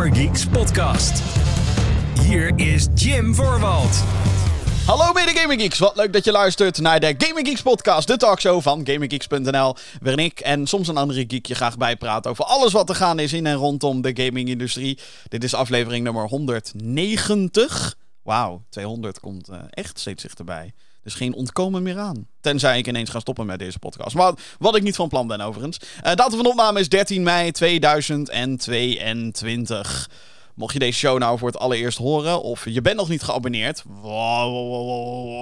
Gamergeeks podcast. Hier is Jim Voorwald. Hallo mede Gaming Geeks, wat leuk dat je luistert naar de Gaming Geeks podcast, de talkshow van GamingGeeks.nl, waarin ik en soms een andere geek je graag bijpraat over alles wat er gaande is in en rondom de gaming-industrie. Dit is aflevering nummer 190. Wauw, 200 komt uh, echt steeds dichterbij. Dus geen ontkomen meer aan. Tenzij ik ineens ga stoppen met deze podcast. Maar wat ik niet van plan ben overigens. Uh, datum van opname is 13 mei 2022. Mocht je deze show nou voor het allereerst horen of je bent nog niet geabonneerd.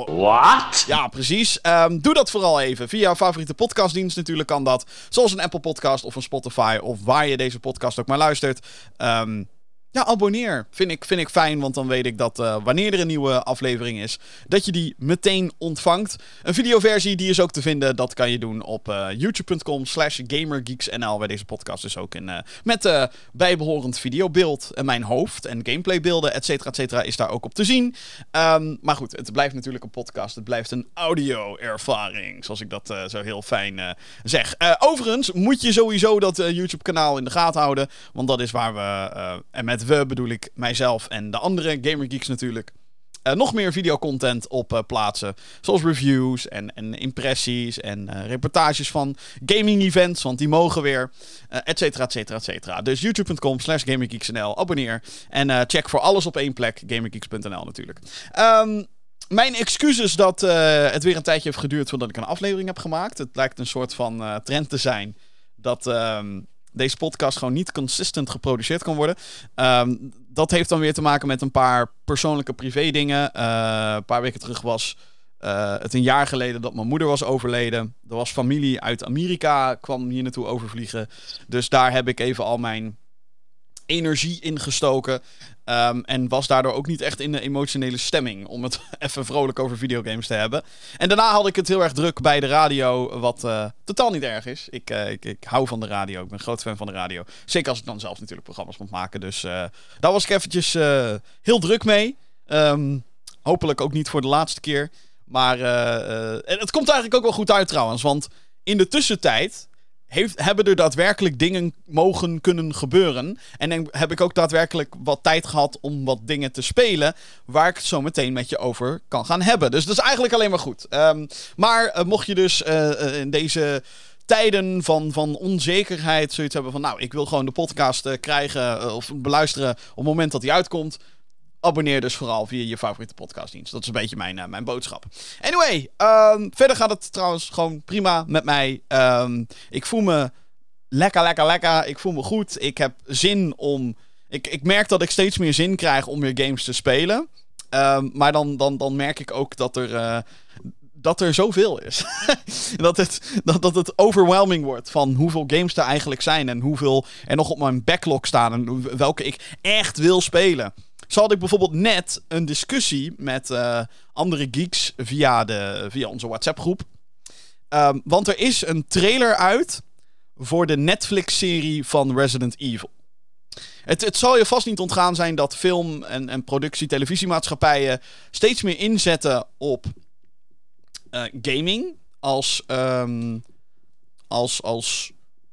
Wat? Ja, precies. Um, doe dat vooral even. Via jouw favoriete podcastdienst natuurlijk kan dat. Zoals een Apple podcast of een Spotify of waar je deze podcast ook maar luistert. Um, ja, abonneer. Vind ik, vind ik fijn, want dan weet ik dat uh, wanneer er een nieuwe aflevering is, dat je die meteen ontvangt. Een videoversie, die is ook te vinden. Dat kan je doen op uh, youtube.com slash gamergeeksnl, waar deze podcast dus ook in, uh, met bijbehorend videobeeld. En mijn hoofd en gameplaybeelden, et cetera, et cetera, is daar ook op te zien. Um, maar goed, het blijft natuurlijk een podcast. Het blijft een audio-ervaring, zoals ik dat zo heel fijn zeg. overigens moet je sowieso dat YouTube-kanaal in de gaten houden, want dat is waar we, en met we bedoel ik mijzelf en de andere Gamer Geeks natuurlijk. Uh, nog meer videocontent op uh, plaatsen. Zoals reviews en, en impressies en uh, reportages van gaming events. Want die mogen weer. et cetera, et cetera, et cetera. Dus youtube.com slash gamergeeksnl. Abonneer. En check voor alles op één plek. Gamergeeks.nl natuurlijk. Um, mijn excuses dat het weer een tijdje heeft geduurd voordat ik een aflevering heb gemaakt. Het lijkt een soort van trend te zijn. Dat... Um, deze podcast gewoon niet consistent geproduceerd kan worden. Um, dat heeft dan weer te maken met een paar persoonlijke privé dingen. Uh, een paar weken terug was uh, het een jaar geleden dat mijn moeder was overleden. Er was familie uit Amerika, kwam hier naartoe overvliegen. Dus daar heb ik even al mijn energie ingestoken. Um, en was daardoor ook niet echt in de emotionele stemming om het even vrolijk over videogames te hebben. En daarna had ik het heel erg druk bij de radio, wat uh, totaal niet erg is. Ik, uh, ik, ik, hou van de radio, ik ben groot fan van de radio. Zeker als ik dan zelf natuurlijk programma's moet maken. Dus uh, daar was ik eventjes heel druk mee. Um, hopelijk ook niet voor de laatste keer. Maar het komt eigenlijk ook wel goed uit trouwens, want in de tussentijd hebben er daadwerkelijk dingen mogen kunnen gebeuren. En dan heb ik ook daadwerkelijk wat tijd gehad om wat dingen te spelen. Waar ik het zo meteen met je over kan gaan hebben. Dus dat is eigenlijk alleen maar goed. Um, maar uh, mocht je dus uh, in deze tijden van, van onzekerheid zoiets hebben van... Nou, ik wil gewoon de podcast krijgen of beluisteren op het moment dat die uitkomt abonneer dus vooral via je favoriete podcastdienst. Dat is een beetje mijn, uh, mijn boodschap. Anyway, um, verder gaat het trouwens gewoon prima met mij. Um, ik voel me lekker, lekker, lekker. Ik voel me goed. Ik heb zin om... Ik, ik merk dat ik steeds meer zin krijg om weer games te spelen. Um, maar dan, dan, dan merk ik ook dat er... Uh, dat er zoveel is. dat, het, dat, dat het overwhelming wordt van hoeveel games er eigenlijk zijn. En hoeveel er nog op mijn backlog staan. En welke ik echt wil spelen. Zo had ik bijvoorbeeld net een discussie met uh, andere geeks via, de, via onze WhatsApp-groep. Um, want er is een trailer uit voor de Netflix-serie van Resident Evil. Het, het zal je vast niet ontgaan zijn dat film- en, en productie-televisiemaatschappijen steeds meer inzetten op uh, gaming als, um, als, als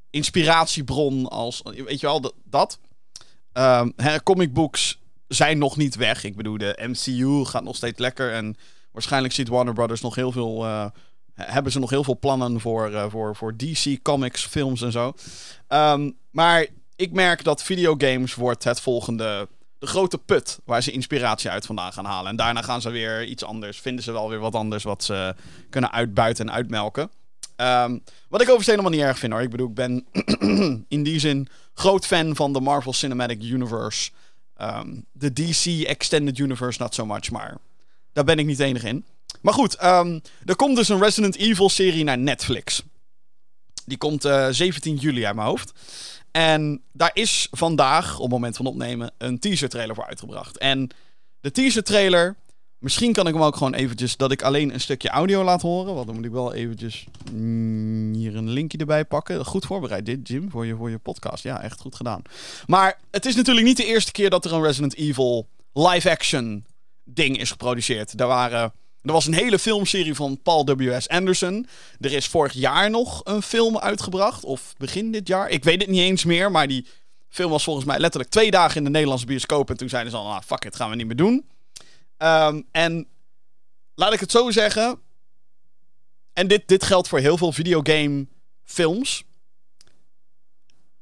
inspiratiebron, als, weet je wel, dat. dat. Um, comic books zijn nog niet weg. Ik bedoel, de MCU gaat nog steeds lekker. En waarschijnlijk ziet Warner Brothers nog heel veel. Uh, hebben ze nog heel veel plannen voor, uh, voor, voor DC Comics, films en zo. Um, maar ik merk dat videogames wordt het volgende. De grote put waar ze inspiratie uit vandaan gaan halen. En daarna gaan ze weer iets anders. Vinden ze wel weer wat anders wat ze kunnen uitbuiten en uitmelken. Um, wat ik overigens helemaal niet erg vind hoor. Ik bedoel, ik ben in die zin groot fan van de Marvel Cinematic Universe. Um, de DC Extended Universe not so much, maar daar ben ik niet enig in. Maar goed, um, er komt dus een Resident Evil serie naar Netflix. Die komt uh, 17 juli uit mijn hoofd. En daar is vandaag, op het moment van opnemen, een teaser trailer voor uitgebracht. En de teaser trailer Misschien kan ik hem ook gewoon eventjes dat ik alleen een stukje audio laat horen. Want dan moet ik wel eventjes mm, hier een linkje erbij pakken. Goed voorbereid dit, Jim, voor je, voor je podcast. Ja, echt goed gedaan. Maar het is natuurlijk niet de eerste keer dat er een Resident Evil live-action ding is geproduceerd. Daar waren... Er was een hele filmserie van Paul W.S. Anderson. Er is vorig jaar nog een film uitgebracht. Of begin dit jaar. Ik weet het niet eens meer. Maar die film was volgens mij letterlijk twee dagen in de Nederlandse bioscoop. En toen zeiden ze al, ah, fuck it, gaan we niet meer doen. Ehm, en laat ik het zo zeggen. En dit, dit geldt voor heel veel videogame films.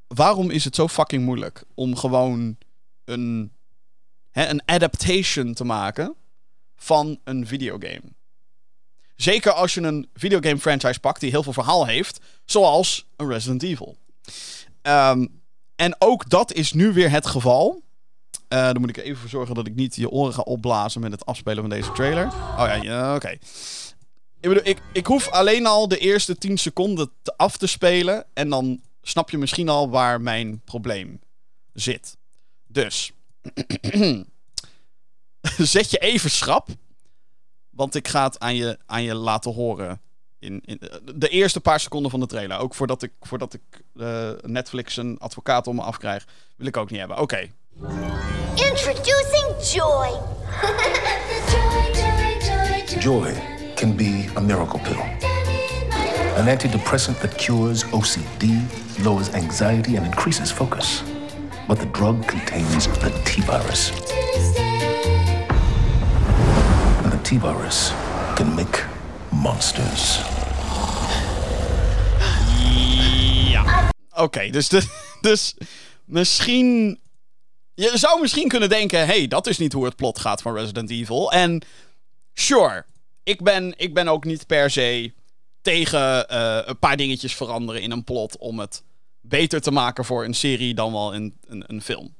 Waarom is het zo fucking moeilijk om gewoon een, hè, een adaptation te maken van een videogame? Zeker als je een videogame franchise pakt die heel veel verhaal heeft, zoals een Resident Evil. Ehm, en ook dat is nu weer het geval. Uh, dan moet ik even voor zorgen dat ik niet je oren ga opblazen met het afspelen van deze trailer. Oh ja, ja oké. Ik bedoel, ik, ik hoef alleen al de eerste 10 seconden te af te spelen. En dan snap je misschien al waar mijn probleem zit. Dus. Zet je even schrap. Want ik ga het aan je, aan je laten horen. In, in de eerste paar seconden van de trailer. Ook voordat ik, voordat ik uh, Netflix een advocaat om me afkrijg. Wil ik ook niet hebben. Oké. Okay. Introducing Joy. joy can be a miracle pill. An antidepressant that cures OCD, lowers anxiety, and increases focus. But the drug contains the T virus. And the T virus can make monsters. Ja. Oké, dus, dus misschien Je zou misschien kunnen denken: hey, dat is niet hoe het plot gaat van Resident Evil. En sure, ik ben, ik ben ook niet per se tegen uh, een paar dingetjes veranderen in een plot om het beter te maken voor een serie dan wel een, een, een film.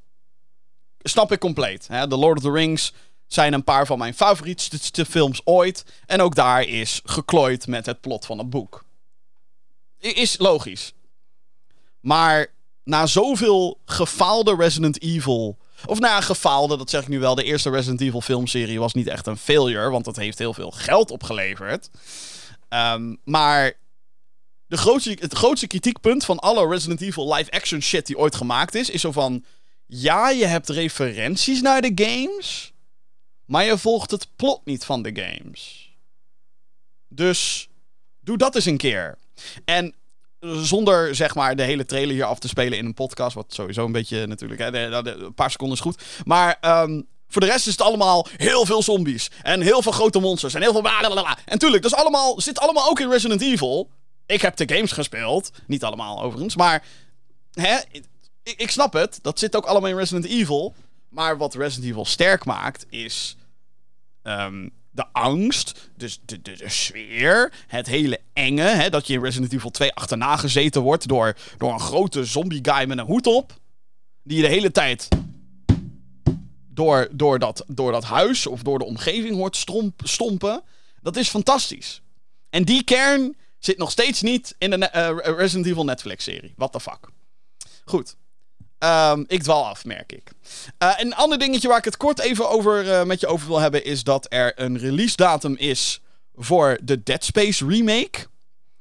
Snap ik compleet. Hè? The Lord of the Rings zijn een paar van mijn favorietste films ooit. En ook daar is geklooid met het plot van het boek. Is logisch. Maar na zoveel gefaalde Resident Evil. Of nou gefaalde, dat zeg ik nu wel. De eerste Resident Evil filmserie was niet echt een failure. Want dat heeft heel veel geld opgeleverd. Um, maar de grootste, het grootste kritiekpunt van alle Resident Evil live-action shit die ooit gemaakt is. Is zo van. Ja, je hebt referenties naar de games. Maar je volgt het plot niet van de games. Dus doe dat eens een keer. En zonder zeg maar de hele trailer hier af te spelen in een podcast. Wat sowieso een beetje natuurlijk. Hè, een paar seconden is goed. Maar um, voor de rest is het allemaal heel veel zombies. En heel veel grote monsters. En heel veel. Blablabla. En tuurlijk, dat is allemaal, zit allemaal ook in Resident Evil. Ik heb de games gespeeld. Niet allemaal overigens. Maar hè, ik, ik snap het. Dat zit ook allemaal in Resident Evil. Maar wat Resident Evil sterk maakt is. Um, de angst, dus de, de, de, sfeer, het hele enge. Hè, dat je in Resident Evil 2 achterna gezeten wordt door, door een grote zombie guy met een hoed op. Die je de hele tijd door, door, dat, door dat huis of door de omgeving hoort stromp, stompen. Dat is fantastisch. En die kern zit nog steeds niet in de uh, Resident Evil Netflix-serie. What the fuck. Goed. Um, ik dwaal af, merk ik. Uh, een ander dingetje waar ik het kort even over uh, met je over wil hebben... is dat er een release datum is voor de Dead Space remake.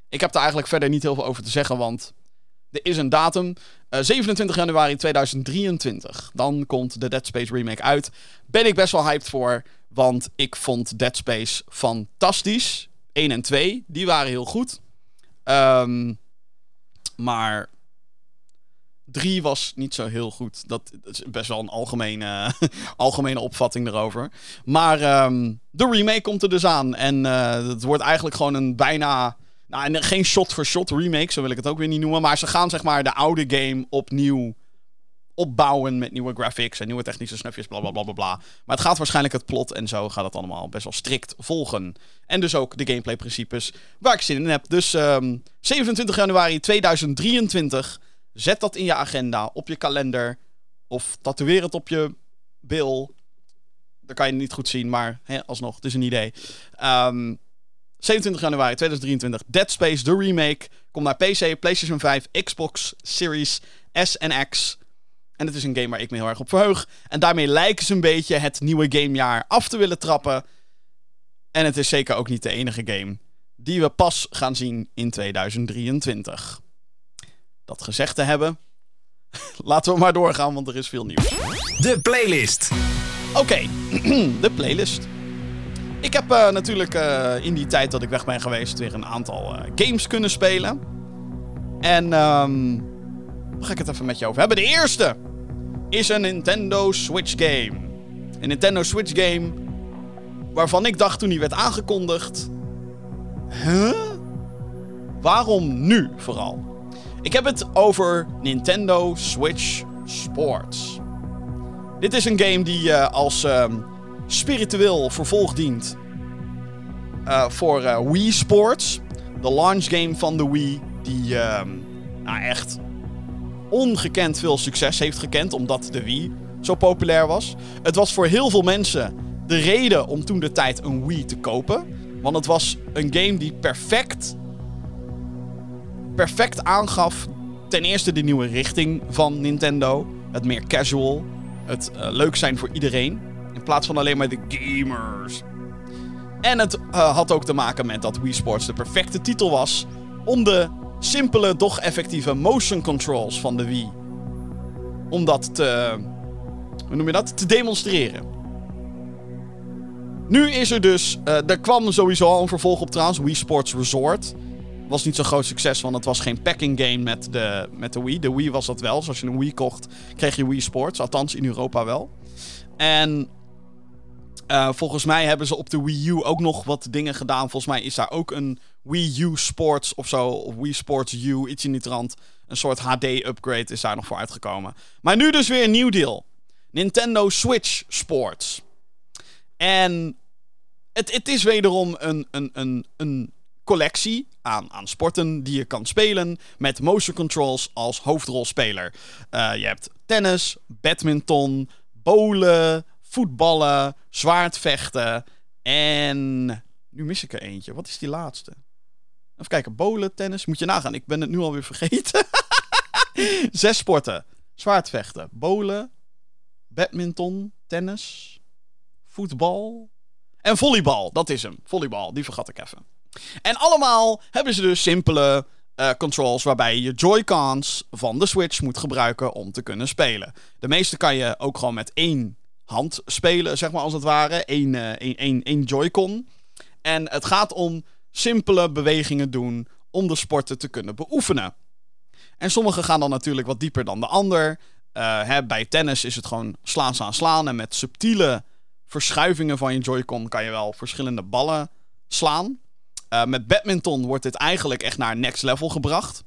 Ik heb er eigenlijk verder niet heel veel over te zeggen, want... Er is een datum. Uh, eh, 27 januari 2023. Dan komt de Dead Space remake uit. Ben ik best wel hyped voor, want ik vond Dead Space fantastisch. 1 en 2, die waren heel goed. Um, maar 3 was niet zo heel goed. Dat, is best wel een algemene, algemene opvatting erover. Maar um, de remake komt er dus aan. En uh, het wordt eigenlijk gewoon een bijna. Nou, geen shot-for-shot remake, zo wil ik het ook weer niet noemen. Maar ze gaan zeg maar de oude game opnieuw opbouwen met nieuwe graphics en nieuwe technische snufjes, bla bla bla bla bla. Maar het gaat waarschijnlijk het plot en zo gaat het allemaal best wel strikt volgen. En dus ook de gameplay principes waar ik zin in heb. Dus um, ehm, 27 januari 2023 Zet dat in je agenda, op je kalender. Of tatoeëer het op je bil. Dan kan je niet goed zien, maar hè, alsnog, het is een idee. Um, ehm, 27 januari 2023, Dead Space, de remake. Komt naar PC, PlayStation 5, Xbox Series S en X. En het is een game waar ik me heel erg op verheug. En daarmee lijken ze een beetje het nieuwe gamejaar af te willen trappen. En het is zeker ook niet de enige game die we pas gaan zien in 2023 dat gezegd te hebben, laten we maar doorgaan, want er is veel nieuws. De playlist. Oké, de playlist. Ik heb uh, natuurlijk uh, in die tijd dat ik weg ben geweest weer een aantal uh, games kunnen spelen. En um, Daar ga ik het even met je over hebben. De eerste is een Nintendo Switch game. Een Nintendo Switch game waarvan ik dacht toen die werd aangekondigd... Huh? Waarom nu vooral? Ik heb het over Nintendo Switch Sports. Dit is een game die uh, als uh, spiritueel vervolg dient uh, voor uh, Wii Sports. De launch game van de Wii, die ehm, nou echt ongekend veel succes heeft gekend, omdat de Wii zo populair was. Het was voor heel veel mensen de reden om toen de tijd een Wii te kopen. Want het was een game die perfect, perfect aangaf ten eerste de nieuwe richting van Nintendo. Het meer casual, het uh, leuk zijn voor iedereen. In plaats van alleen maar de gamers. En het uh, had ook te maken met dat Wii Sports de perfecte titel was om de simpele, doch effectieve motion controls van de Wii. Om dat te. Hoe noem je dat? Te demonstreren. Nu is er dus. Uh, er kwam sowieso al een vervolg op trouwens. Wii Sports Resort. Was niet zo'n groot succes, want het was geen packing game met de, met de Wii. De Wii was dat wel. Dus als je een Wii kocht, kreeg je Wii Sports. Althans, in Europa wel. En uh, volgens mij hebben ze op de Wii U ook nog wat dingen gedaan. Volgens mij is daar ook een Wii U Sports of zo. Wii Sports U, iets in die trant. Een soort HD-upgrade is daar nog voor uitgekomen. Maar nu dus weer een nieuw deel. Nintendo Switch Sports. En het, het is wederom een, een, een, een collectie aan, aan sporten die je kan spelen met motion controls als hoofdrolspeler. Uh, je hebt tennis, badminton, bowlen, voetballen, zwaardvechten en... Nu mis ik er eentje. Wat is die laatste? Even kijken. Bowlen, tennis. Moet je nagaan. Ik ben het nu alweer vergeten. Zes sporten. Zwaardvechten. Bowlen. Badminton. Tennis. Voetbal. En volleybal. Dat is hem. Volleybal. Die vergat ik even. En allemaal hebben ze dus simpele uh, controls waarbij je Joy-Cons van de Switch moet gebruiken om te kunnen spelen. De meeste kan je ook gewoon met één hand spelen, zeg maar als het ware. Eén, uh, één, één, Joy-Con. En het gaat om simpele bewegingen doen om de sporten te kunnen beoefenen. En sommige gaan dan natuurlijk wat dieper dan de ander. Uh, hè, bij tennis is het gewoon slaan, slaan, slaan. En met subtiele verschuivingen van je Joy-Con kan je wel verschillende ballen slaan. Uh, met badminton wordt dit eigenlijk echt naar next level gebracht.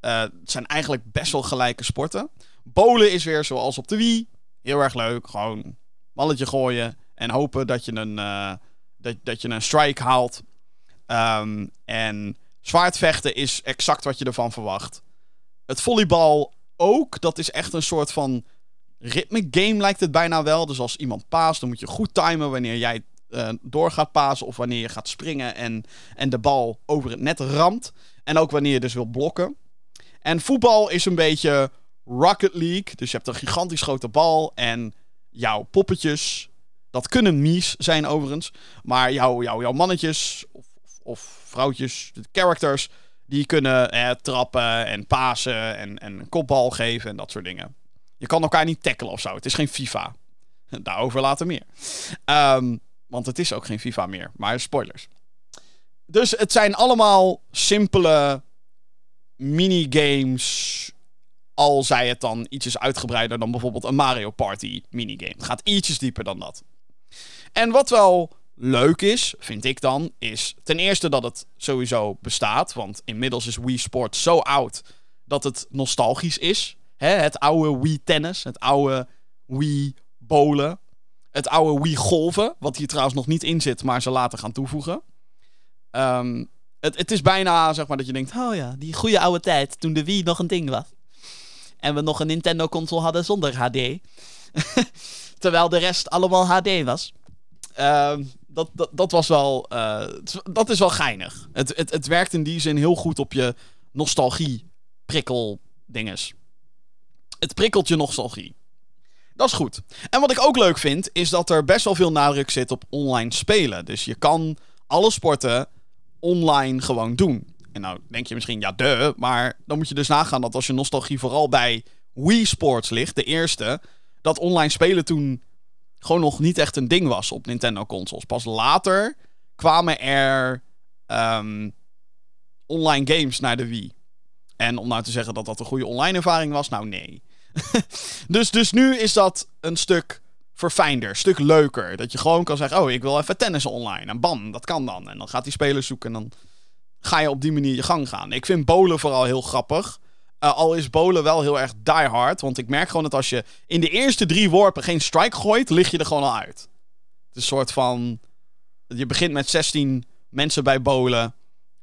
Uh, het zijn eigenlijk best wel gelijke sporten. Bowlen is weer zoals op de Wii. Heel erg leuk. Gewoon balletje gooien en hopen dat je een, uh, dat, dat je een strike haalt. Um, en zwaardvechten is exact wat je ervan verwacht. Het volleybal ook. Dat is echt een soort van ritme game lijkt het bijna wel. Dus als iemand paast, dan moet je goed timen wanneer jij uh, door gaat pasen of wanneer je gaat springen en, en de bal over het net ramt. En ook wanneer je dus wil blokken. En voetbal is een beetje Rocket League. Dus je hebt een gigantisch grote bal en jouw poppetjes. Dat kunnen mies zijn overigens. Maar jouw, jouw, jouw mannetjes of, of, vrouwtjes, de characters, die kunnen eh, trappen en pasen en, en een kopbal geven en dat soort dingen. Je kan elkaar niet tackelen of zo. Het is geen FIFA. Daarover later meer. Um, want het is ook geen FIFA meer. Maar spoilers. Dus het zijn allemaal simpele minigames. Al zij het dan ietsjes uitgebreider dan bijvoorbeeld een Mario Party minigame. Het gaat ietsjes dieper dan dat. En wat wel leuk is, vind ik dan, is ten eerste dat het sowieso bestaat. Want inmiddels is Wii Sports zo oud dat het nostalgisch is. Het oude Wii Tennis, het oude Wii Bowlen. Het oude Wii Golven, wat hier trouwens nog niet in zit, maar ze later gaan toevoegen. Um, het, het is bijna, zeg maar, dat je denkt... Oh ja, die goede oude tijd, toen de Wii nog een ding was. En we nog een Nintendo-console hadden zonder HD. Terwijl de rest allemaal HD was. Um, dat, dat, dat was wel... Uh, dat is wel geinig. Het, het, het werkt in die zin heel goed op je nostalgie-prikkel-dinges. Het prikkelt je nostalgie. Dat is goed. En wat ik ook leuk vind, is dat er best wel veel nadruk zit op online spelen. Dus je kan alle sporten online gewoon doen. En nou denk je misschien, ja, de, maar dan moet je dus nagaan dat als je nostalgie vooral bij Wii Sports ligt, de eerste, dat online spelen toen gewoon nog niet echt een ding was op Nintendo consoles. Pas later kwamen er um, online games naar de Wii. En om nou te zeggen dat dat een goede online ervaring was, nou nee. dus, dus nu is dat een stuk verfijnder, stuk leuker. Dat je gewoon kan zeggen, oh, ik wil even tennissen online. En bam, dat kan dan. En dan gaat die speler zoeken en dan ga je op die manier je gang gaan. Ik vind bowlen vooral heel grappig. Uh, al is bowlen wel heel erg die hard. Want ik merk gewoon dat als je in de eerste drie worpen geen strike gooit, lig je er gewoon al uit. Het is een soort van. Je begint met 16 mensen bij bowlen.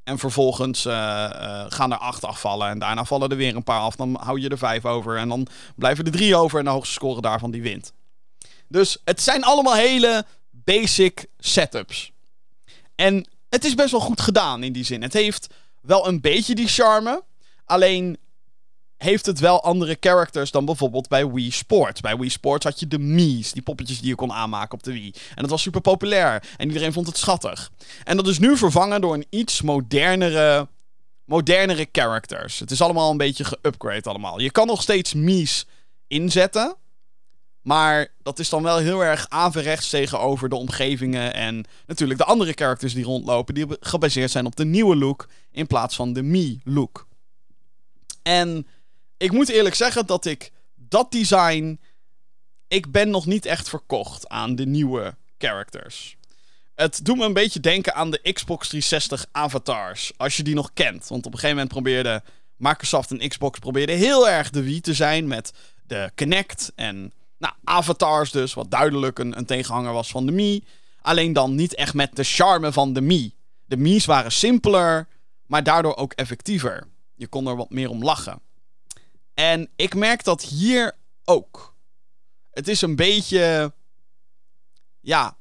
En vervolgens uh, uh, gaan er acht afvallen. En daarna vallen er weer een paar af. Dan hou je er vijf over. En dan blijven er drie over. En de hoogste score daarvan die wint. Dus het zijn allemaal hele basic setups. En het is best wel goed gedaan in die zin. Het heeft wel een beetje die charme. Alleen heeft het wel andere characters dan bijvoorbeeld bij Wii Sports. Bij Wii Sports had je de Mii's, die poppetjes die je kon aanmaken op de Wii. En dat was super populair en iedereen vond het schattig. En dat is nu vervangen door een iets modernere, modernere characters. Het is allemaal een beetje geupgrade allemaal. Je kan nog steeds Mii's inzetten. Maar dat is dan wel heel erg averechts tegenover de omgevingen en natuurlijk de andere characters die rondlopen, die gebaseerd zijn op de nieuwe look in plaats van de Me-look. En ik moet eerlijk zeggen dat ik dat design. Ik ben nog niet echt verkocht aan de nieuwe characters. Het doet me een beetje denken aan de Xbox 360 avatars. Als je die nog kent. Want op een gegeven moment probeerde Microsoft en Xbox probeerde heel erg de Wii te zijn met de Kinect en nou, avatars dus, wat duidelijk een, een tegenhanger was van de Mi. Alleen dan niet echt met de charme van de Mi. De Mi's waren simpeler, maar daardoor ook effectiever. Je kon er wat meer om lachen. En ik merk dat hier ook. Het is een beetje. Ja.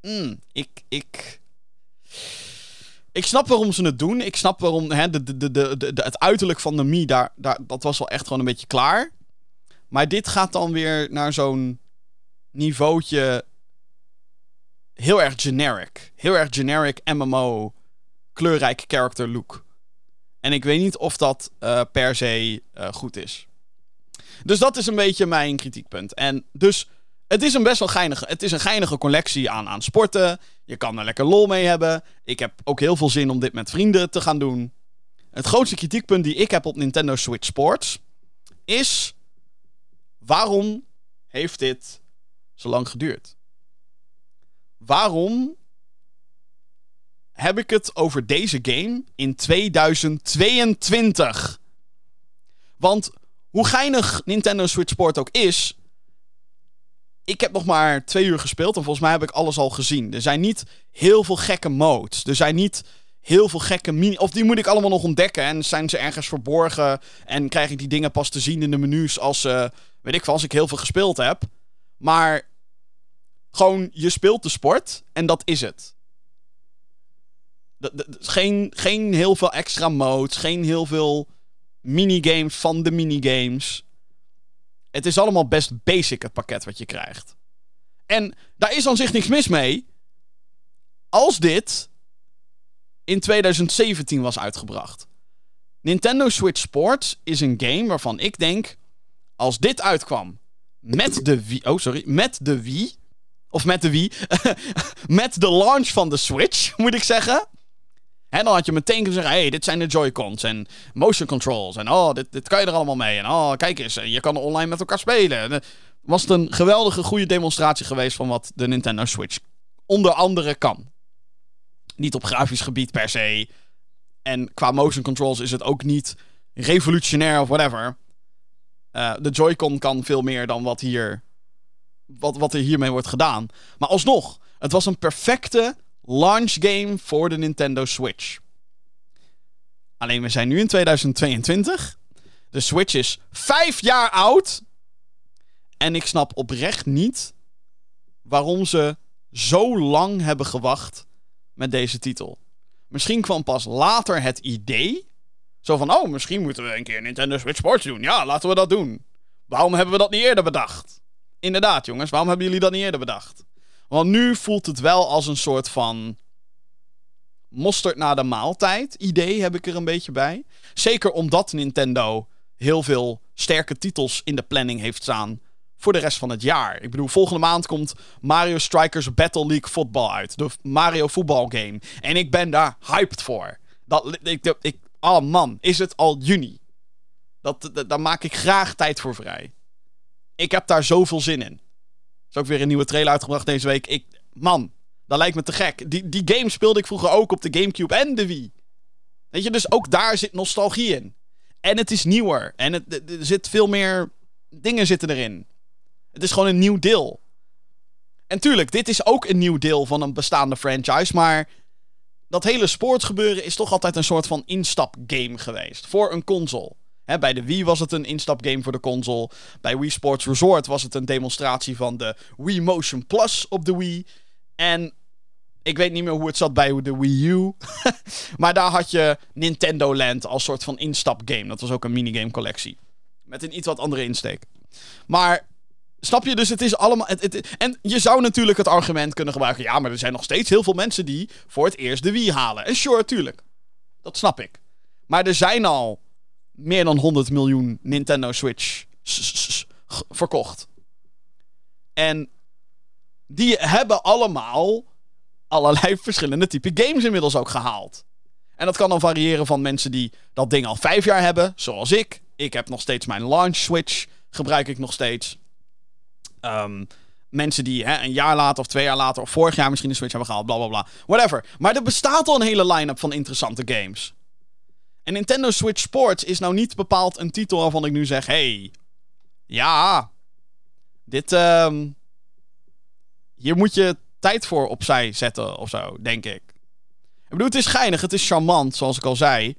Mm, ik. Ik. Ik snap waarom ze het doen. Ik snap waarom. Hè, de, de, de, de, het uiterlijk van de Mi, daar, daar, dat was wel echt gewoon een beetje klaar. Maar dit gaat dan weer naar zo'n niveautje. Heel erg generic. Heel erg generic MMO. Kleurrijk character look. En ik weet niet of dat uh, per se uh, goed is. Dus dat is een beetje mijn kritiekpunt. En dus, het is een best wel geinige, het is een geinige collectie aan, aan sporten. Je kan er lekker lol mee hebben. Ik heb ook heel veel zin om dit met vrienden te gaan doen. Het grootste kritiekpunt die ik heb op Nintendo Switch Sports is waarom heeft dit zo lang geduurd? Waarom heb ik het over deze game in 2022? Want hoe geinig Nintendo Switch Sport ook is, ik heb nog maar twee uur gespeeld en volgens mij heb ik alles al gezien. Er zijn niet heel veel gekke modes. Er zijn niet heel veel gekke mini... Of die moet ik allemaal nog ontdekken. En zijn ze ergens verborgen. En krijg ik die dingen pas te zien in de menus als... Uh, weet ik als ik heel veel gespeeld heb. Maar... Gewoon, je speelt de sport. En dat is het. Geen, geen heel veel extra modes. Geen heel veel minigames van de minigames. Het is allemaal best basic, het pakket wat je krijgt. En daar is aan zich niks mis mee. Als dit in 2017 was uitgebracht. Nintendo Switch Sports is een game waarvan ik denk... Als dit uitkwam met de Wii... Oh, sorry. Met de Wii... Of met de Wii. met de launch van de Switch, moet ik zeggen. En dan had je meteen kunnen zeggen: hey, dit zijn de Joy-Cons en motion controls. En oh, dit, dit kan je er allemaal mee. En oh, kijk eens, je kan online met elkaar spelen. Was het een geweldige, goede demonstratie geweest van wat de Nintendo Switch onder andere kan. Niet op grafisch gebied per se. En qua motion controls is het ook niet revolutionair of whatever. Uh, de Joy-Con kan veel meer dan wat, hier, wat, wat er hiermee wordt gedaan. Maar alsnog, het was een perfecte launch game voor de Nintendo Switch. Alleen we zijn nu in 2022. De Switch is vijf jaar oud. En ik snap oprecht niet waarom ze zo lang hebben gewacht met deze titel. Misschien kwam pas later het idee. Zo van, oh, misschien moeten we een keer Nintendo Switch Sports doen. Ja, laten we dat doen. Waarom hebben we dat niet eerder bedacht? Inderdaad, jongens, waarom hebben jullie dat niet eerder bedacht? Want nu voelt het wel als een soort van mosterd na de maaltijd idee heb ik er een beetje bij. Zeker omdat Nintendo heel veel sterke titels in de planning heeft staan voor de rest van het jaar. Ik bedoel, volgende maand komt Mario Strikers Battle League Football uit. De Mario voetbalgame. En ik ben daar hyped voor. Dat, ik, ik, Oh man, is het al juni? Dat, dat, daar maak ik graag tijd voor vrij. Ik heb daar zoveel zin in. Is ook weer een nieuwe trailer uitgebracht deze week. Ik, man, dat lijkt me te gek. Die, die game speelde ik vroeger ook op de Gamecube en de Wii. Weet je, dus ook daar zit nostalgie in. En het is nieuwer. En het, er zit veel meer dingen zitten erin. Het is gewoon een nieuw deel. En tuurlijk, dit is ook een nieuw deel van een bestaande franchise. Maar dat hele sportgebeuren is toch altijd een soort van instapgame geweest. Voor een console. Bij de Wii was het een instapgame voor de console. Bij Wii Sports Resort was het een demonstratie van de Wii Motion Plus op de Wii. En ik weet niet meer hoe het zat bij de Wii U. maar daar had je Nintendo Land als soort van instapgame. Dat was ook een minigame collectie. Met een iets wat andere insteek. Maar Snap je? Dus het is allemaal. En je zou natuurlijk het argument kunnen gebruiken. Ja, maar er zijn nog steeds heel veel mensen die voor het eerst de Wii halen. En sure, tuurlijk. Dat snap ik. Maar er zijn al meer dan 100 miljoen Nintendo Switch verkocht. En die hebben allemaal allerlei verschillende type games inmiddels ook gehaald. En dat kan dan variëren van mensen die dat ding al vijf jaar hebben, zoals ik. Ik heb nog steeds mijn launch Switch, gebruik ik nog steeds. Um, mensen die een jaar later of twee jaar later of vorig jaar misschien een Switch hebben gehaald, bla bla bla. Whatever. Maar er bestaat al een hele line-up van interessante games. En Nintendo Switch Sports is nou niet bepaald een titel waarvan ik nu zeg: hey, ja, dit. Um, hier moet je tijd voor opzij zetten of zo, denk ik. Ik bedoel, het is geinig, het is charmant, zoals ik al zei.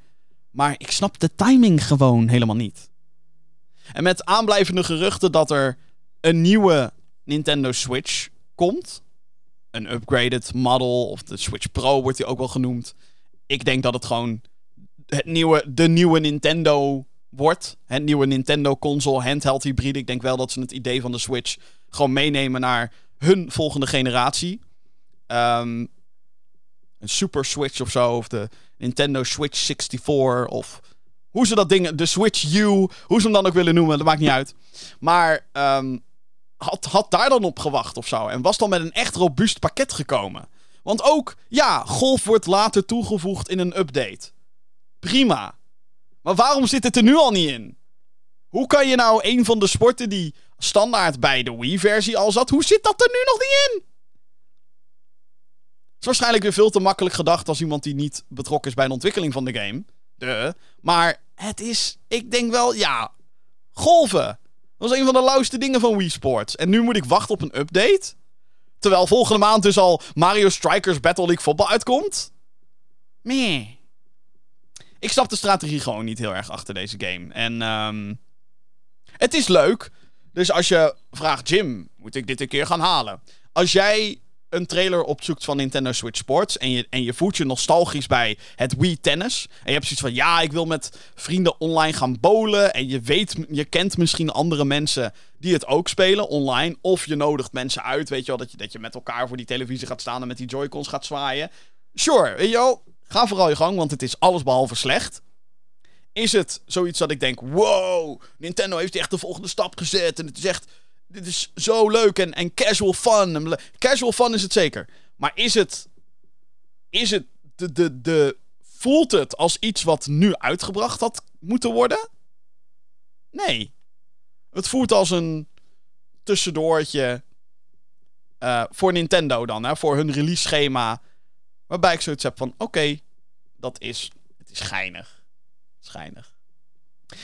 Maar ik snap de timing gewoon helemaal niet. En met aanblijvende geruchten dat er een nieuwe Nintendo Switch komt. Een upgraded model, of de Switch Pro wordt die ook wel genoemd. Ik denk dat het gewoon het nieuwe, de nieuwe Nintendo wordt. Het nieuwe Nintendo console, handheld hybride. Ik denk wel dat ze het idee van de Switch gewoon meenemen naar hun volgende generatie. Um, een Super Switch of zo, of de Nintendo Switch 64, of hoe ze dat ding, de Switch U, hoe ze hem dan ook willen noemen, dat maakt niet uit. Maar um, had, had daar dan op gewacht of zo. En was dan met een echt robuust pakket gekomen. Want ook, ja, golf wordt later toegevoegd in een update. Prima. Maar waarom zit het er nu al niet in? Hoe kan je nou een van de sporten die standaard bij de Wii-versie al zat, hoe zit dat er nu nog niet in? Het is waarschijnlijk weer veel te makkelijk gedacht als iemand die niet betrokken is bij de ontwikkeling van de game. De. Maar het is, ik denk wel, ja, golven. Dat was een van de lauwste dingen van Wii Sports. En nu moet ik wachten op een update. Terwijl volgende maand dus al Mario Strikers Battle League voetbal uitkomt. Meh. Ik snap de strategie gewoon niet heel erg achter deze game. En um, het is leuk. Dus als je vraagt, Jim, moet ik dit een keer gaan halen? Als jij een trailer opzoekt van Nintendo Switch Sports. En je, en je voelt je nostalgisch bij het Wii Tennis. En je hebt zoiets van: ja, ik wil met vrienden online gaan bowlen. En je weet, je kent misschien andere mensen die het ook spelen online. Of je nodigt mensen uit, weet je wel, dat je, dat je met elkaar voor die televisie gaat staan en met die Joy-Cons gaat zwaaien. Sure, weet je ga vooral je gang, want het is allesbehalve slecht. Is het zoiets dat ik denk: wow, Nintendo heeft echt de volgende stap gezet. En het is echt dit is zo leuk en, en casual fun. Casual fun is het zeker. Maar is het. Is het. De, de, de, voelt het als iets wat nu uitgebracht had moeten worden? Nee. Het voelt als een tussendoortje. Uh, voor Nintendo dan, hè, voor hun release schema. Waarbij ik zoiets heb van: oké, dat is. Het is geinig. Schijnig.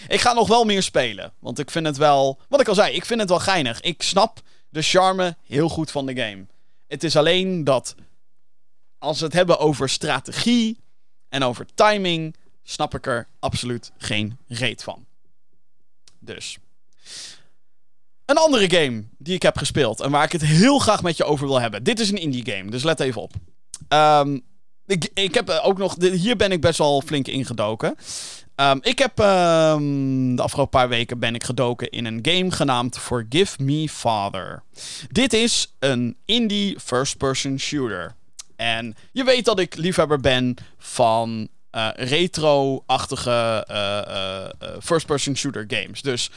Ik ga nog wel meer spelen. Want ik vind het wel. Wat ik al zei, ik vind het wel geinig. Ik snap de charme heel goed van de game. Het is alleen dat. Als we het hebben over strategie en over timing. snap ik er absoluut geen reet van. Dus. Een andere game die ik heb gespeeld en waar ik het heel graag met je over wil hebben. Dit is een indie game, dus let even op. Um, ik, ik heb ook nog. Hier ben ik best wel flink ingedoken. Um, ik heb um, de afgelopen paar weken ben ik gedoken in een game genaamd Forgive Me Father. Dit is een indie first-person shooter. En je weet dat ik liefhebber ben van uh, retro-achtige uh, first-person shooter games. Dus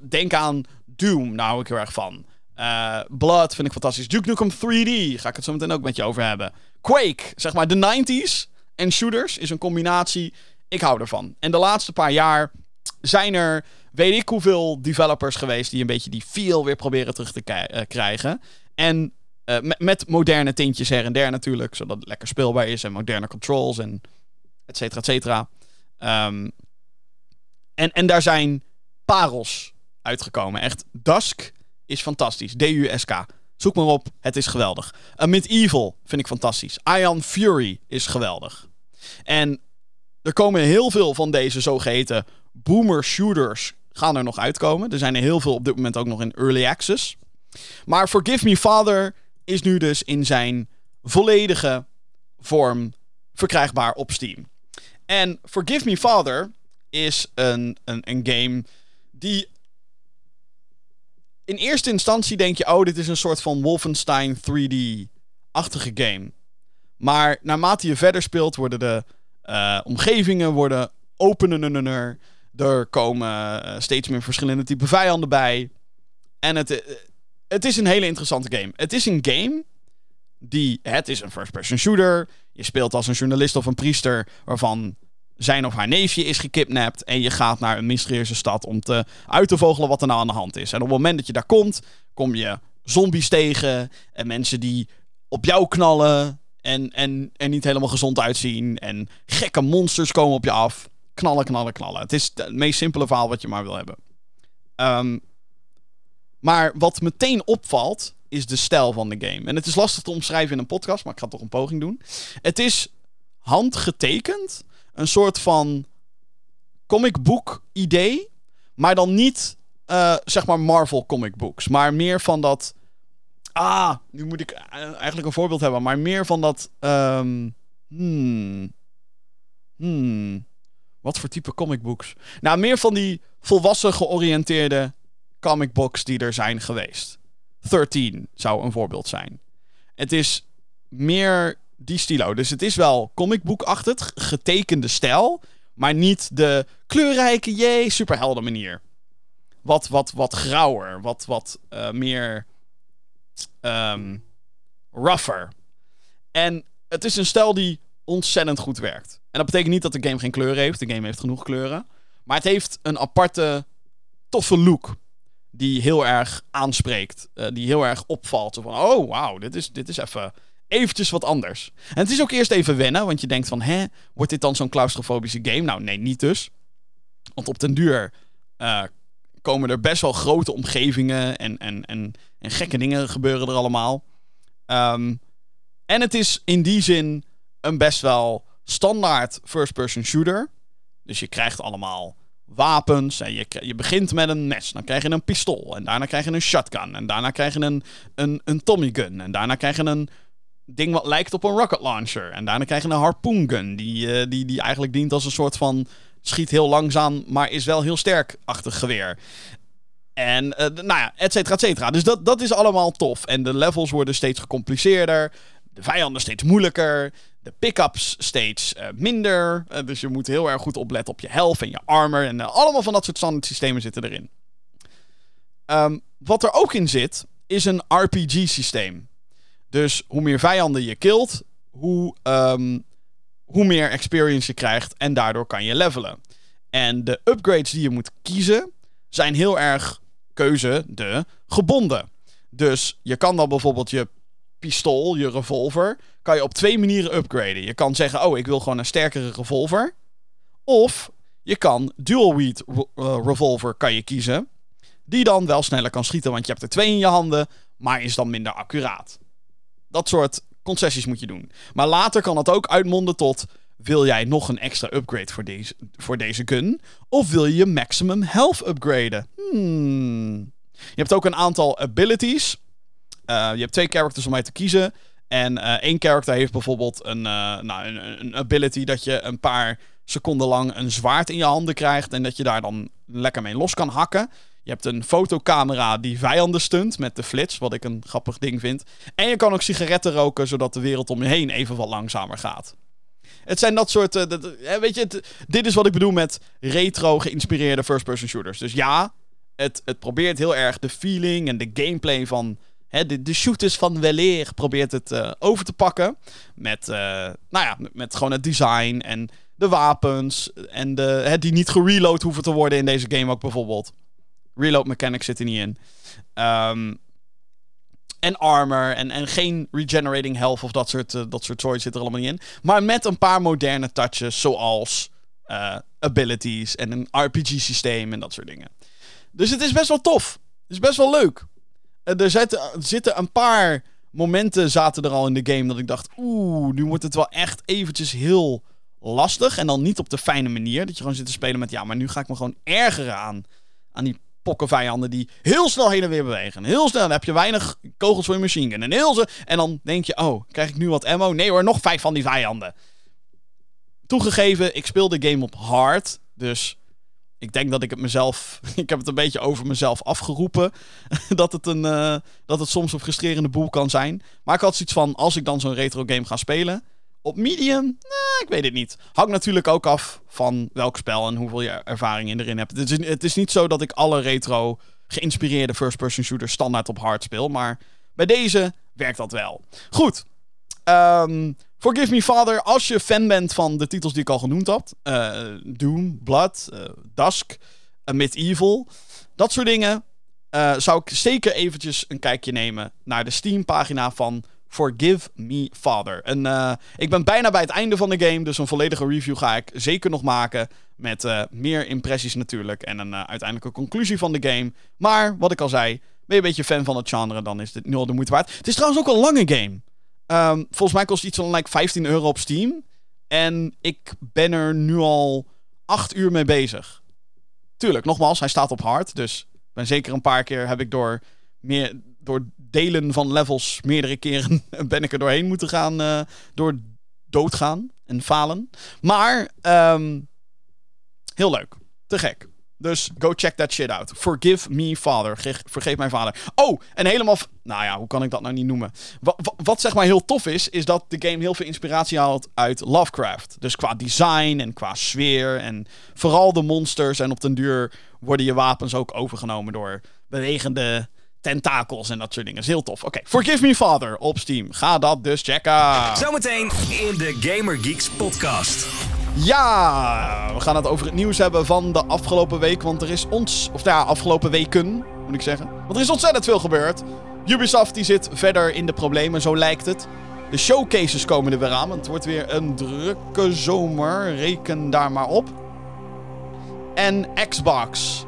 denk aan Doom, nou hou ik heel erg van. Blood vind ik fantastisch. Duke Nukem 3D, ga ik het zo meteen ook met je over hebben. Quake, zeg maar de 90s en shooters is een combinatie Ik hou ervan. En de laatste paar jaar zijn er, weet ik hoeveel developers geweest die een beetje die feel weer proberen terug te eh, krijgen. En uh, met, moderne tintjes her en der natuurlijk, zodat het lekker speelbaar is en moderne controls en et cetera, et cetera. Um, en, en daar zijn parels uitgekomen. Echt, Dusk is fantastisch. D-U-S-K. Zoek maar op, het is geweldig. A Medieval vind ik fantastisch. Ion Fury is geweldig. En er komen heel veel van deze zogeheten boomer shooters gaan er nog uitkomen. Er zijn er heel veel op dit moment ook nog in early access. Maar Forgive Me Father is nu dus in zijn volledige vorm verkrijgbaar op Steam. En Forgive Me Father is een, een, een game die. In eerste instantie denk je, oh, dit is een soort van Wolfenstein 3D-achtige game. Maar naarmate je verder speelt, worden de uh, omgevingen worden opener. Er komen uh, steeds meer verschillende type vijanden bij. En het, uh, het is een hele interessante game. Het is een game die. Het is een first-person shooter. Je speelt als een journalist of een priester. waarvan zijn of haar neefje is gekidnapt. En je gaat naar een mysterieuze stad om te, uit te vogelen wat er nou aan de hand is. En op het moment dat je daar komt, kom je zombies tegen. En mensen die op jou knallen. En, en er niet helemaal gezond uitzien. En gekke monsters komen op je af. Knallen, knallen, knallen. Het is het meest simpele verhaal wat je maar wil hebben. Um, maar wat meteen opvalt, is de stijl van de game. En het is lastig te omschrijven in een podcast, maar ik ga toch een poging doen. Het is handgetekend een soort van comic book idee. Maar dan niet, uh, zeg maar, Marvel comic books. Maar meer van dat. Ah, nu moet ik eigenlijk een voorbeeld hebben. Maar meer van dat. Um, hmm. Hmm. Wat voor type comic books? Nou, meer van die volwassen georiënteerde comic books die er zijn geweest. 13 zou een voorbeeld zijn. Het is meer die stilo. Dus het is wel comicboekachtig, getekende stijl, maar niet de kleurrijke, jee, superhelden manier. Wat, wat, wat grauwer, wat, wat uh, meer um, rougher. En het is een stijl die ontzettend goed werkt. En dat betekent niet dat de game geen kleur heeft. De game heeft genoeg kleuren. Maar het heeft een aparte, toffe look. Die heel erg aanspreekt. Uh, die heel erg opvalt. Van, oh wauw, dit is, dit is even eventjes wat anders. En het is ook eerst even wennen, want je denkt van, hè, wordt dit dan zo'n claustrofobische game? Nou, nee, niet dus. Want op den duur uh, komen er best wel grote omgevingen en, en, en, en gekke dingen gebeuren er allemaal. Um, en het is in die zin een best wel standaard first-person shooter. Dus je krijgt allemaal wapens. En je, je begint met een mes. Dan krijg je een pistool. En daarna krijg je een shotgun. En daarna krijg je een, een, een Tommy gun. En daarna krijg je een ding wat lijkt op een rocket launcher. En daarna krijg je een harpoon gun. Die, uh, die, die eigenlijk dient als een soort van... Schiet heel langzaam, maar is wel heel sterk-achtig geweer. En uh, nou ja, et cetera, et cetera. Dus dat, dat is allemaal tof. En de levels worden steeds gecompliceerder. De vijanden steeds moeilijker. De pick-ups steeds uh, minder. Dus je moet heel erg goed opletten op je health en je armor. En allemaal van dat soort standaard systemen zitten erin. Um, wat er ook in zit, is een RPG-systeem. Dus hoe meer vijanden je killt, hoe, um, hoe meer experience je krijgt en daardoor kan je levelen. En de upgrades die je moet kiezen zijn heel erg keuze de gebonden. Dus je kan dan bijvoorbeeld je pistool, je revolver, kan je op twee manieren upgraden. Je kan zeggen, oh, ik wil gewoon een sterkere revolver. Of je kan dual wield uh, revolver kan je kiezen. Die dan wel sneller kan schieten, want je hebt er twee in je handen, maar is dan minder accuraat. Dat soort concessies moet je doen. Maar later kan het ook uitmonden tot... Wil jij nog een extra upgrade voor deze, voor deze gun? Of wil je maximum health upgraden? Hmm. Je hebt ook een aantal abilities. Uh, je hebt twee characters om uit te kiezen. En uh, één character heeft bijvoorbeeld een, uh, nou, een, een, ability dat je een paar seconden lang een zwaard in je handen krijgt. En dat je daar dan lekker mee los kan hakken. Je hebt een fotocamera die vijanden stunt met de flits, wat ik een grappig ding vind. En je kan ook sigaretten roken, zodat de wereld om je heen even wat langzamer gaat. Het zijn dat soort. Uh, dat, weet je, dit is wat ik bedoel met retro geïnspireerde first-person shooters. Dus ja, het, het probeert heel erg de feeling en de gameplay van. De, shooters van weleer probeert het uh, over te pakken. Met, nou ja, met, gewoon het design en de wapens en de, die niet gereload hoeven te worden in deze game ook bijvoorbeeld. Reload mechanics zit er niet in. Ehm, en armor en, en geen regenerating health of dat soort, uh, dat soort zoiets zit er allemaal niet in. Maar met een paar moderne touches zoals uh, abilities en een RPG-systeem en dat soort dingen. Dus het is best wel tof. Het is best wel leuk. Uh, er, zitten, zitten een paar momenten zaten er al in de game dat ik dacht... Oeh, nu wordt het wel echt eventjes heel lastig. En dan niet op de fijne manier. Dat je gewoon zit te spelen met... Ja, maar nu ga ik me gewoon ergeren aan, aan die pokkenvijanden die heel snel heen en weer bewegen. Heel snel, dan heb je weinig kogels voor je machine gun. En, heel ze, en dan denk je, oh, krijg ik nu wat ammo? Nee hoor, nog vijf van die vijanden. Toegegeven, ik speel de game op hard. Dus ik denk dat ik het mezelf. Ik heb het een beetje over mezelf afgeroepen. dat, het een, uh, dat het soms een frustrerende boel kan zijn. Maar ik had zoiets van: als ik dan zo'n retro game ga spelen. Op medium? Nee, ik weet het niet. Hangt natuurlijk ook af van welk spel en hoeveel je ervaring erin hebt. Het is, het is niet zo dat ik alle retro geïnspireerde first-person shooters standaard op hard speel. Maar bij deze werkt dat wel. Goed. Um, Forgive Me Father, als je fan bent van de titels die ik al genoemd had. Uh, Doom, Blood, uh, Dusk, uh, Medieval. Dat soort dingen. zou ik zeker eventjes een kijkje nemen naar de Steam-pagina van Forgive Me Father. En ik ben bijna bij het einde van de game, dus een volledige review ga ik zeker nog maken. Met meer impressies natuurlijk en een uiteindelijke conclusie van de game. Maar, wat ik al zei, ben je een beetje fan van het genre, dan is dit nu al de moeite waard. Het is trouwens ook een lange game. Um, volgens mij kost iets van like 15 euro op Steam. En ik ben er nu al 8 uur mee bezig. Tuurlijk, nogmaals, hij staat op hard. Dus ben zeker een paar keer heb ik door, meer, door delen van levels meerdere keren ben ik er doorheen moeten gaan. Uh, door doodgaan en falen. Maar um, heel leuk. Te gek. Dus go check that shit out. Forgive me, father. vergeef mijn vader. Oh, en helemaal. Nou ja, hoe kan ik dat nou niet noemen? Wat, zeg maar heel tof is, is dat de game heel veel inspiratie haalt uit Lovecraft. Dus qua design en qua sfeer. En vooral de monsters. En op den duur worden je wapens ook overgenomen door bewegende tentakels en dat soort dingen. is heel tof. Oké, okay. Forgive Me Father op Steam. Ga dat dus checken. Zometeen in de Gamer Geeks podcast. Ja, we gaan het over het nieuws hebben van de afgelopen week. Want er is ons, of ja, afgelopen weken moet ik zeggen. Want er is ontzettend veel gebeurd. Ubisoft die zit verder in de problemen, zo lijkt het. De showcases komen er weer aan. Want het wordt weer een drukke zomer. Reken daar maar op. En Xbox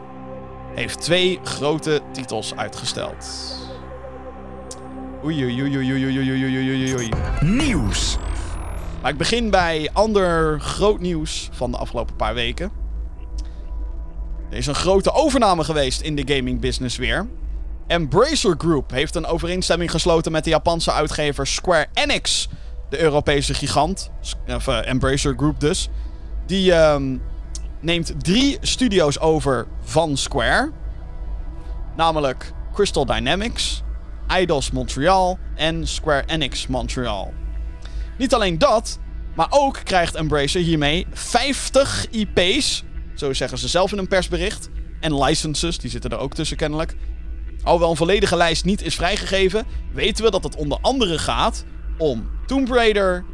heeft twee grote titels uitgesteld. Oei, oei, oei, oei, oei, oei, oei, oei, Nieuws. Maar ik begin bij ander groot nieuws van de afgelopen paar weken. Er is een grote overname geweest in de gaming business weer. Embracer Group heeft een overeenstemming gesloten met de Japanse uitgever Square Enix, de Europese gigant. Of, eh, Embracer Group dus. Die ehm, neemt drie studio's over van Square. Namelijk Crystal Dynamics, Eidos Montreal en Square Enix Montreal. Niet alleen dat, maar ook krijgt Embracer hiermee 50 IP's. Zo zeggen ze zelf in een persbericht. En licenses, die zitten er ook tussen kennelijk. Alhoewel een volledige lijst niet is vrijgegeven, weten we dat het onder andere gaat om Tomb Raider,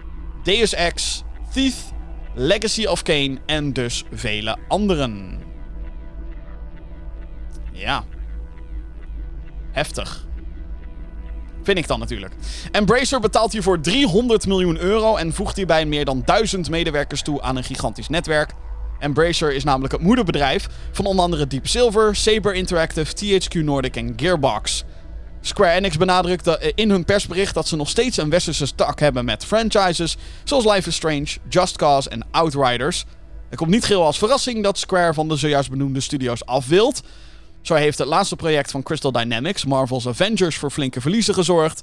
Deus Ex, Thief, Legacy of Kane en dus vele anderen. Ja. Heftig. Vind ik dan natuurlijk. Embracer betaalt hiervoor 300 miljoen euro en voegt hierbij meer dan 1000 medewerkers toe aan een gigantisch netwerk. Embracer is namelijk het moederbedrijf van onder andere Deep Silver, Saber Interactive, THQ Nordic en Gearbox. Square Enix benadrukt in hun persbericht dat ze nog steeds een westerse tak hebben met franchises zoals Life is Strange, Just Cause en Outriders. Het komt niet geheel als verrassing dat Square van de zojuist benoemde studio's afwilt. Zo heeft het laatste project van Crystal Dynamics, Marvel's Avengers, voor flinke verliezen gezorgd.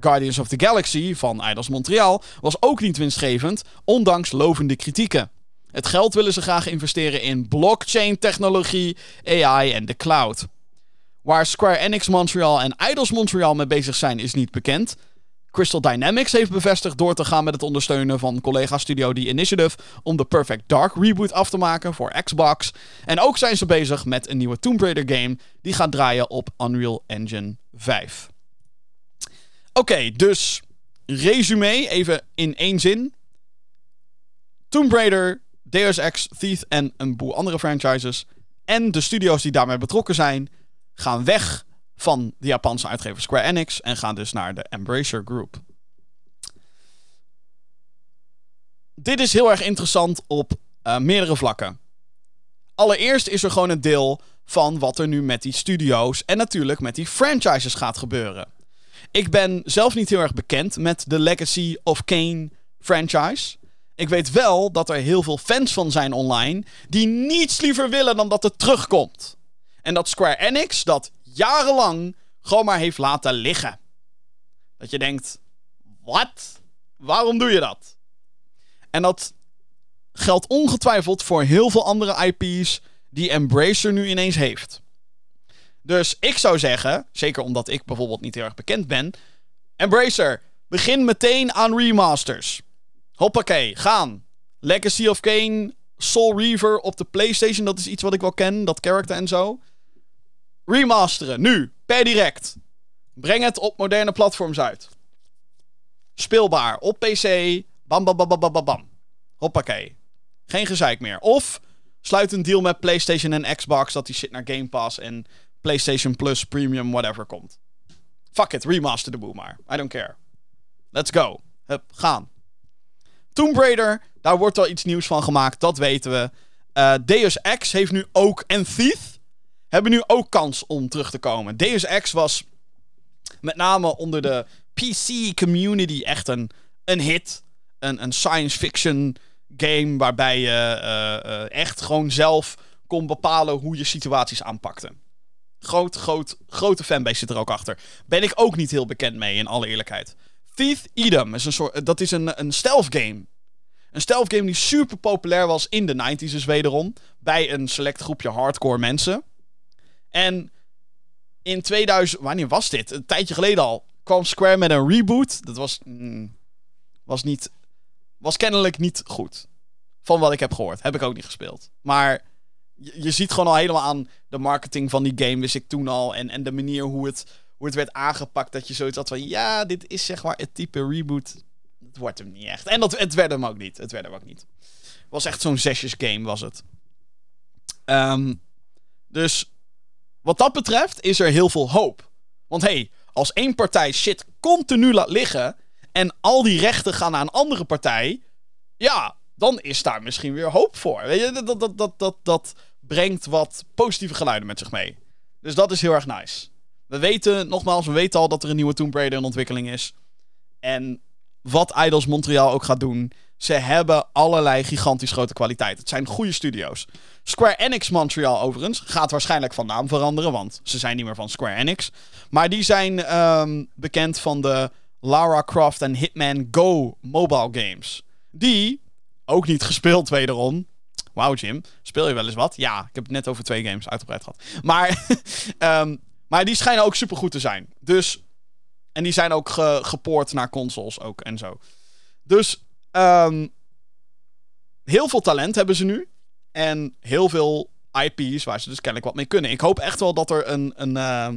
Guardians of the Galaxy van Eidos Montreal was ook niet winstgevend, ondanks lovende kritieken. Het geld willen ze graag investeren in blockchain-technologie, AI en de cloud. Waar Square Enix Montreal en Eidos Montreal mee bezig zijn, is niet bekend. Crystal Dynamics heeft bevestigd door te gaan met het ondersteunen van collega-studio The Initiative om de Perfect Dark reboot af te maken voor Xbox. En ook zijn ze bezig met een nieuwe Tomb Raider game die gaat draaien op Unreal Engine 5. Oké, dus resume even in één zin. Tomb Raider Deus Ex, Thief en een boel andere franchises. En de studio's die daarmee betrokken zijn, gaan weg van de Japanse uitgever Square Enix en gaan dus naar de Embracer Group. Dit is heel erg interessant op uh, meerdere vlakken. Allereerst is er gewoon een deel van wat er nu met die studio's en natuurlijk met die franchises gaat gebeuren. Ik ben zelf niet heel erg bekend met de Legacy of Kane franchise. Ik weet wel dat er heel veel fans van zijn online die niets liever willen dan dat het terugkomt. En dat Square Enix dat jarenlang gewoon maar heeft laten liggen. Dat je denkt: wat? Waarom doe je dat? En dat geldt ongetwijfeld voor heel veel andere IP's die Embracer nu ineens heeft. Dus ik zou zeggen, zeker omdat ik bijvoorbeeld niet heel erg bekend ben, Embracer, begin meteen aan remasters. Hoppakee, gaan. Legacy of Kane, Soul Reaver op de PlayStation, dat is iets wat ik wel ken, dat character en zo. Remasteren, nu, per direct. Breng het op moderne platforms uit. Speelbaar, op PC, bam bam bam bam bam bam. Hoppakee. Geen gezeik meer. Of sluit een deal met PlayStation en Xbox dat die shit naar Game Pass en PlayStation Plus, Premium, whatever komt. Fuck it, remaster de boel maar. I don't care. Let's go. Hup, gaan. Tomb Raider, daar wordt al iets nieuws van gemaakt, dat weten we. Uh, Deus Ex heeft nu ook, en Thief, hebben nu ook kans om terug te komen. Deus Ex was met name onder de PC community echt een, een hit. Een, een science fiction game waarbij je uh, uh, echt gewoon zelf kon bepalen hoe je situaties aanpakte. Groot, groot, grote fanbase zit er ook achter. Ben ik ook niet heel bekend mee, in alle eerlijkheid. Thief Edom is een soort, dat is een, een stealth game. Een stealth game die super populair was in de 90s dus wederom. Bij een select groepje hardcore mensen. En in 2000, wanneer was dit? Een tijdje geleden al. Kwam Square met een reboot. Dat was, mm, was niet, was kennelijk niet goed. Van wat ik heb gehoord. Heb ik ook niet gespeeld. Maar je, ziet gewoon al helemaal aan de marketing van die game, wist ik toen al. En, en de manier hoe het, hoe het werd aangepakt. Dat je zoiets had van, ja, dit is zeg maar het type reboot. Het wordt hem niet echt. En dat, het werd hem ook niet. Het werd hem ook niet. Was echt zo'n zesjes game, was het. Um, dus wat dat betreft is er heel veel hoop. Want hey, als één partij shit continu laat liggen en al die rechten gaan naar een andere partij, ja, dan is daar misschien weer hoop voor. Weet je, dat, dat, dat, dat, dat brengt wat positieve geluiden met zich mee. Dus dat is heel erg nice. We weten, nogmaals, we weten al dat er een nieuwe Tomb Raider in ontwikkeling is. En wat Idols Montreal ook gaat doen, ze hebben allerlei gigantisch grote kwaliteit. Het zijn goede studio's. Square Enix Montreal overigens gaat waarschijnlijk van naam veranderen, want ze zijn niet meer van Square Enix. Maar die zijn um, bekend van de Lara Croft en Hitman Go mobile games. Die, ook niet gespeeld wederom. Wauw Jim, speel je wel eens wat? Ja, ik heb het net over twee games uitgebreid gehad. Maar, um, maar die schijnen ook super goed te zijn. Dus, en die zijn ook ge gepoord naar consoles ook en zo. Dus um, heel veel talent hebben ze nu. En heel veel IP's waar ze dus kennelijk wat mee kunnen. Ik hoop echt wel dat er een, een uh,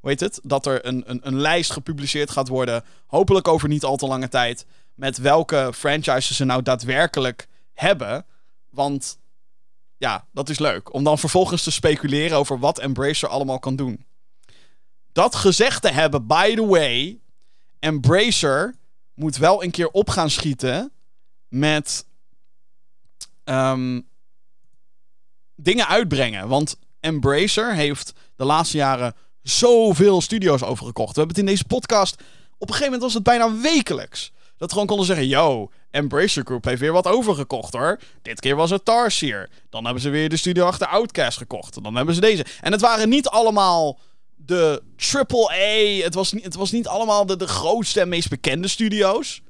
hoe heet het? Dat er een, een, een lijst gepubliceerd gaat worden. Hopelijk over niet al te lange tijd. Met welke franchises ze nou daadwerkelijk hebben. Want ja, dat is leuk. Om dan vervolgens te speculeren over wat Embracer allemaal kan doen. Dat gezegd te hebben, by the way. Embracer moet wel een keer op gaan schieten met um, dingen uitbrengen. Want Embracer heeft de laatste jaren zoveel studio's overgekocht. We hebben het in deze podcast. Op een gegeven moment was het bijna wekelijks. Dat gewoon konden zeggen: Yo, Embracer Group heeft weer wat overgekocht hoor. Dit keer was het Tarsier. Dan hebben ze weer de studio achter Outcast gekocht. Dan hebben ze deze. En het waren niet allemaal de AAA. Het was niet, het was niet allemaal de, de grootste en meest bekende studio's.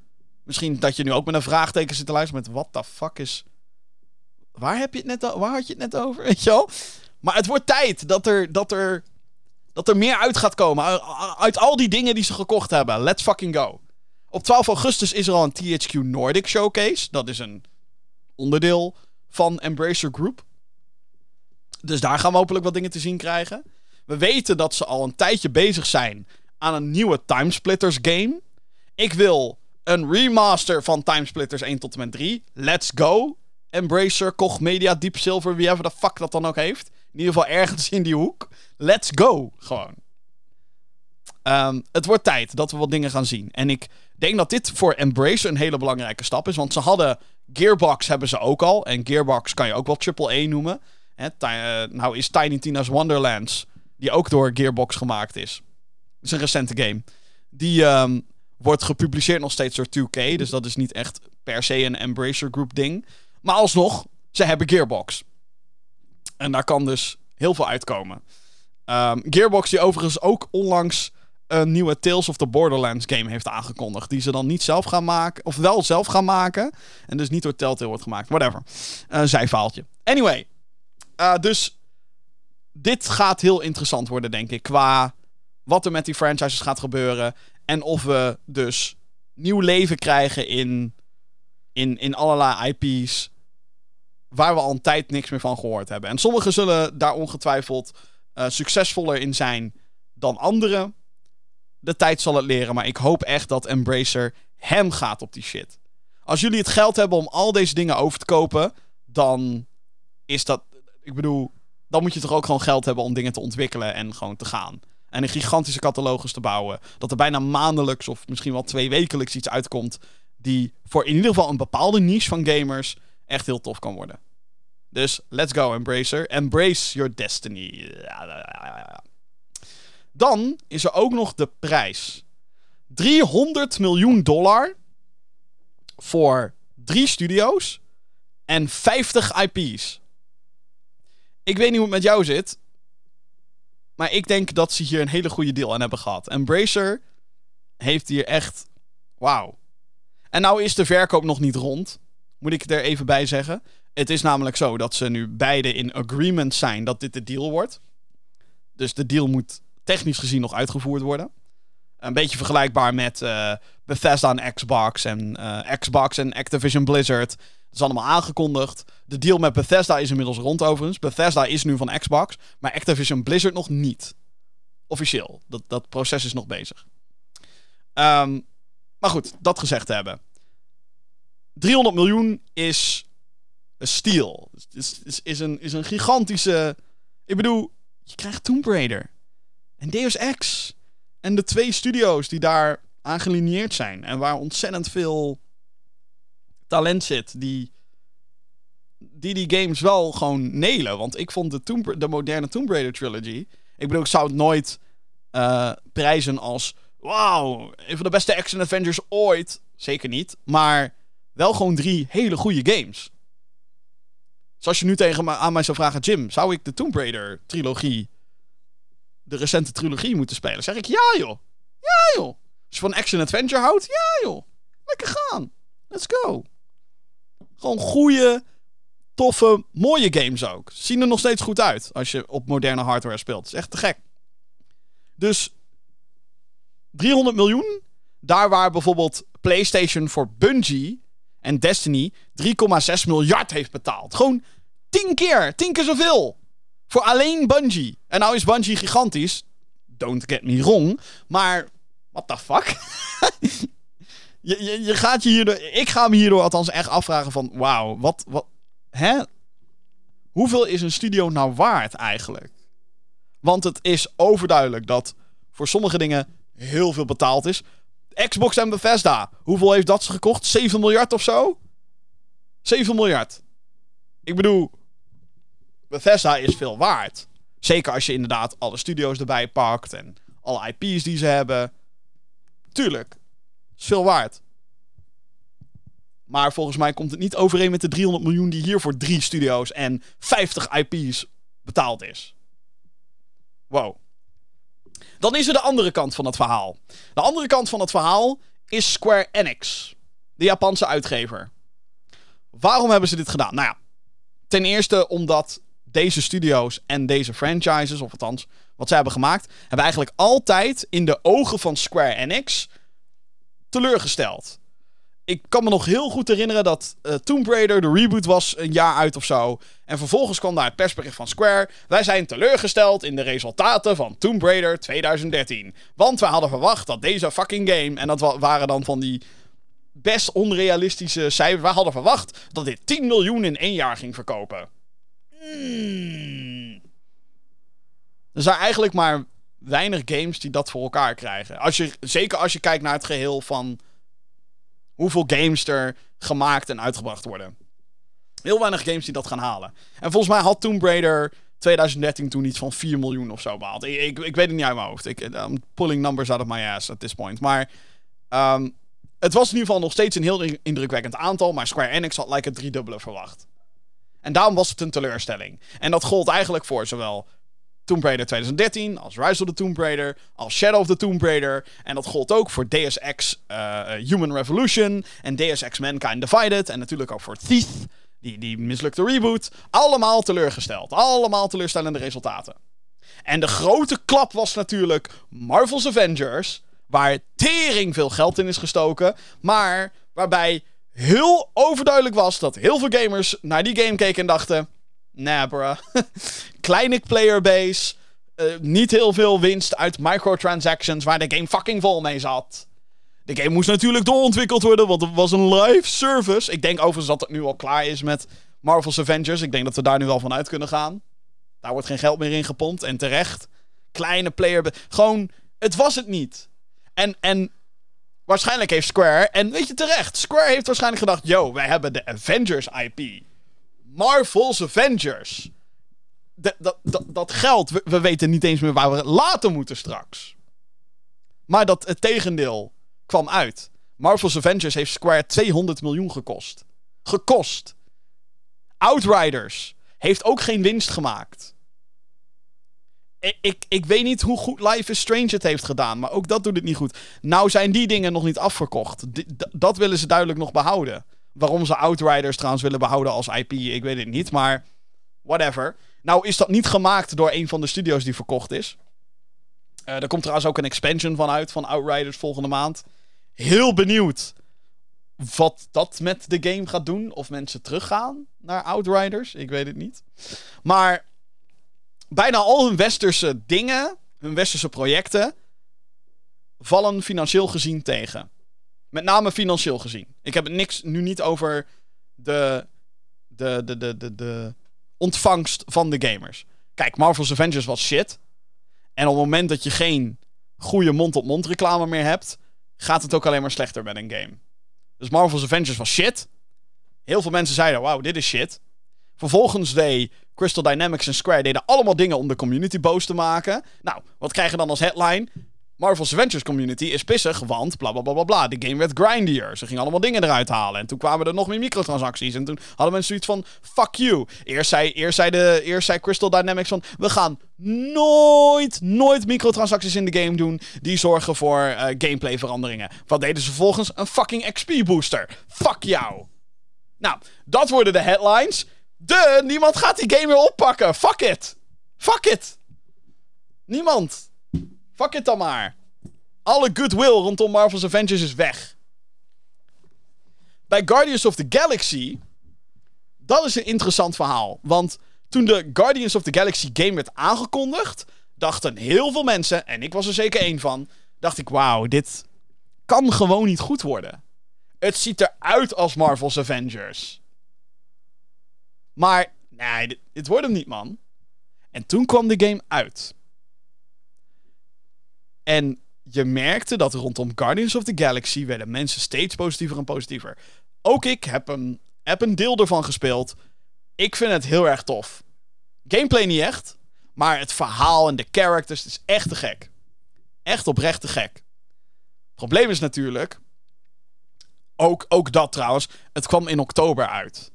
Misschien dat je nu ook met een vraagteken zit te luisteren met wat the fuck is... Waar, heb je het net waar had je het net over, weet je wel? Maar het wordt tijd dat er, dat er, dat er meer uit gaat komen. Uit al die dingen die ze gekocht hebben. Let's fucking go. Op 12 augustus is er al een THQ Nordic Showcase. Dat is een onderdeel van Embracer Group. Dus daar gaan we hopelijk wat dingen te zien krijgen. We weten dat ze al een tijdje bezig zijn aan een nieuwe Timesplitters game. Ik wil een remaster van Timesplitters 1 tot en met 3. Let's go. Embracer, Koch Media, Deep Silver, wie even de fuck dat dan ook heeft. In ieder geval ergens in die hoek. Let's go. Gewoon. Ehm, het wordt tijd dat we wat dingen gaan zien. En ik denk dat dit voor Embracer een hele belangrijke stap is. Want ze hadden Gearbox hebben ze ook al. En Gearbox kan je ook wel AAA noemen. Eh, nou is Tiny Tina's Wonderlands, die ook door Gearbox gemaakt is. is een recente game. Die ehm, wordt gepubliceerd nog steeds door 2K. Dus dat is niet echt per se een Embracer Group ding. Maar alsnog, ze hebben Gearbox. En daar kan dus heel veel uitkomen. Ehm, Gearbox die overigens ook onlangs een nieuwe Tales of the Borderlands game heeft aangekondigd. Die ze dan niet zelf gaan maken. Of wel zelf gaan maken. En dus niet door Telltale wordt gemaakt. Whatever. Een zijfaaltje. Anyway. eh, dus dit gaat heel interessant worden, denk ik. Qua wat er met die franchises gaat gebeuren. En of we dus nieuw leven krijgen in, in, in allerlei IP's. Waar we al een tijd niks meer van gehoord hebben. En sommigen zullen daar ongetwijfeld eh, succesvoller in zijn dan anderen. De tijd zal het leren, maar ik hoop echt dat Embracer hem gaat op die shit. Als jullie het geld hebben om al deze dingen over te kopen, dan is dat. Ik bedoel, dan moet je toch ook gewoon geld hebben om dingen te ontwikkelen en gewoon te gaan. En een gigantische catalogus te bouwen. Dat er bijna maandelijks of misschien wel twee wekelijks iets uitkomt. Die voor in ieder geval een bepaalde niche van gamers echt heel tof kan worden. Dus let's go, Embracer. Embrace your destiny. Dan is er ook nog de prijs. 300 miljoen dollar voor drie studio's en 50 IP's. Ik weet niet hoe het met jou zit. Maar ik denk dat ze hier een hele goede deal aan hebben gehad. Embracer heeft hier echt. Wauw. En nou is de verkoop nog niet rond. Moet ik er even bij zeggen. Het is namelijk zo dat ze nu beide in agreement zijn dat dit de deal wordt. Dus de deal moet technisch gezien nog uitgevoerd worden. Een beetje vergelijkbaar met eh, Bethesda en Xbox en eh, Xbox en Activision Blizzard. Dat is allemaal aangekondigd. De deal met Bethesda is inmiddels rond overigens. Bethesda is nu van Xbox, maar Activision Blizzard nog niet. Officieel. Dat, dat proces is nog bezig. Ehm, maar goed, dat gezegd hebben. 300 miljoen is een steal. Is, is, is, een, is een gigantische... Ik bedoel, je krijgt Tomb Raider. En Deus Ex. En de twee studio's die daar aan gelineerd zijn. En waar ontzettend veel talent zit. Die die, die games wel gewoon nelen. Want ik vond de, Tomb, de moderne Tomb Raider trilogy... Ik bedoel, ik zou het nooit eh, prijzen als... Wauw, een van de beste action adventures ooit. Zeker niet. Maar wel gewoon drie hele goede games. Dus als je nu tegen aan mij zou vragen... Jim, zou ik de Tomb Raider trilogie... De recente trilogie moeten spelen? Zeg ik ja, joh. Ja, joh. Als je van action adventure houdt? Ja, joh. Lekker gaan. Let's go. Gewoon goede, toffe, mooie games ook. Zien er nog steeds goed uit als je op moderne hardware speelt. Is echt te gek. Dus 300 miljoen. Daar waar bijvoorbeeld PlayStation voor Bungie en Destiny 3,6 miljard heeft betaald. Gewoon 10 keer, 10 keer zoveel. Voor alleen Bungie. En nou is Bungie gigantisch. Don't get me wrong. Maar, what the fuck? je, je, gaat je hierdoor... Ik ga me hierdoor althans echt afvragen van... Wauw, wat, wat... Hè? Hoeveel is een studio nou waard eigenlijk? Want het is overduidelijk dat voor sommige dingen heel veel betaald is. Xbox en Bethesda. Hoeveel heeft dat ze gekocht? 7 miljard of zo? 7 miljard. Ik bedoel, Bethesda is veel waard. Zeker als je inderdaad alle studio's erbij pakt en alle IP's die ze hebben. Tuurlijk, is veel waard. Maar volgens mij komt het niet overeen met de 300 miljoen die hier voor drie studio's en 50 IP's betaald is. Wow. Dan is er de andere kant van het verhaal. De andere kant van het verhaal is Square Enix, de Japanse uitgever. Waarom hebben ze dit gedaan? Nou ja, ten eerste omdat deze studio's en deze franchises, of althans wat zij hebben gemaakt, hebben eigenlijk altijd in de ogen van Square Enix teleurgesteld. Ik kan me nog heel goed herinneren dat uh, Tomb Raider, de reboot, was een jaar uit of zo. En vervolgens kwam daar het persbericht van Square. Wij zijn teleurgesteld in de resultaten van Tomb Raider 2013. Want we hadden verwacht dat deze fucking game... En dat wa waren dan van die best onrealistische cijfers. Wij hadden verwacht dat dit 10 miljoen in één jaar ging verkopen. Hmm. Er zijn eigenlijk maar weinig games die dat voor elkaar krijgen. Als je, zeker als je kijkt naar het geheel van hoeveel games er gemaakt en uitgebracht worden. Heel weinig games die dat gaan halen. En volgens mij had Tomb Raider 2013 toen iets van 4 miljoen of zo behaald. Ik, ik, weet het niet uit mijn hoofd. Ik, I'm pulling numbers out of my ass at this point. Maar um, het was in ieder geval nog steeds een heel indrukwekkend aantal. Maar Square Enix had like het driedubbele verwacht. En daarom was het een teleurstelling. En dat gold eigenlijk voor zowel Tomb Raider 2013, als Rise of the Tomb Raider, als Shadow of the Tomb Raider. En dat gold ook voor Deus Ex uh, Human Revolution en Deus Ex Mankind Divided. En natuurlijk ook voor Thief, die, die mislukte reboot. Allemaal teleurgesteld. Allemaal teleurstellende resultaten. En de grote klap was natuurlijk Marvel's Avengers, waar tering veel geld in is gestoken, maar waarbij heel overduidelijk was dat heel veel gamers naar die game keken en dachten... Nah, bruh. Kleine playerbase. Uh, niet heel veel winst uit microtransactions waar de game fucking vol mee zat. De game moest natuurlijk doorontwikkeld worden, want het was een live service. Ik denk overigens dat het nu al klaar is met Marvel's Avengers. Ik denk dat we daar nu wel van uit kunnen gaan. Daar wordt geen geld meer in gepompt en terecht. Kleine player. Gewoon, het was het niet. En, en waarschijnlijk heeft Square, en weet je terecht, Square heeft waarschijnlijk gedacht: yo, wij hebben de Avengers IP. Marvel's Avengers. dat, dat, dat geld, we, we, weten niet eens meer waar we laten moeten straks. Maar dat het tegendeel kwam uit. Marvel's Avengers heeft Square 200 miljoen gekost. Gekost. Outriders heeft ook geen winst gemaakt. Ik, ik, weet niet hoe goed Life is Strange het heeft gedaan, maar ook dat doet het niet goed. Nou zijn die dingen nog niet afverkocht. dat willen ze duidelijk nog behouden. Waarom ze Outriders trouwens willen behouden als IP, ik weet het niet, maar whatever. Nou is dat niet gemaakt door een van de studio's die verkocht is. Uh, er komt trouwens ook een expansion van uit van Outriders volgende maand. Heel benieuwd wat dat met de game gaat doen. Of mensen teruggaan naar Outriders. Ik weet het niet. Maar bijna al hun westerse dingen, hun westerse projecten, vallen financieel gezien tegen. Met name financieel gezien. Ik heb het niks nu niet over de, de, de, de, de, de ontvangst van de gamers. Kijk, Marvel's Avengers was shit. En op het moment dat je geen goede mond-op-mond reclame meer hebt, gaat het ook alleen maar slechter met een game. Dus Marvel's Avengers was shit. Heel veel mensen zeiden, wauw, dit is shit. Vervolgens deed Crystal Dynamics en Square deden allemaal dingen om de community boos te maken. Nou, wat krijg je dan als headline? Marvel's Avengers community is pissig, want bla bla bla bla bla. De game werd grindier. Ze gingen allemaal dingen eruit halen. En toen kwamen er nog meer microtransacties. En toen hadden mensen zoiets van: fuck you. Eerst zei, eerst zei, de, eerst zei Crystal Dynamics van: we gaan nooit, nooit microtransacties in de game doen. Die zorgen voor uh, gameplay veranderingen. Wat deden ze vervolgens? Een fucking XP booster. Fuck jou. Nou, dat worden de headlines. De, niemand gaat die game weer oppakken. Fuck it. Fuck it. Niemand. Fuck it dan maar. Alle goodwill rondom Marvel's Avengers is weg. Bij Guardians of the Galaxy. Dat is een interessant verhaal. Want toen de Guardians of the Galaxy game werd aangekondigd. dachten heel veel mensen, en ik was er zeker één van. dacht ik: wauw, dit kan gewoon niet goed worden. Het ziet eruit als Marvel's Avengers. Maar, nee, dit, wordt hem niet, man. En toen kwam de game uit. En je merkte dat rondom Guardians of the Galaxy werden mensen steeds positiever en positiever. Ook ik heb een, heb een deel ervan gespeeld. Ik vind het heel erg tof. Gameplay niet echt, maar het verhaal en de characters is echt te gek. Echt oprecht te gek. Probleem is natuurlijk, ook, ook dat trouwens, het kwam in oktober uit.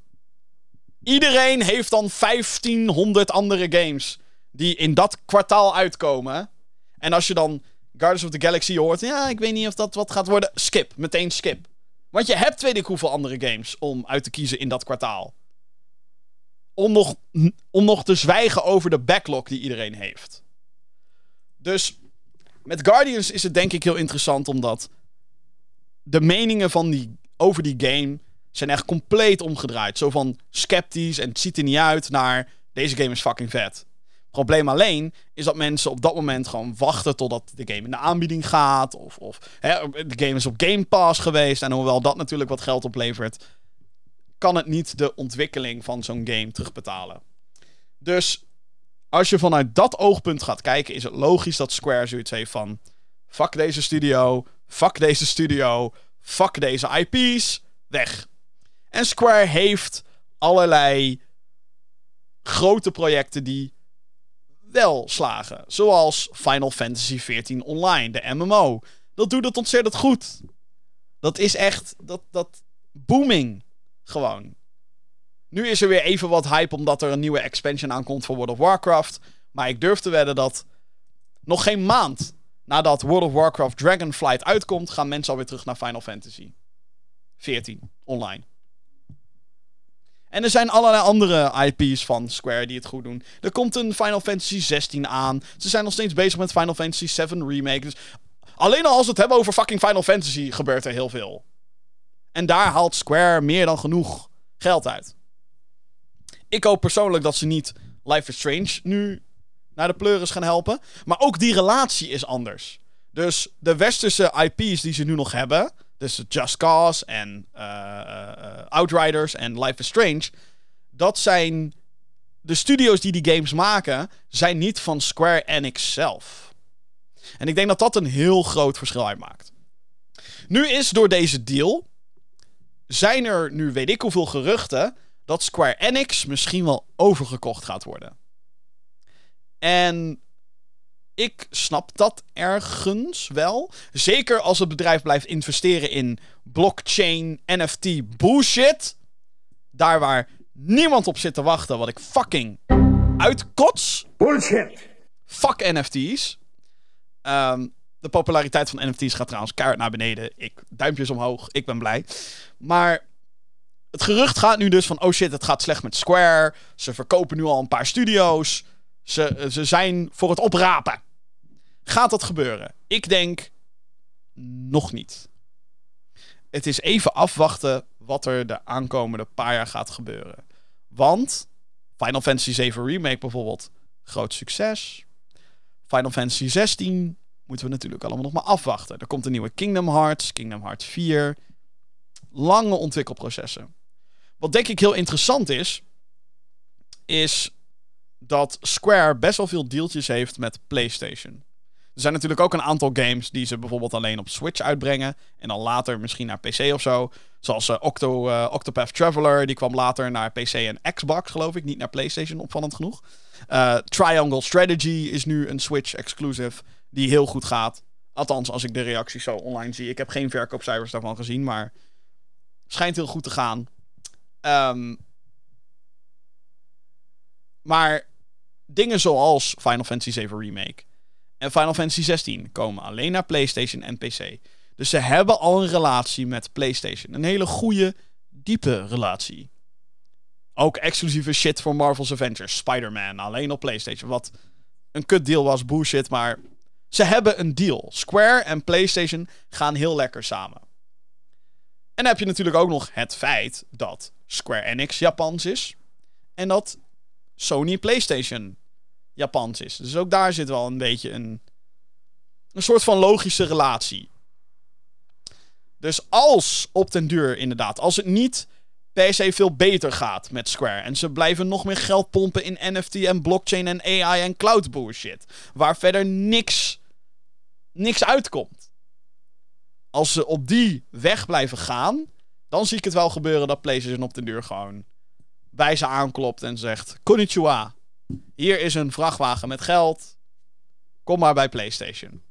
Iedereen heeft dan 1500 andere games die in dat kwartaal uitkomen. En als je dan Guardians of the Galaxy hoort. Ja, ik weet niet of dat wat gaat worden. Skip. Meteen skip. Want je hebt weet ik hoeveel andere games om uit te kiezen in dat kwartaal. Om nog, om nog te zwijgen over de backlog die iedereen heeft. Dus met Guardians is het denk ik heel interessant omdat de meningen van die, over die game zijn echt compleet omgedraaid. Zo van sceptisch en het ziet er niet uit naar deze game is fucking vet. Probleem alleen is dat mensen op dat moment gewoon wachten totdat de game in de aanbieding gaat. Of, of hè, de game is op Game Pass geweest. En hoewel dat natuurlijk wat geld oplevert, kan het niet de ontwikkeling van zo'n game terugbetalen. Dus als je vanuit dat oogpunt gaat kijken, is het logisch dat Square zoiets heeft van: fuck deze studio, fuck deze studio, fuck deze IP's, weg. En Square heeft allerlei grote projecten die wel slagen. Zoals Final Fantasy XIV Online, de MMO. Dat doet het ontzettend goed. Dat is echt, dat, dat booming. Gewoon. Nu is er weer even wat hype omdat er een nieuwe expansion aankomt voor World of Warcraft. Maar ik durf te wedden dat nog geen maand nadat World of Warcraft Dragonflight uitkomt, gaan mensen alweer terug naar Final Fantasy 14 online. En er zijn allerlei andere IP's van Square die het goed doen. Er komt een Final Fantasy 16 aan. Ze zijn nog steeds bezig met Final Fantasy 7 Remake. Dus alleen al als we het hebben over fucking Final Fantasy gebeurt er heel veel. En daar haalt Square meer dan genoeg geld uit. Ik hoop persoonlijk dat ze niet Life is Strange nu naar de pleuris gaan helpen. Maar ook die relatie is anders. Dus de westerse IP's die ze nu nog hebben. Dus Just Cause en uh, Outriders en Life is Strange. Dat zijn. De studio's die die games maken, zijn niet van Square Enix zelf. En ik denk dat dat een heel groot verschil uitmaakt. Nu is door deze deal. Zijn er nu weet ik hoeveel geruchten. dat Square Enix misschien wel overgekocht gaat worden. En ik snap dat ergens wel. Zeker als het bedrijf blijft investeren in blockchain, NFT bullshit. Daar waar niemand op zit te wachten, wat ik fucking uitkots. Bullshit! Fuck NFT's. Ehm, de populariteit van NFT's gaat trouwens keihard naar beneden. Ik, duimpjes omhoog, ik ben blij. Maar het gerucht gaat nu dus van: oh shit, het gaat slecht met Square. Ze verkopen nu al een paar studio's. Ze, ze zijn voor het oprapen. Gaat dat gebeuren? Ik denk nog niet. Het is even afwachten wat er de aankomende paar jaar gaat gebeuren. Want Final Fantasy 7 Remake bijvoorbeeld, groot succes. Final Fantasy 16 moeten we natuurlijk allemaal nog maar afwachten. Er komt een nieuwe Kingdom Hearts, Kingdom Hearts 4. Lange ontwikkelprocessen. Wat denk ik heel interessant is, is dat Square best wel veel deeltjes heeft met PlayStation. Er zijn natuurlijk ook een aantal games die ze bijvoorbeeld alleen op Switch uitbrengen. En dan later misschien naar PC of zo. Zoals uh, Octo, uh, Octopath Traveler. Die kwam later naar PC en Xbox, geloof ik. Niet naar PlayStation, opvallend genoeg. Uh, Triangle Strategy is nu een Switch exclusive. Die heel goed gaat. Althans, als ik de reacties zo online zie. Ik heb geen verkoopcijfers daarvan gezien. Maar schijnt heel goed te gaan. Um, maar dingen zoals Final Fantasy 7 Remake en Final Fantasy 16 komen alleen naar PlayStation en PC. Dus ze hebben al een relatie met PlayStation. Een hele goede, diepe relatie. Ook exclusieve shit voor Marvel's Avengers. Spider-Man alleen op PlayStation. Wat een kut deal was, bullshit. Maar ze hebben een deal. Square en PlayStation gaan heel lekker samen. En dan heb je natuurlijk ook nog het feit dat Square Enix Japans is. En dat Sony PlayStation Japans is. Dus ook daar zit wel een beetje een, een soort van logische relatie. Dus als op den duur inderdaad, als het niet per se veel beter gaat met Square. En ze blijven nog meer geld pompen in NFT en blockchain en AI en cloud bullshit. Waar verder niks, niks uitkomt. Als ze op die weg blijven gaan, dan zie ik het wel gebeuren dat PlayStation op den duur gewoon bij ze aanklopt en zegt: Konnichiwa. Hier is een vrachtwagen met geld. Kom maar bij PlayStation.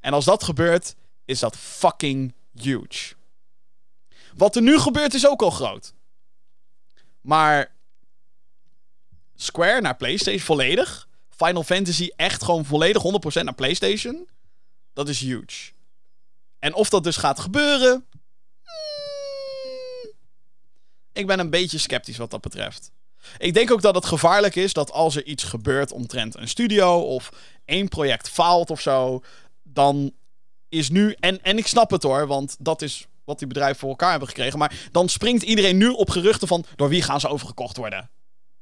En als dat gebeurt, is dat fucking huge. Wat er nu gebeurt is ook al groot. Maar Square naar PlayStation volledig. Final Fantasy echt gewoon volledig 100% naar PlayStation. Dat is huge. En of dat dus gaat gebeuren. Hmm, ik ben een beetje sceptisch wat dat betreft. Ik denk ook dat het gevaarlijk is dat als er iets gebeurt omtrent een studio of één project faalt of zo, dan is nu. En, en ik snap het hoor, want dat is wat die bedrijven voor elkaar hebben gekregen. Maar dan springt iedereen nu op geruchten van door wie gaan ze overgekocht worden.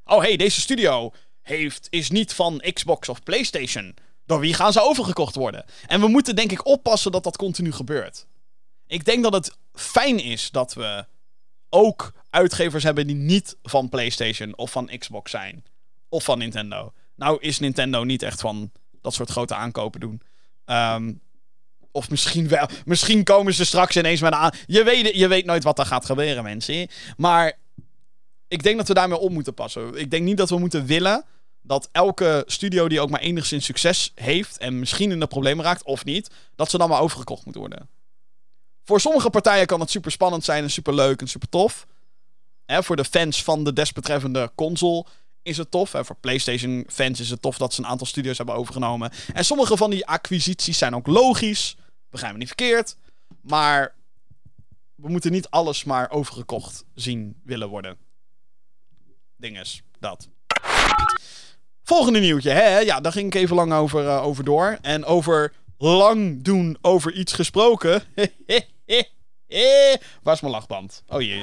Oh hey, deze studio heeft, is niet van Xbox of PlayStation. Door wie gaan ze overgekocht worden? En we moeten denk ik oppassen dat dat continu gebeurt. Ik denk dat het fijn is dat we ook uitgevers hebben die niet van PlayStation of van Xbox zijn. Of van Nintendo. Nou is Nintendo niet echt van dat soort grote aankopen doen. Ehm, of misschien wel. Misschien komen ze straks ineens met aan. Je weet, je weet nooit wat er gaat gebeuren, mensen. Maar ik denk dat we daarmee op moeten passen. Ik denk niet dat we moeten willen dat elke studio die ook maar enigszins succes heeft en misschien in de problemen raakt of niet, dat ze dan maar overgekocht moet worden. Voor sommige partijen kan het super spannend zijn en super leuk en super tof. Voor de fans van de desbetreffende console is het tof. Hè, voor PlayStation fans is het tof dat ze een aantal studios hebben overgenomen. En sommige van die acquisities zijn ook logisch. Begrijp me niet verkeerd. Maar we moeten niet alles maar overgekocht zien willen worden. Dinges, dat. Volgende nieuwtje, hè? Ja, daar ging ik even lang over, uh, over door. En over lang doen over iets gesproken. Waar is mijn lachband? Oh jee.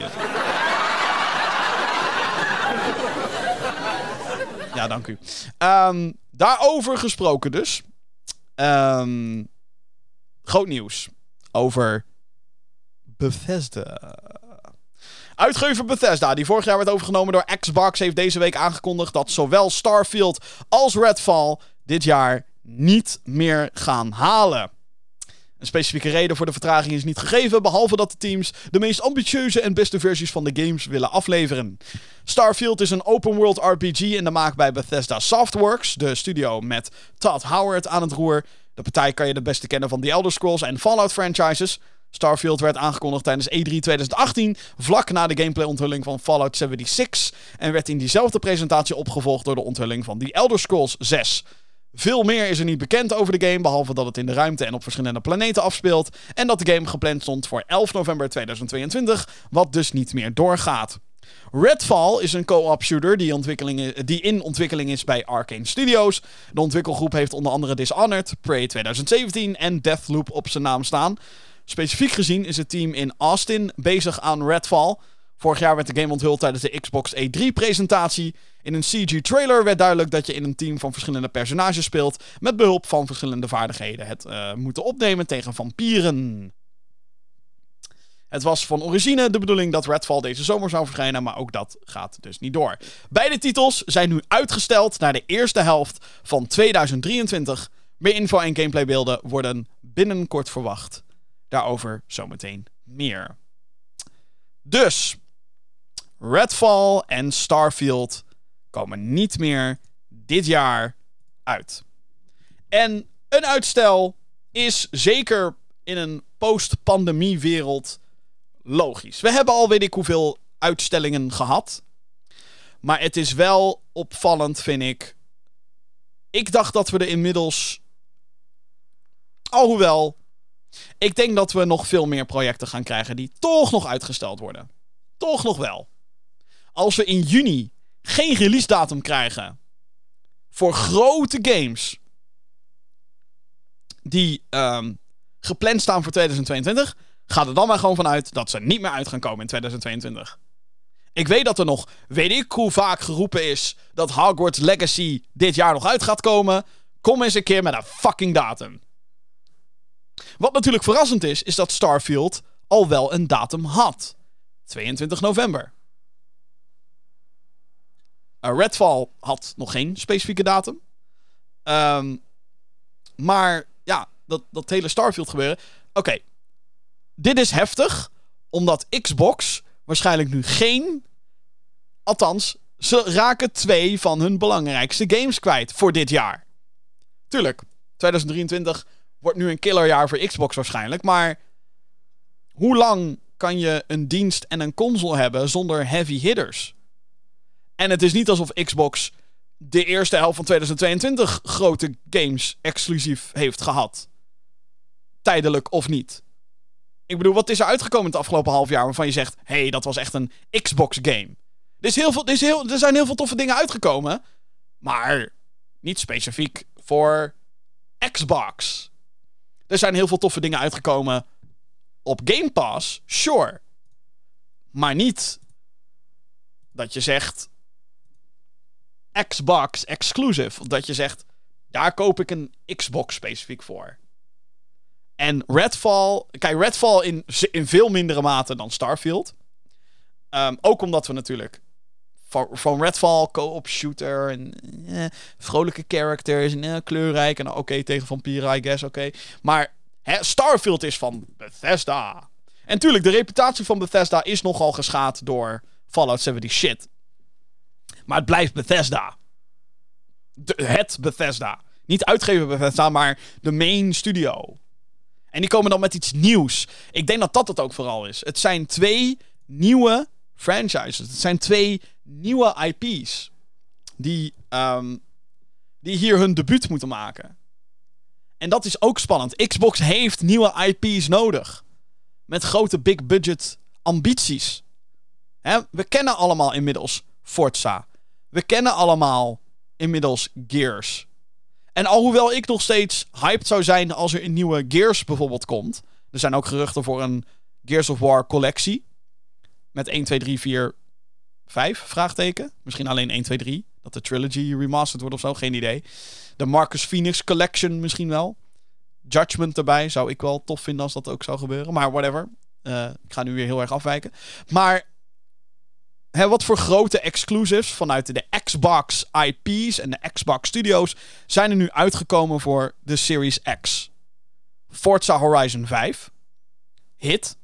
Ja, dank u. Um, daarover gesproken dus. Um, groot nieuws over Bethesda. Uitgever Bethesda, die vorig jaar werd overgenomen door Xbox, heeft deze week aangekondigd dat zowel Starfield als Redfall dit jaar niet meer gaan halen. Een specifieke reden voor de vertraging is niet gegeven, behalve dat de teams de meest ambitieuze en beste versies van de games willen afleveren. Starfield is een open-world RPG in de maak bij Bethesda Softworks, de studio met Todd Howard aan het roer. De partij kan je de beste kennen van The Elder Scrolls en Fallout franchises. Starfield werd aangekondigd tijdens E3 2018, vlak na de gameplay-onthulling van Fallout 76, en werd in diezelfde presentatie opgevolgd door de onthulling van The Elder Scrolls 6. Veel meer is er niet bekend over de game, behalve dat het in de ruimte en op verschillende planeten afspeelt, en dat de game gepland stond voor 11 november 2022, wat dus niet meer doorgaat. Redfall is een co-op shooter die, die, in ontwikkeling is bij Arkane Studios. De ontwikkelgroep heeft onder andere Dishonored, Prey 2017 en Deathloop op zijn naam staan. Specifiek gezien is het team in Austin bezig aan Redfall. Vorig jaar werd de game onthuld tijdens de Xbox E3-presentatie. In een CG-trailer werd duidelijk dat je in een team van verschillende personages speelt. met behulp van verschillende vaardigheden. Het uh, moeten opnemen tegen vampieren. Het was van origine de bedoeling dat Redfall deze zomer zou verschijnen, maar ook dat gaat dus niet door. Beide titels zijn nu uitgesteld naar de eerste helft van 2023. Meer info en gameplaybeelden worden binnenkort verwacht. Daarover zometeen meer. Dus, Redfall en Starfield komen niet meer dit jaar uit. En een uitstel is zeker in een post-pandemie wereld logisch. We hebben al weet ik hoeveel uitstellingen gehad. Maar het is wel opvallend, vind ik. Ik dacht dat we er inmiddels. Alhoewel. Ik denk dat we nog veel meer projecten gaan krijgen die toch nog uitgesteld worden. Toch nog wel. Als we in juni geen release datum krijgen voor grote games die um, gepland staan voor 2022, Ga er dan maar gewoon vanuit dat ze niet meer uit gaan komen in 2022. Ik weet dat er nog, weet ik hoe vaak geroepen is dat Hogwarts Legacy dit jaar nog uit gaat komen. Kom eens een keer met een fucking datum. Wat natuurlijk verrassend is, is dat Starfield al wel een datum had. 22 november. Uh, Redfall had nog geen specifieke datum. Um, maar ja, dat, dat hele Starfield gebeuren. Oké, dit is heftig, omdat Xbox waarschijnlijk nu geen. Althans, ze raken twee van hun belangrijkste games kwijt voor dit jaar. Tuurlijk, 2023 wordt nu een killerjaar voor Xbox waarschijnlijk, maar hoe lang kan je een dienst en een console hebben zonder heavy hitters? En het is niet alsof Xbox de eerste helft van 2022 grote games exclusief heeft gehad. Tijdelijk of niet. Ik bedoel, wat is er uitgekomen het afgelopen half jaar waarvan je zegt: hé, hey, dat was echt een Xbox-game? Er, is heel veel, er, is heel, er zijn heel veel toffe dingen uitgekomen, maar niet specifiek voor Xbox. Er zijn heel veel toffe dingen uitgekomen op Game Pass, sure. Maar niet dat je zegt: Xbox exclusive. Dat je zegt, daar koop ik een Xbox specifiek voor. En Redfall, kijk, Redfall in, in veel mindere mate dan Starfield. Ehm, ook omdat we natuurlijk van, Redfall, co-op shooter en eh, vrolijke characters en eh, kleurrijk en oké tegen vampieren, I guess, oké. Maar Starfield is van Bethesda. En tuurlijk, de reputatie van Bethesda is nogal geschaad door Fallout 70 shit. Maar het blijft Bethesda. Het Bethesda. Niet uitgeven Bethesda, maar de main studio. En die komen dan met iets nieuws. Ik denk dat dat het ook vooral is. Het zijn twee nieuwe franchises. Het zijn twee nieuwe IP's. Die, ehm, die hier hun debuut moeten maken. En dat is ook spannend. Xbox heeft nieuwe IP's nodig. Met grote big budget ambities. We kennen allemaal inmiddels Forza. We kennen allemaal inmiddels Gears. En alhoewel ik nog steeds hyped zou zijn als er een nieuwe Gears bijvoorbeeld komt. Er zijn ook geruchten voor een Gears of War collectie. Met 1, 2, 3, 4, 5 vraagteken. Misschien alleen 1, 2, 3. Dat de trilogy remastered wordt of zo. Geen idee. De Marcus Phoenix collection misschien wel. Judgment erbij zou ik wel tof vinden als dat ook zou gebeuren. Maar whatever. Uh, ik ga nu weer heel erg afwijken. Maar hè, wat voor grote exclusives vanuit de Xbox IP's en de Xbox Studios zijn er nu uitgekomen voor de Series X? Forza Horizon 5. Hit.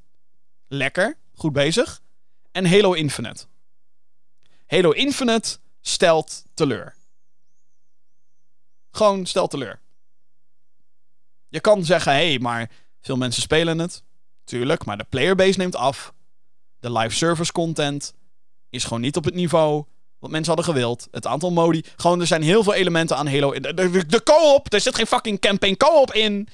Lekker. Goed bezig. En Halo Infinite. Halo Infinite stelt teleur. Gewoon stelt teleur. Je kan zeggen, hé, maar veel mensen spelen het. Tuurlijk, maar de playerbase neemt af. De live service content is gewoon niet op het niveau wat mensen hadden gewild. Het aantal modi. Gewoon, er zijn heel veel elementen aan Halo. De, de, co-op. Er zit geen fucking campaign co-op in.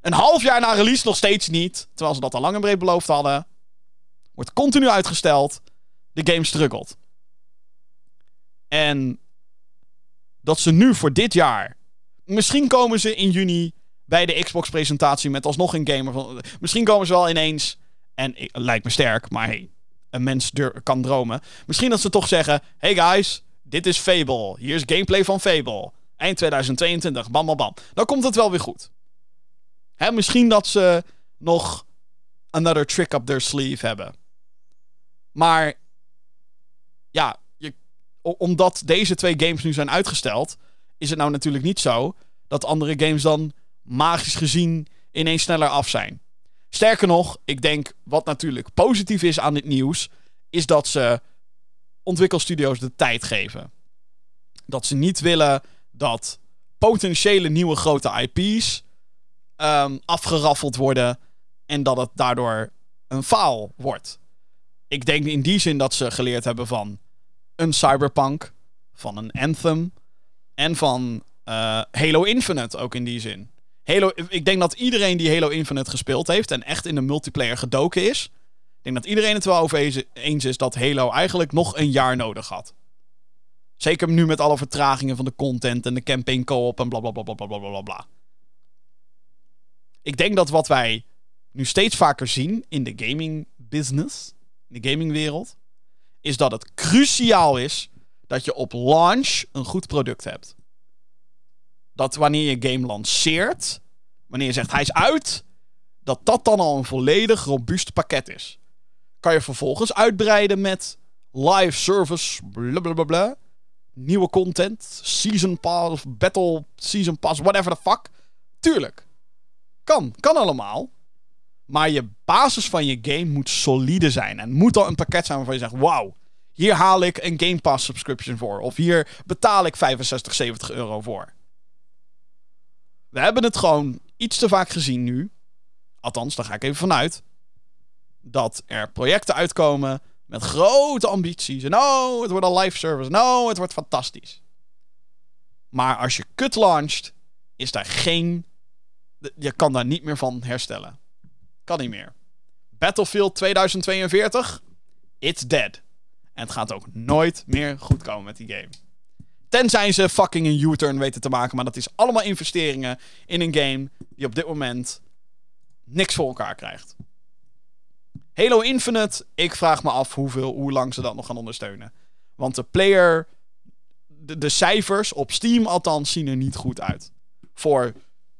Een half jaar na release nog steeds niet. Terwijl ze dat al lang en breed beloofd hadden. Wordt continu uitgesteld. De game struggelt. En dat ze nu voor dit jaar. Misschien komen ze in juni bij de Xbox-presentatie met alsnog een gamer. Misschien komen ze wel ineens. En lijkt me sterk, maar hey, een mens kan dromen. Misschien dat ze toch zeggen: Hey guys, dit is Fable. Hier is gameplay van Fable. Eind 2022, bam bam bam. Dan komt het wel weer goed. Hè, misschien dat ze nog another trick up their sleeve hebben. Maar ja, je, omdat deze twee games nu zijn uitgesteld, is het nou natuurlijk niet zo dat andere games dan magisch gezien ineens sneller af zijn. Sterker nog, ik denk wat natuurlijk positief is aan dit nieuws, is dat ze ontwikkelstudio's de tijd geven. Dat ze niet willen dat potentiële nieuwe grote IP's um, afgeraffeld worden en dat het daardoor een faal wordt. Ik denk in die zin dat ze geleerd hebben van een Cyberpunk, van een Anthem en van uh, Halo Infinite ook in die zin. Halo, ik denk dat iedereen die Halo Infinite gespeeld heeft en echt in de multiplayer gedoken is, ik denk dat iedereen het wel over eens is dat Halo eigenlijk nog een jaar nodig had. Zeker nu met alle vertragingen van de content en de campaign co-op en bla bla bla bla bla bla bla. Ik denk dat wat wij nu steeds vaker zien in de gaming business, in de gamingwereld, is dat het cruciaal is dat je op launch een goed product hebt dat wanneer je game lanceert, wanneer je zegt hij is uit, dat dat dan al een volledig robuust pakket is. Kan je vervolgens uitbreiden met live service, blablabla, nieuwe content, season pass, battle season pass, whatever the fuck. Tuurlijk. Kan, kan allemaal. Maar je basis van je game moet solide zijn. En moet al een pakket zijn waarvan je zegt: wauw, hier haal ik een Game Pass subscription voor. Of hier betaal ik 65, 70 euro voor. We hebben het gewoon iets te vaak gezien nu. Althans, daar ga ik even vanuit. Dat er projecten uitkomen met grote ambities. En oh, het wordt een live service. No, het wordt fantastisch. Maar als je kut launcht, is daar geen. Je kan daar niet meer van herstellen. Kan niet meer. Battlefield 2042, it's dead. En het gaat ook nooit meer goed komen met die game. Tenzij ze fucking een U-turn weten te maken. Maar dat is allemaal investeringen in een game die op dit moment niks voor elkaar krijgt. Halo Infinite, ik vraag me af hoeveel, hoe lang ze dat nog gaan ondersteunen. Want de player, de, cijfers op Steam althans zien er niet goed uit. Voor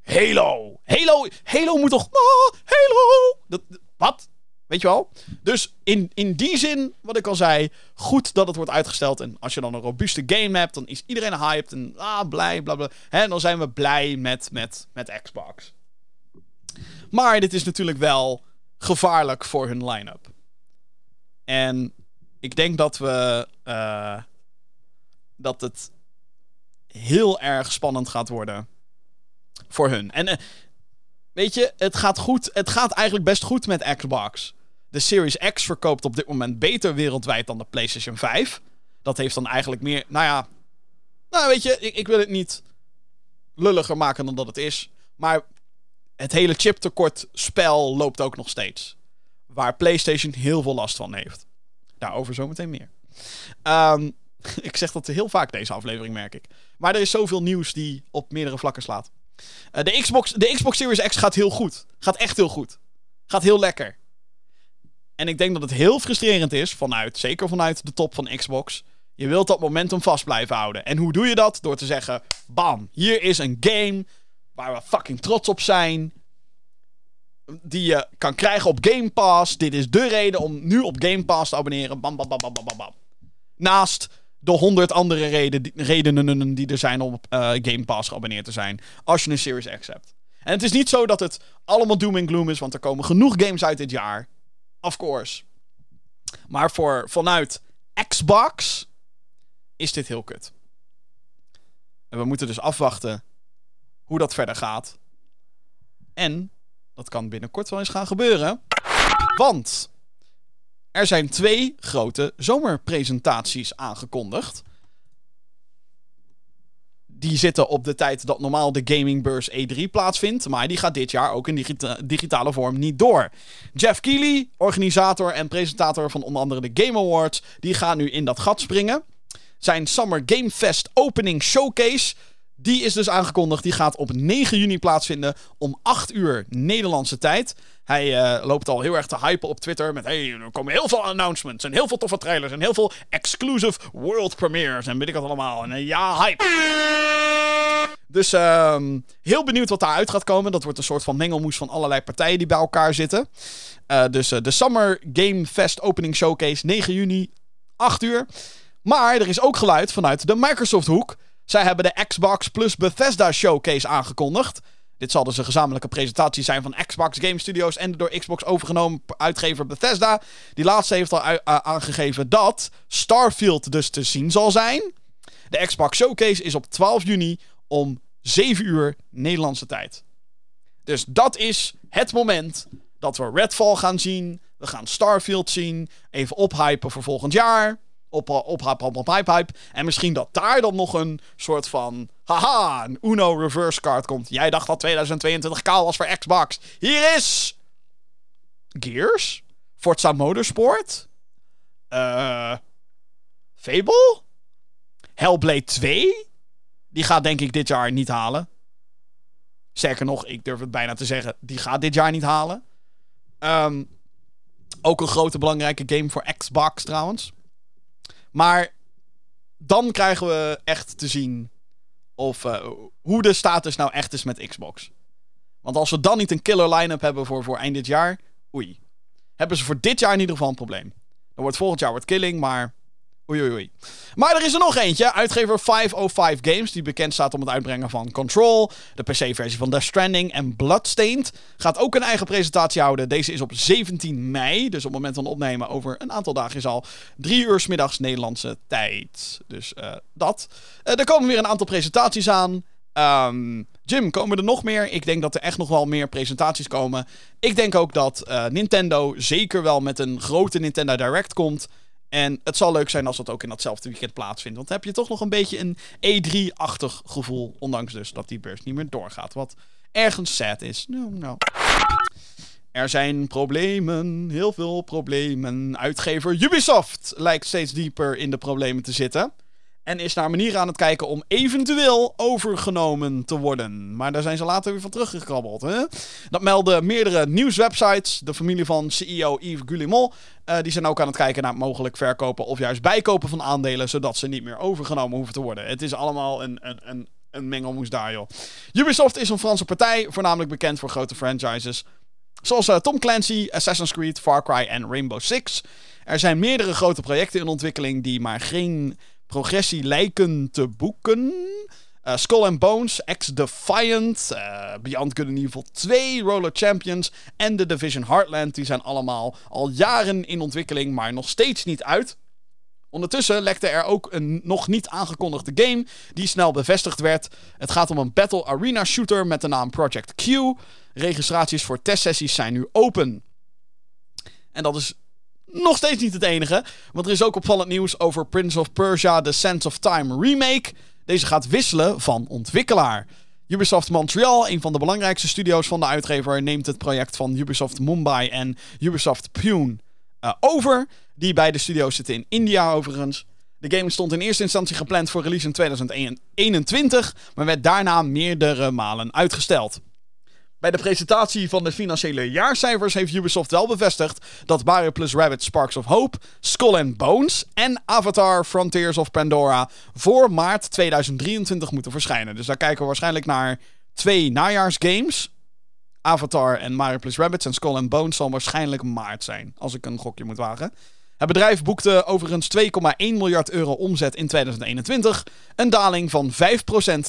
Halo. Halo, Halo moet toch... Ah, Halo! Dat, wat? Weet je wel? Dus in, in die zin, wat ik al zei, goed dat het wordt uitgesteld. En als je dan een robuuste game hebt, dan is iedereen hyped en ah, blij, bla bla. Hè, dan zijn we blij met, met, met Xbox. Maar dit is natuurlijk wel gevaarlijk voor hun line-up. En ik denk dat we. eh, dat het heel erg spannend gaat worden. Voor hun. En eh, weet je, het gaat goed. Het gaat eigenlijk best goed met Xbox. De Series X verkoopt op dit moment beter wereldwijd dan de PlayStation 5. Dat heeft dan eigenlijk meer. Nou ja. Nou, weet je, ik, ik wil het niet lulliger maken dan dat het is. Maar het hele chiptekort spel loopt ook nog steeds. Waar PlayStation heel veel last van heeft. Daarover zometeen meer. Ehm, ik zeg dat heel vaak deze aflevering, merk ik. Maar er is zoveel nieuws die op meerdere vlakken slaat. Eh, de, Xbox, de Xbox Series X gaat heel goed. Gaat echt heel goed. Gaat heel lekker. En ik denk dat het heel frustrerend is, vanuit, zeker vanuit de top van Xbox. Je wilt dat momentum vast blijven houden. En hoe doe je dat? Door te zeggen: bam, hier is een game waar we fucking trots op zijn. Die je kan krijgen op Game Pass. Dit is de reden om nu op Game Pass te abonneren. Bam, bam, bam, bam, bam, bam. Naast de honderd andere redenen die er zijn om op eh, Game Pass geabonneerd te zijn. Als je een Series X hebt. En het is niet zo dat het allemaal doom en gloom is, want er komen genoeg games uit dit jaar. Of course. Maar voor vanuit Xbox is dit heel kut. En we moeten dus afwachten hoe dat verder gaat. En dat kan binnenkort wel eens gaan gebeuren. Want er zijn twee grote zomerpresentaties aangekondigd. Die zitten op de tijd dat normaal de gamingbeurs E3 plaatsvindt. Maar die gaat dit jaar ook in digita- digitale vorm niet door. Jeff Keighley, organisator en presentator van onder andere de Game Awards, die gaat nu in dat gat springen. Zijn Summer Game Fest Opening Showcase, die is dus aangekondigd. Die gaat op 9 juni plaatsvinden om 8 uur Nederlandse tijd. Hij eh, loopt al heel erg te hypen op Twitter met... Hey, er komen heel veel announcements en heel veel toffe trailers... en heel veel exclusive world premieres en weet ik wat allemaal. En eh, ja, hype! Dus ehm, heel benieuwd wat daaruit gaat komen. Dat wordt een soort van mengelmoes van allerlei partijen die bij elkaar zitten. Eh, dus de Summer Game Fest Opening Showcase 9 juni, 8 uur. Maar er is ook geluid vanuit de Microsoft hoek. Zij hebben de Xbox plus Bethesda Showcase aangekondigd. Dit zal dus een gezamenlijke presentatie zijn van Xbox Game Studios en de door Xbox overgenomen uitgever Bethesda. Die laatste heeft al aangegeven dat Starfield dus te zien zal zijn. De Xbox Showcase is op 12 juni om 7 uur Nederlandse tijd. Dus dat is het moment dat we Redfall gaan zien. We gaan Starfield zien. Even ophypen voor volgend jaar. Op, op, op, hype, hype. En misschien dat daar dan nog een soort van... Haha, een Uno reverse card komt. Jij dacht dat 2022 kaal was voor Xbox. Hier is... Gears? Forza Motorsport? Eh... Fable? Hellblade 2? Die gaat denk ik dit jaar niet halen. Sterker nog, ik durf het bijna te zeggen, die gaat dit jaar niet halen. Ehm, ook een grote belangrijke game voor Xbox trouwens. Maar dan krijgen we echt te zien of, eh, hoe de status nou echt is met Xbox. Want als we dan niet een killer line-up hebben voor, voor eind dit jaar, oei. Hebben ze voor dit jaar in ieder geval een probleem. Dan wordt volgend jaar wordt killing, maar Oei, oei, oei. Maar er is er nog eentje. Uitgever 505 Games, die bekend staat om het uitbrengen van Control, de PC-versie van Death Stranding en Bloodstained, gaat ook een eigen presentatie houden. Deze is op 17 mei, dus op het moment van opnemen over een aantal dagen is al drie uur 's middags Nederlandse tijd. Dus eh, dat. Eh, er komen weer een aantal presentaties aan. Ehm, Jim, komen er nog meer? Ik denk dat er echt nog wel meer presentaties komen. Ik denk ook dat eh, Nintendo zeker wel met een grote Nintendo Direct komt. En het zal leuk zijn als dat ook in datzelfde weekend plaatsvindt. Want dan heb je toch nog een beetje een E3-achtig gevoel. Ondanks dus dat die beurs niet meer doorgaat. Wat ergens sad is. Nou, nou. Er zijn problemen, heel veel problemen. Uitgever Ubisoft lijkt steeds dieper in de problemen te zitten. En is naar manieren aan het kijken om eventueel overgenomen te worden. Maar daar zijn ze later weer van teruggekrabbeld. Hè? Dat melden meerdere nieuwswebsites. De familie van CEO Yves Guillemot. eh, die zijn ook aan het kijken naar mogelijk verkopen of juist bijkopen van aandelen. Zodat ze niet meer overgenomen hoeven te worden. Het is allemaal een, een, een, een mengelmoes daar, joh. Ubisoft is een Franse partij. Voornamelijk bekend voor grote franchises. Zoals eh, Tom Clancy, Assassin's Creed, Far Cry en Rainbow Six. Er zijn meerdere grote projecten in ontwikkeling die maar geen progressie lijken te boeken. Eh, Skull and Bones, X-Defiant, eh, Beyond Good and Evil 2, Roller Champions en The Division Heartland. Die zijn allemaal al jaren in ontwikkeling, maar nog steeds niet uit. Ondertussen lekte er ook een nog niet aangekondigde game die snel bevestigd werd. Het gaat om een Battle Arena shooter met de naam Project Q. Registraties voor testsessies zijn nu open. En dat is nog steeds niet het enige, want er is ook opvallend nieuws over Prince of Persia The Sands of Time remake. Deze gaat wisselen van ontwikkelaar. Ubisoft Montreal, een van de belangrijkste studio's van de uitgever, neemt het project van Ubisoft Mumbai en Ubisoft Pune uh, over. Die beide studio's zitten in India overigens. De game stond in eerste instantie gepland voor release in 2021, maar werd daarna meerdere malen uitgesteld. Bij de presentatie van de financiële jaarcijfers heeft Ubisoft wel bevestigd dat Mario plus Rabbids Sparks of Hope, Skull and Bones en Avatar Frontiers of Pandora voor maart 2023 moeten verschijnen. Dus daar kijken we waarschijnlijk naar twee najaarsgames. Avatar en Mario plus Rabbids en Skull and Bones zal waarschijnlijk maart zijn, als ik een gokje moet wagen. Het bedrijf boekte overigens 2,1 miljard euro omzet in 2021, een daling van 5%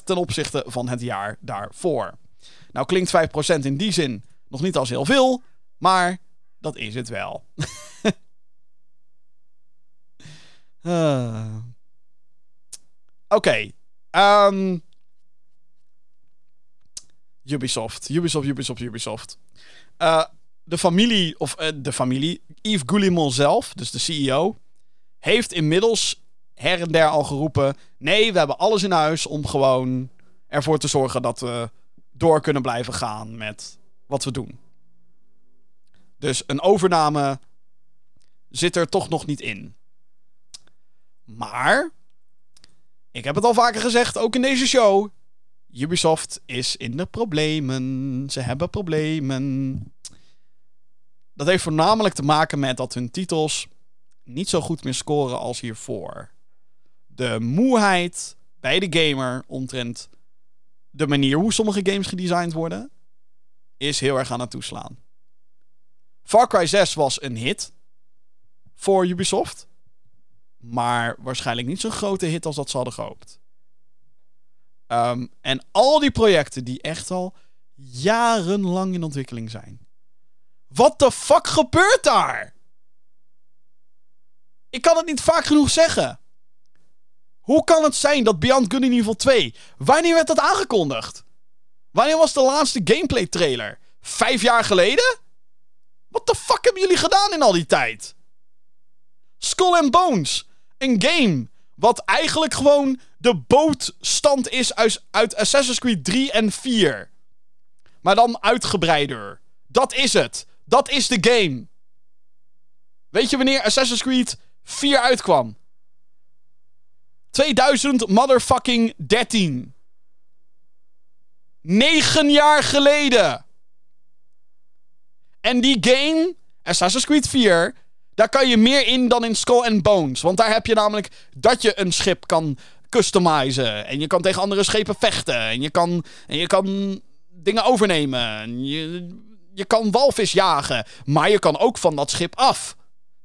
ten opzichte van het jaar daarvoor. Nou klinkt 5% in die zin nog niet als heel veel, maar dat is het wel. uh. Oké. Okay. Um. Ubisoft. Ubisoft, Ubisoft, Ubisoft. Uh, de familie, of uh, de familie, Yves Goulimont zelf, dus de CEO, heeft inmiddels her en der al geroepen: nee, we hebben alles in huis om gewoon ervoor te zorgen dat we door kunnen blijven gaan met wat we doen. Dus een overname zit er toch nog niet in. Maar, ik heb het al vaker gezegd, ook in deze show. Ubisoft is in de problemen. Ze hebben problemen. Dat heeft voornamelijk te maken met dat hun titels niet zo goed meer scoren als hiervoor. De moeheid bij de gamer omtrent de manier hoe sommige games gedesigned worden, is heel erg aan het toeslaan. Far Cry 6 was een hit voor Ubisoft. Maar waarschijnlijk niet zo'n grote hit als dat ze hadden gehoopt. Um, en al die projecten die echt al jarenlang in ontwikkeling zijn. Wat de fuck gebeurt daar? Ik kan het niet vaak genoeg zeggen. Hoe kan het zijn dat Beyond Good and Evil 2... Wanneer werd dat aangekondigd? Wanneer was de laatste gameplay trailer? Vijf jaar geleden? Wat de fuck hebben jullie gedaan in al die tijd? Skull and Bones. Een game wat eigenlijk gewoon de bootstand is uit, uit Assassin's Creed 3 en 4. Maar dan uitgebreider. Dat is het. Dat is de game. Weet je wanneer Assassin's Creed 4 uitkwam? 2000 motherfucking 13. Negen jaar geleden. En die game, Assassin's Creed 4, daar kan je meer in dan in Skull and Bones. Want daar heb je namelijk dat je een schip kan customizen. En je kan tegen andere schepen vechten. En je kan, en je kan dingen overnemen. Je, je kan walvis jagen. Maar je kan ook van dat schip af.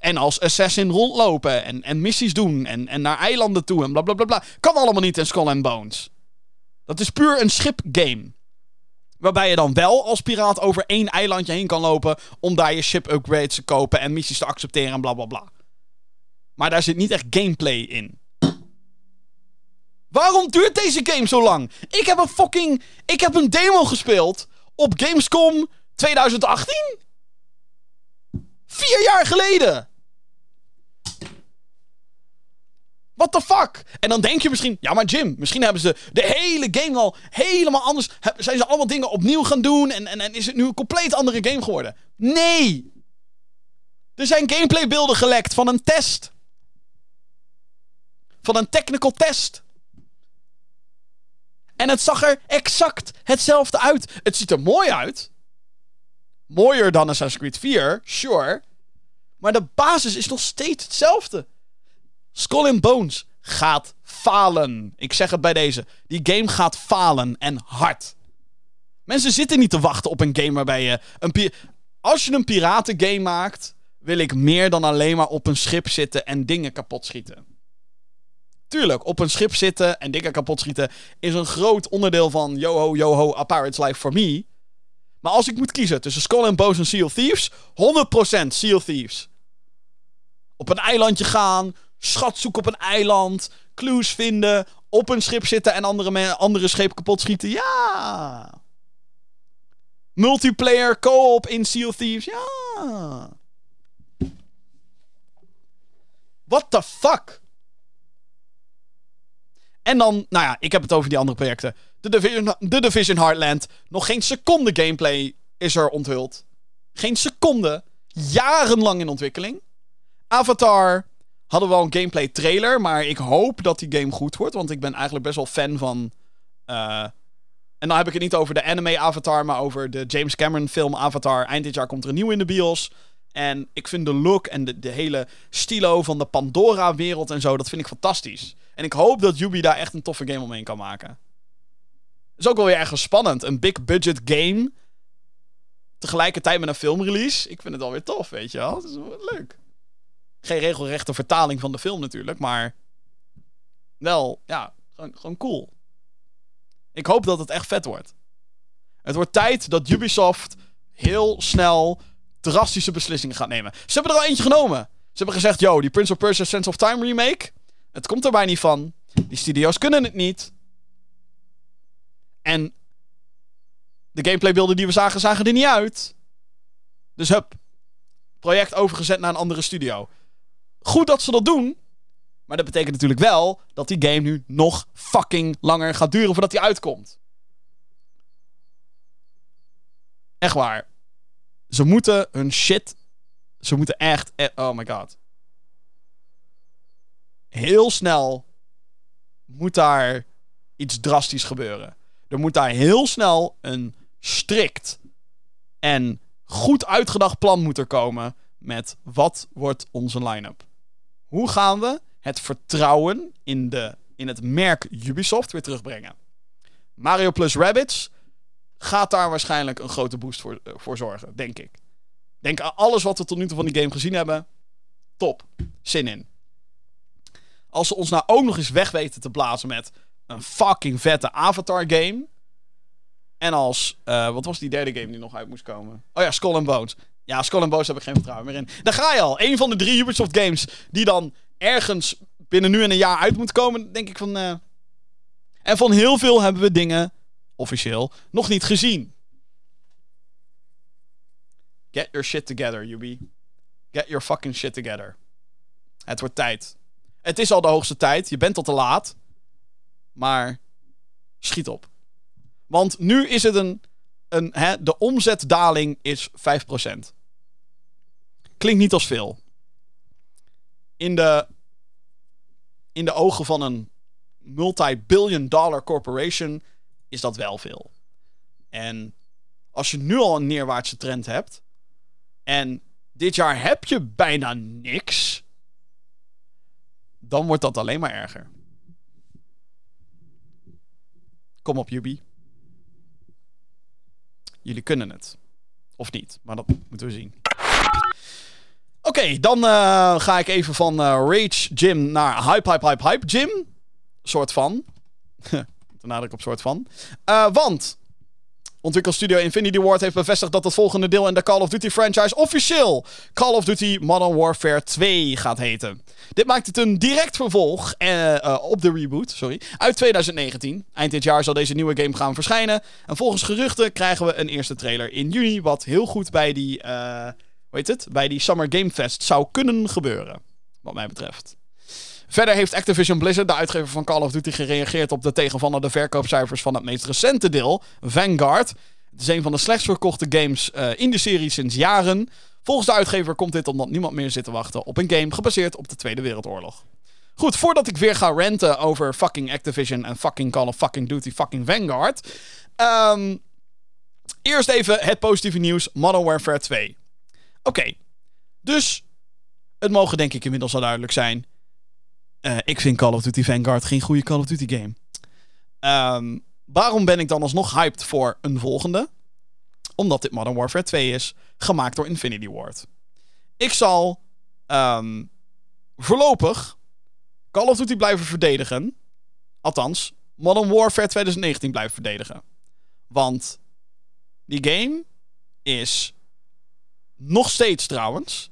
En als assassin rondlopen en, en missies doen en, en naar eilanden toe en bla bla bla bla. Kan allemaal niet in Skull and Bones. Dat is puur een schipgame. Waarbij je dan wel als piraat over één eilandje heen kan lopen. om daar je ship upgrades te kopen en missies te accepteren en bla bla bla. Maar daar zit niet echt gameplay in. Waarom duurt deze game zo lang? Ik heb een fucking. Ik heb een demo gespeeld op Gamescom 2018? Vier jaar geleden! What the fuck? En dan denk je misschien, ja maar Jim, misschien hebben ze de hele game al helemaal anders. Zijn ze allemaal dingen opnieuw gaan doen en, en, en is het nu een compleet andere game geworden? Nee! Er zijn gameplaybeelden gelekt van een test. van een technical test. En het zag er exact hetzelfde uit. Het ziet er mooi uit. Mooier dan Assassin's Creed 4, sure. Maar de basis is nog steeds hetzelfde. Skull and Bones gaat falen. Ik zeg het bij deze. Die game gaat falen en hard. Mensen zitten niet te wachten op een game waarbij je een als je een piratengame maakt, wil ik meer dan alleen maar op een schip zitten en dingen kapot schieten. Tuurlijk, op een schip zitten en dingen kapot schieten is een groot onderdeel van Yoho Yoho A Pirate's Life for me. Maar als ik moet kiezen tussen Skull and Bones en Seal Thieves, 100% Seal Thieves. Op een eilandje gaan, schat zoeken op een eiland, clues vinden, op een schip zitten en andere, andere schepen kapot schieten. Ja! Multiplayer co-op in Seal Thieves. Ja. What the fuck? En dan, nou ja, ik heb het over die andere projecten. The Division, The Division Heartland. Nog geen seconde gameplay is er onthuld. Geen seconde. Jarenlang in ontwikkeling. Avatar hadden we al een gameplay trailer. Maar ik hoop dat die game goed wordt. Want ik ben eigenlijk best wel fan van uh, en dan heb ik het niet over de anime Avatar, maar over de James Cameron film Avatar. Eind dit jaar komt er een nieuw in de bios. En ik vind de look en de, de hele stilo van de Pandora-wereld en zo, dat vind ik fantastisch. En ik hoop dat Yubi daar echt een toffe game omheen kan maken. Is ook wel weer ergens spannend. Een big budget game. Tegelijkertijd met een filmrelease. Ik vind het alweer tof, weet je wel. Het is wel leuk. Geen regelrechte vertaling van de film natuurlijk, maar wel, ja, gewoon, gewoon cool. Ik hoop dat het echt vet wordt. Het wordt tijd dat Ubisoft heel snel drastische beslissingen gaat nemen. Ze hebben er al eentje genomen. Ze hebben gezegd, yo, die Prince of Persia Sense of Time remake, het komt erbij niet van. Die studio's kunnen het niet. En de gameplaybeelden die we zagen, zagen er niet uit. Dus hup. Project overgezet naar een andere studio. Goed dat ze dat doen. Maar dat betekent natuurlijk wel dat die game nu nog fucking langer gaat duren voordat hij uitkomt. Echt waar. Ze moeten hun shit. Ze moeten echt. E- oh my god. Heel snel moet daar iets drastisch gebeuren. Er moet daar heel snel een strikt en goed uitgedacht plan moeten komen met wat wordt onze line-up. Hoe gaan we het vertrouwen in, de, in het merk Ubisoft weer terugbrengen. Mario plus Rabbids gaat daar waarschijnlijk een grote boost voor, eh, voor zorgen, denk ik. Denk aan alles wat we tot nu toe van die game gezien hebben. Top. Zin in. Als ze ons nou ook nog eens weg weten te blazen met een fucking vette Avatar game. En als, uh, wat was die derde game die nog uit moest komen? Oh ja, Skull and Bones. Ja, Skull and Bones heb ik geen vertrouwen meer in. Daar ga je al. Een van de drie Ubisoft games die dan ergens binnen nu en een jaar uit moet komen, denk ik van. Uh... En van heel veel hebben we dingen, officieel, nog niet gezien. Get your shit together, Yubi. Get your fucking shit together. Het wordt tijd. Het is al de hoogste tijd. Je bent al te laat. Maar schiet op. Want nu is het een. een hè, de omzetdaling is 5%. Klinkt niet als veel. In de in de ogen van een multi-billion dollar corporation is dat wel veel. En als je nu al een neerwaartse trend hebt en dit jaar heb je bijna niks, dan wordt dat alleen maar erger. Kom op, Yubi. Jullie kunnen het. Of niet, maar dat moeten we zien. Oké, dan uh, ga ik even van uh, Rage Gym naar Hype Hype Hype Hype Gym. Soort van. Ten nadruk op soort van. Uh, want ontwikkelstudio Infinity Ward heeft bevestigd dat het volgende deel in de Call of Duty franchise officieel Call of Duty Modern Warfare 2 gaat heten. Dit maakt het een direct vervolg uh, op de reboot sorry, uit 2019. Eind dit jaar zal deze nieuwe game gaan verschijnen. En volgens geruchten krijgen we een eerste trailer in juni, wat heel goed bij die weet het, bij die Summer Game Fest zou kunnen gebeuren. Wat mij betreft. Verder heeft Activision Blizzard, de uitgever van Call of Duty, gereageerd op de tegenvallende verkoopcijfers van het meest recente deel, Vanguard. Het is een van de slechtst verkochte games uh, in de serie sinds jaren. Volgens de uitgever komt dit omdat niemand meer zit te wachten op een game gebaseerd op de Tweede Wereldoorlog. Goed, voordat ik weer ga ranten over fucking Activision en fucking Call of fucking Duty fucking Vanguard. Ehm, eerst even het positieve nieuws: Modern Warfare 2. Oké, dus het mogen denk ik inmiddels al duidelijk zijn. Eh, ik vind Call of Duty Vanguard geen goede Call of Duty game. Ehm, waarom ben ik dan alsnog hyped voor een volgende? Omdat dit Modern Warfare 2 is, gemaakt door Infinity Ward. Ik zal ehm, voorlopig Call of Duty blijven verdedigen. Althans, Modern Warfare 2019 blijven verdedigen. Want die game is nog steeds trouwens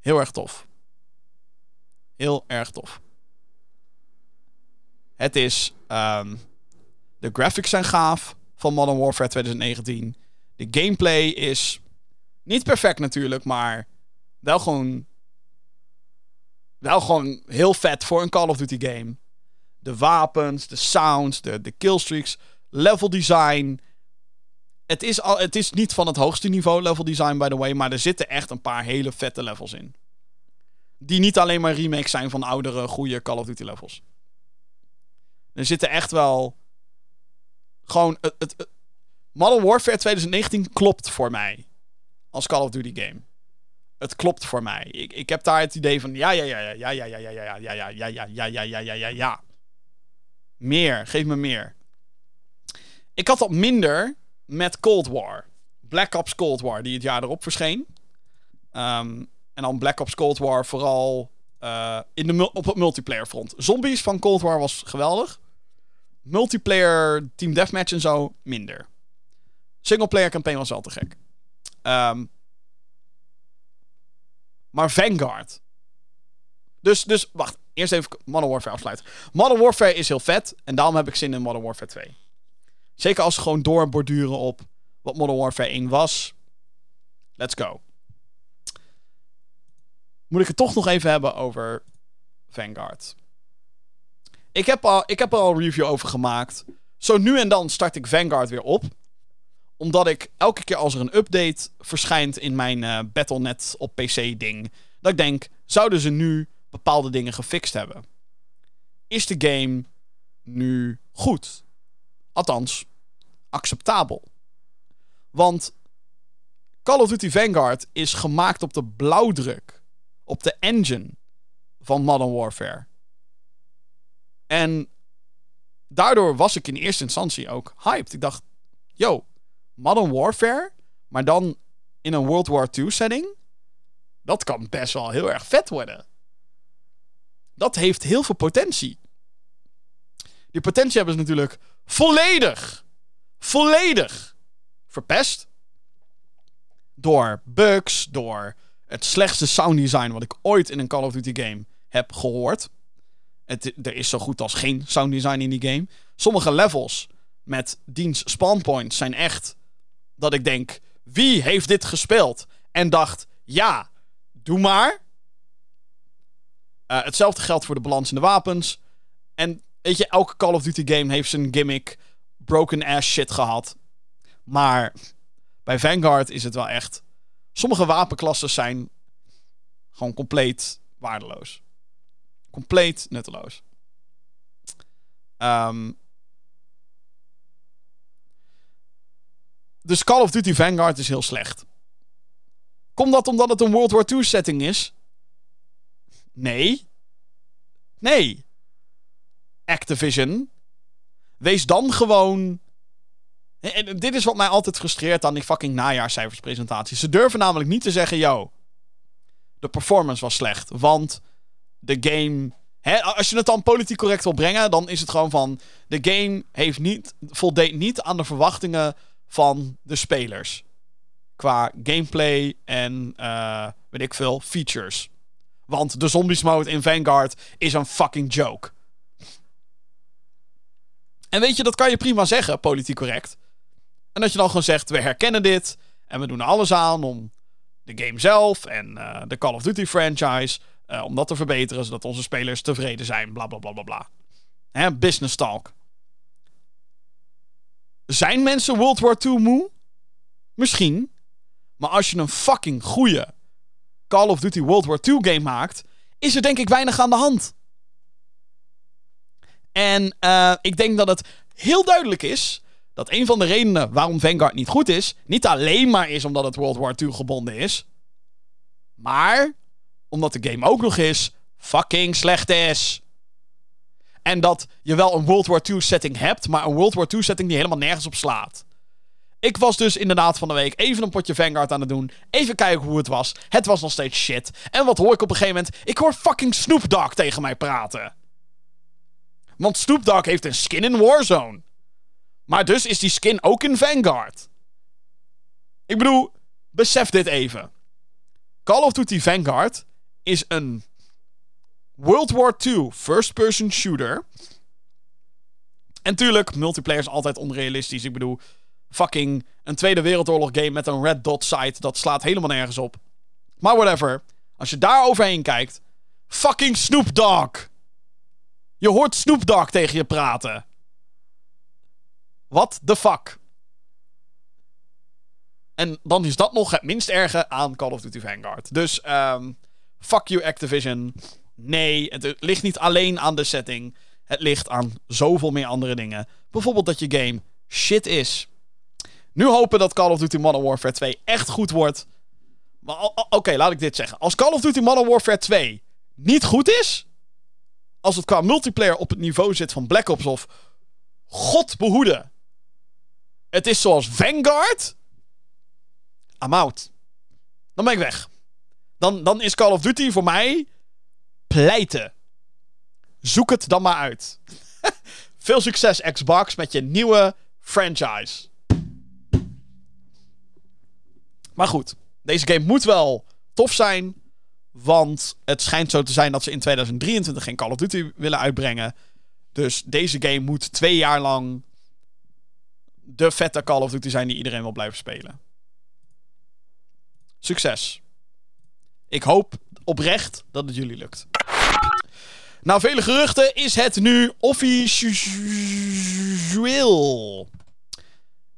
heel erg tof. Heel erg tof. Het is. Um, de graphics zijn gaaf van Modern Warfare 2019. De gameplay is niet perfect natuurlijk, maar wel gewoon. Wel gewoon heel vet voor een Call of Duty game. De wapens, de sounds, de, de killstreaks, level design. Het is, al, het is niet van het hoogste niveau level design, by the way, maar er zitten echt een paar hele vette levels in. Die niet alleen maar remakes zijn van oudere, goede Call of Duty levels. Er zitten echt wel. Gewoon. Het, het, Modern Warfare 2019 klopt voor mij. Als Call of Duty game. Het klopt voor mij. Ik, ik heb daar het idee van. Ja, ja, ja, ja, ja, ja, ja, ja, ja, ja, ja, ja, ja, ja, ja, ja, ja, ja. Meer. Geef me meer. Ik had dat minder met Cold War. Black Ops Cold War, die het jaar erop verscheen. Um, en dan Black Ops Cold War vooral uh, in de op het multiplayer front. Zombies van Cold War was geweldig. Multiplayer, Team Deathmatch en zo, minder. Singleplayer campaign was wel te gek. Um, maar Vanguard. Dus, dus, wacht. Eerst even Modern Warfare afsluiten. Modern Warfare is heel vet. En daarom heb ik zin in Modern Warfare 2. Zeker als ze gewoon doorborduren op wat Modern Warfare 1 was. Let's go. Moet ik het toch nog even hebben over Vanguard. Ik heb, al, ik heb er al een review over gemaakt. Zo nu en dan start ik Vanguard weer op. Omdat ik elke keer als er een update verschijnt in mijn uh, Battle.net op PC ding. Dat ik denk, zouden ze nu bepaalde dingen gefixt hebben? Is de game nu goed? Althans, acceptabel. Want Call of Duty Vanguard is gemaakt op de blauwdruk. Op de engine van Modern Warfare. En daardoor was ik in eerste instantie ook hyped. Ik dacht, yo, Modern Warfare, maar dan in een World War II setting, dat kan best wel heel erg vet worden. Dat heeft heel veel potentie. Die potentie hebben ze natuurlijk volledig, volledig verpest. Door bugs, door het slechtste sound design wat ik ooit in een Call of Duty game heb gehoord. Het, er is zo goed als geen sound design in die game. Sommige levels met diens spawnpoints zijn echt dat ik denk: wie heeft dit gespeeld? En dacht: ja, doe maar. Uh, hetzelfde geldt voor de balans in de wapens. En weet je, elke Call of Duty game heeft zijn gimmick broken ass shit gehad. Maar bij Vanguard is het wel echt. Sommige wapenklassen zijn gewoon compleet waardeloos. Compleet nutteloos. Um, dus Call of Duty Vanguard is heel slecht. Komt dat omdat het een World War II setting is? Nee. Nee. Activision. Wees dan gewoon. En dit is wat mij altijd frustreert aan die fucking najaarscijferspresentaties. Ze durven namelijk niet te zeggen: yo, de performance was slecht. Want de game. Hè, als je het dan politiek correct wil brengen, dan is het gewoon van. De game heeft niet, voldeed niet aan de verwachtingen van de spelers. Qua gameplay en uh, weet ik veel, features. Want de zombies mode in Vanguard is een fucking joke. En weet je, dat kan je prima zeggen, politiek correct. En dat je dan gewoon zegt, we herkennen dit. En we doen alles aan om de game zelf en uh, de Call of Duty franchise uh, om dat te verbeteren, zodat onze spelers tevreden zijn. Bla bla bla bla bla. Hè, business talk. Zijn mensen World War II moe? Misschien. Maar als je een fucking goede Call of Duty World War II game maakt, is er denk ik weinig aan de hand. En uh, ik denk dat het heel duidelijk is dat een van de redenen waarom Vanguard niet goed is, niet alleen maar is omdat het World War II gebonden is, maar omdat de game ook nog eens fucking slecht is. En dat je wel een World War II setting hebt, maar een World War II setting die helemaal nergens op slaat. Ik was dus inderdaad van de week even een potje Vanguard aan het doen. Even kijken hoe het was. Het was nog steeds shit. En wat hoor ik op een gegeven moment? Ik hoor fucking Snoop Dogg tegen mij praten. Want Snoop Dogg heeft een skin in Warzone. Maar dus is die skin ook in Vanguard. Ik bedoel, besef dit even. Call of Duty Vanguard is een World War II first-person shooter. En tuurlijk, multiplayer is altijd onrealistisch. Ik bedoel, fucking een Tweede Wereldoorlog game met een red dot site. Dat slaat helemaal nergens op. Maar whatever. Als je daar overheen kijkt. Fucking Snoop Dogg. Je hoort Snoop Dogg tegen je praten. What the fuck? En dan is dat nog het minst erge aan Call of Duty Vanguard. Dus, um, fuck you Activision. Nee, het ligt niet alleen aan de setting. Het ligt aan zoveel meer andere dingen. Bijvoorbeeld dat je game shit is. Nu hopen dat Call of Duty Modern Warfare 2 echt goed wordt. Maar oké, laat ik dit zeggen. Als Call of Duty Modern Warfare 2 niet goed is. Als het qua multiplayer op het niveau zit van Black Ops of. God behoede. Het is zoals Vanguard. I'm out. Dan ben ik weg. Dan, dan is Call of Duty voor mij pleiten. Zoek het dan maar uit. Veel succes Xbox met je nieuwe franchise. Maar goed, deze game moet wel tof zijn. Want het schijnt zo te zijn dat ze in 2023 geen Call of Duty willen uitbrengen. Dus deze game moet twee jaar lang de vette Call of Duty zijn die iedereen wil blijven spelen. Succes. Ik hoop oprecht dat het jullie lukt. Na vele geruchten is het nu officieel.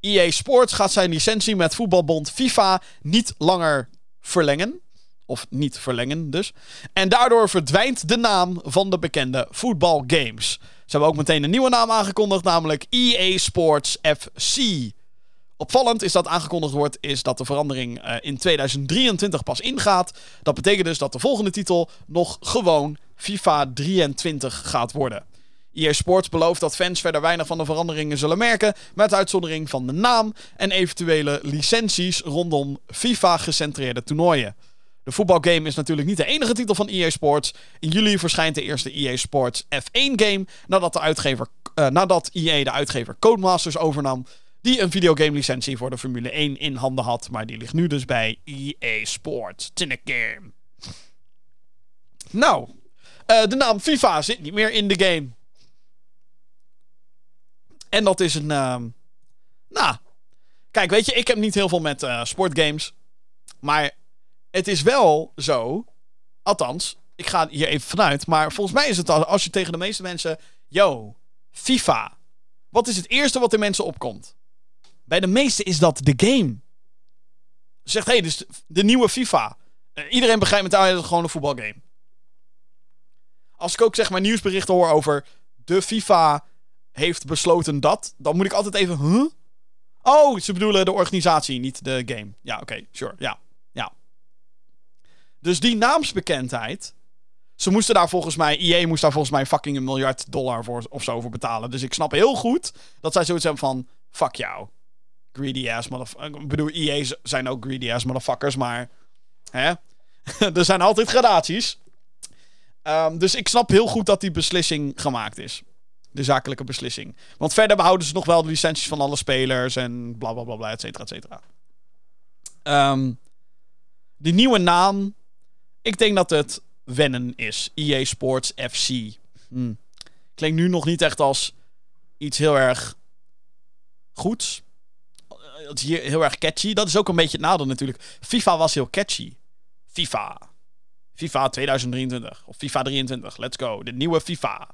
EA Sports gaat zijn licentie met voetbalbond FIFA niet langer verlengen. Of niet verlengen dus. En daardoor verdwijnt de naam van de bekende voetbalgames. Ze hebben ook meteen een nieuwe naam aangekondigd, namelijk EA Sports FC. Opvallend is dat aangekondigd wordt, is dat de verandering uh, in 2023 pas ingaat. Dat betekent dus dat de volgende titel nog gewoon FIFA 23 gaat worden. EA Sports belooft dat fans verder weinig van de veranderingen zullen merken, met uitzondering van de naam en eventuele licenties rondom FIFA-gecentreerde toernooien. De voetbalgame is natuurlijk niet de enige titel van EA Sports. In juli verschijnt de eerste EA Sports F1-game nadat, de uitgever, uh, nadat EA de uitgever Codemasters overnam, die een videogame-licentie voor de Formule 1 in handen had, maar die ligt nu dus bij EA Sports. game. Nou, uh, de naam FIFA zit niet meer in de game. En dat is een. Uh, nou. Kijk, weet je, ik heb niet heel veel met uh, sportgames. Maar het is wel zo. Althans, ik ga hier even vanuit. Maar volgens mij is het als je tegen de meeste mensen. Yo, FIFA. Wat is het eerste wat de mensen opkomt? Bij de meeste is dat de game. Zegt, hé, hey, dus de nieuwe FIFA. Uh, iedereen begrijpt met dat het gewoon een voetbalgame. Als ik ook zeg maar nieuwsberichten hoor over de FIFA heeft besloten dat, dan moet ik altijd even, huh? Oh, ze bedoelen de organisatie, niet de game. Ja, oké, sure, ja. Dus die naamsbekendheid, ze moesten daar volgens mij, IE moest daar volgens mij fucking een miljard dollar voor of zo voor betalen. Dus ik snap heel goed dat zij zoiets hebben van, fuck jou. Greedy ass motherfuckers. Ik bedoel, IE zijn ook greedy ass motherfuckers, maar, hè? er zijn altijd gradaties. Um, dus ik snap heel goed dat die beslissing gemaakt is de zakelijke beslissing. Want verder behouden ze nog wel de licenties van alle spelers en bla bla bla, bla et cetera, et cetera. Um, die nieuwe naam, ik denk dat het wennen is. EA Sports FC. Hm. Klinkt nu nog niet echt als iets heel erg goeds. Het is hier heel erg catchy. Dat is ook een beetje het nadeel natuurlijk. FIFA was heel catchy. FIFA. FIFA 2023. Of FIFA 23. Let's go. De nieuwe FIFA.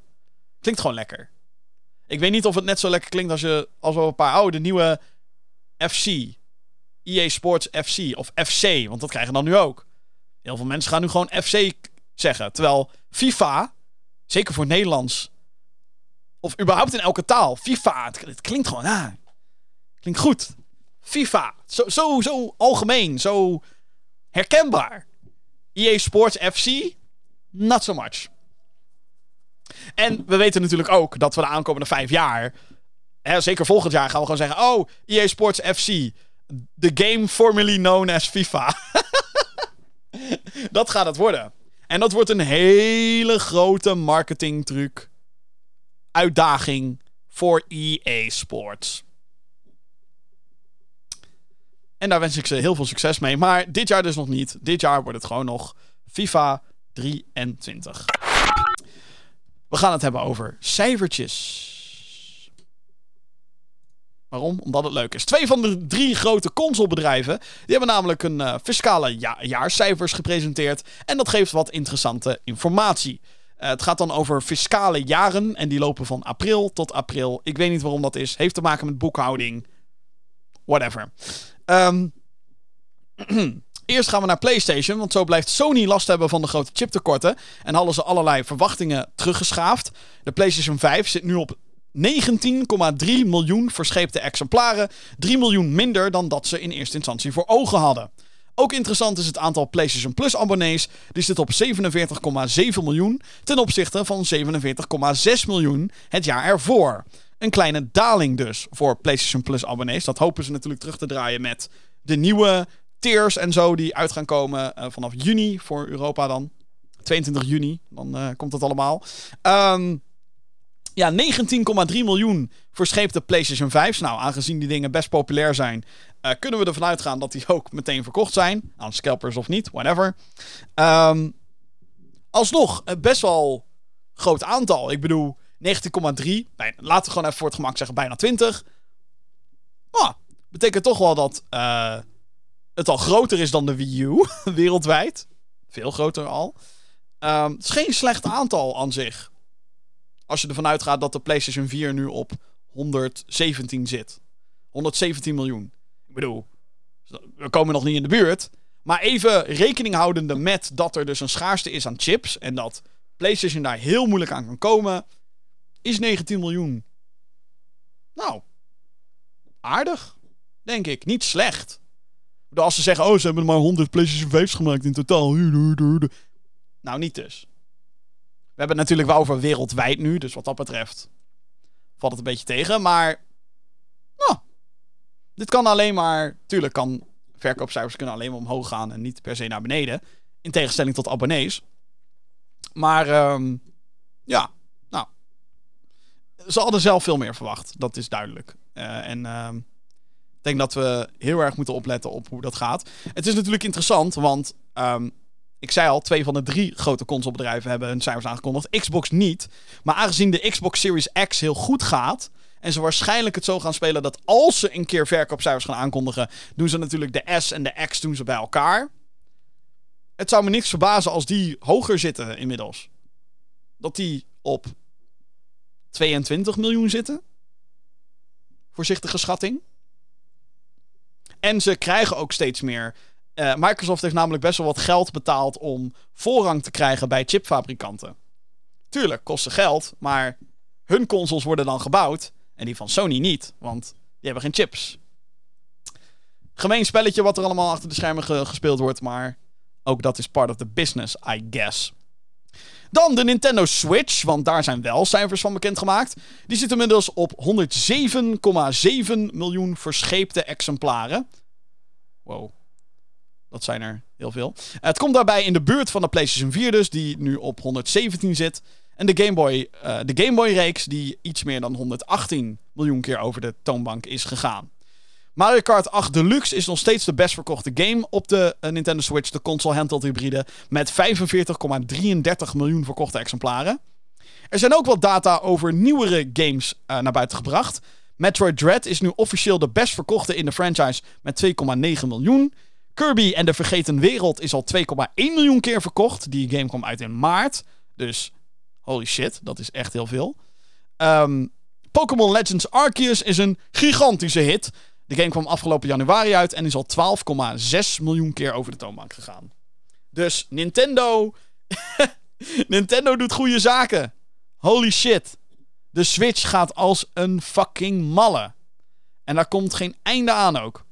Klinkt gewoon lekker. Ik weet niet of het net zo lekker klinkt als, je, als we een paar oude nieuwe FC. EA Sports FC of FC, want dat krijgen we dan nu ook. Heel veel mensen gaan nu gewoon FC zeggen. Terwijl FIFA, zeker voor Nederlands Of überhaupt in elke taal. FIFA. Het, klinkt gewoon, klinkt goed. FIFA. Zo, zo, zo algemeen. Zo herkenbaar. EA Sports FC. Not so much. En we weten natuurlijk ook dat we de aankomende vijf jaar. Hè, zeker volgend jaar gaan we gewoon zeggen: Oh, EA Sports FC. The game formerly known as FIFA. dat gaat het worden. En dat wordt een hele grote marketingtruc. Uitdaging voor EA Sports. En daar wens ik ze heel veel succes mee. Maar dit jaar dus nog niet. Dit jaar wordt het gewoon nog FIFA 23. We gaan het hebben over cijfertjes. Waarom? Omdat het leuk is. Twee van de drie grote consolebedrijven die hebben namelijk een uh, fiscale ja jaarcijfers gepresenteerd. En dat geeft wat interessante informatie. Uh, het gaat dan over fiscale jaren en die lopen van april tot april. Ik weet niet waarom dat is. Heeft te maken met boekhouding. Whatever. Um, Eerst gaan we naar PlayStation, want zo blijft Sony last hebben van de grote chiptekorten. En hadden ze allerlei verwachtingen teruggeschaafd. De PlayStation 5 zit nu op 19,3 miljoen verscheepte exemplaren. 3 miljoen minder dan dat ze in eerste instantie voor ogen hadden. Ook interessant is het aantal PlayStation Plus abonnees. Die zit op 47,7 miljoen ten opzichte van 47,6 miljoen het jaar ervoor. Een kleine daling dus voor PlayStation Plus abonnees. Dat hopen ze natuurlijk terug te draaien met de nieuwe tiers en zo die uit gaan komen uh, vanaf juni voor Europa dan. 22 juni, dan uh, komt het allemaal. Um, ja, 19,3 miljoen verscheepte PlayStation 5. Nou, aangezien die dingen best populair zijn, uh, kunnen we ervan uitgaan dat die ook meteen verkocht zijn. Aan scalpers of niet, whatever. Um, alsnog, best wel groot aantal. Ik bedoel, 19,3. Nee, laten we gewoon even voor het gemak zeggen, bijna 20. Oh, betekent toch wel dat uh, het al groter is dan de Wii U, wereldwijd. Veel groter al. Um, het is geen slecht aantal aan zich. Als je ervan uitgaat dat de PlayStation 4 nu op 117 zit. 117 miljoen. Ik bedoel, we komen nog niet in de buurt. Maar even rekening houdende met dat er dus een schaarste is aan chips. En dat PlayStation daar heel moeilijk aan kan komen. Is 19 miljoen. Nou, aardig. Denk ik. Niet slecht. Als ze zeggen, oh, ze hebben maar 100 PlayStation 5's gemaakt in totaal. Nou, niet dus. We hebben het natuurlijk wel over wereldwijd nu. Dus wat dat betreft valt het een beetje tegen. Maar, nou, dit kan alleen maar... Tuurlijk kan verkoopcijfers kunnen alleen maar omhoog gaan en niet per se naar beneden. In tegenstelling tot abonnees. Maar, um, ja, nou. Ze hadden zelf veel meer verwacht. Dat is duidelijk. Uh, en... Um, ik denk dat we heel erg moeten opletten op hoe dat gaat. Het is natuurlijk interessant, want um, ik zei al, twee van de drie grote consolebedrijven hebben hun cijfers aangekondigd. Xbox niet. Maar aangezien de Xbox Series X heel goed gaat. En ze waarschijnlijk het zo gaan spelen dat als ze een keer verkoopcijfers gaan aankondigen. doen ze natuurlijk de S en de X doen ze bij elkaar. Het zou me niks verbazen als die hoger zitten inmiddels. Dat die op 22 miljoen zitten. Voorzichtige schatting. En ze krijgen ook steeds meer. Uh, Microsoft heeft namelijk best wel wat geld betaald om voorrang te krijgen bij chipfabrikanten. Tuurlijk, kosten geld, maar hun consoles worden dan gebouwd en die van Sony niet, want die hebben geen chips. Gemeen spelletje wat er allemaal achter de schermen ge gespeeld wordt, maar ook dat is part of the business, I guess. Dan de Nintendo Switch, want daar zijn wel cijfers van bekendgemaakt. Die zit inmiddels op 107,7 miljoen verscheepte exemplaren. Wow. Dat zijn er heel veel. Het komt daarbij in de buurt van de PlayStation 4 dus, die nu op 117 zit. En de Game Boy, uh, de Game Boy reeks die iets meer dan 118 miljoen keer over de toonbank is gegaan. Mario Kart 8 Deluxe is nog steeds de best verkochte game op de uh, Nintendo Switch, de console handheld hybride, met 45,33 miljoen verkochte exemplaren. Er zijn ook wat data over nieuwere games uh, naar buiten gebracht. Metroid Dread is nu officieel de best verkochte in de franchise met 2,9 miljoen. Kirby en de Vergeten Wereld is al 2,1 miljoen keer verkocht. Die game kwam uit in maart. Dus holy shit, dat is echt heel veel. Um, Pokémon Legends Arceus is een gigantische hit. De game kwam afgelopen januari uit en is al 12,6 miljoen keer over de toonbank gegaan. Dus Nintendo. Nintendo doet goede zaken. Holy shit. De Switch gaat als een fucking malle. En daar komt geen einde aan ook.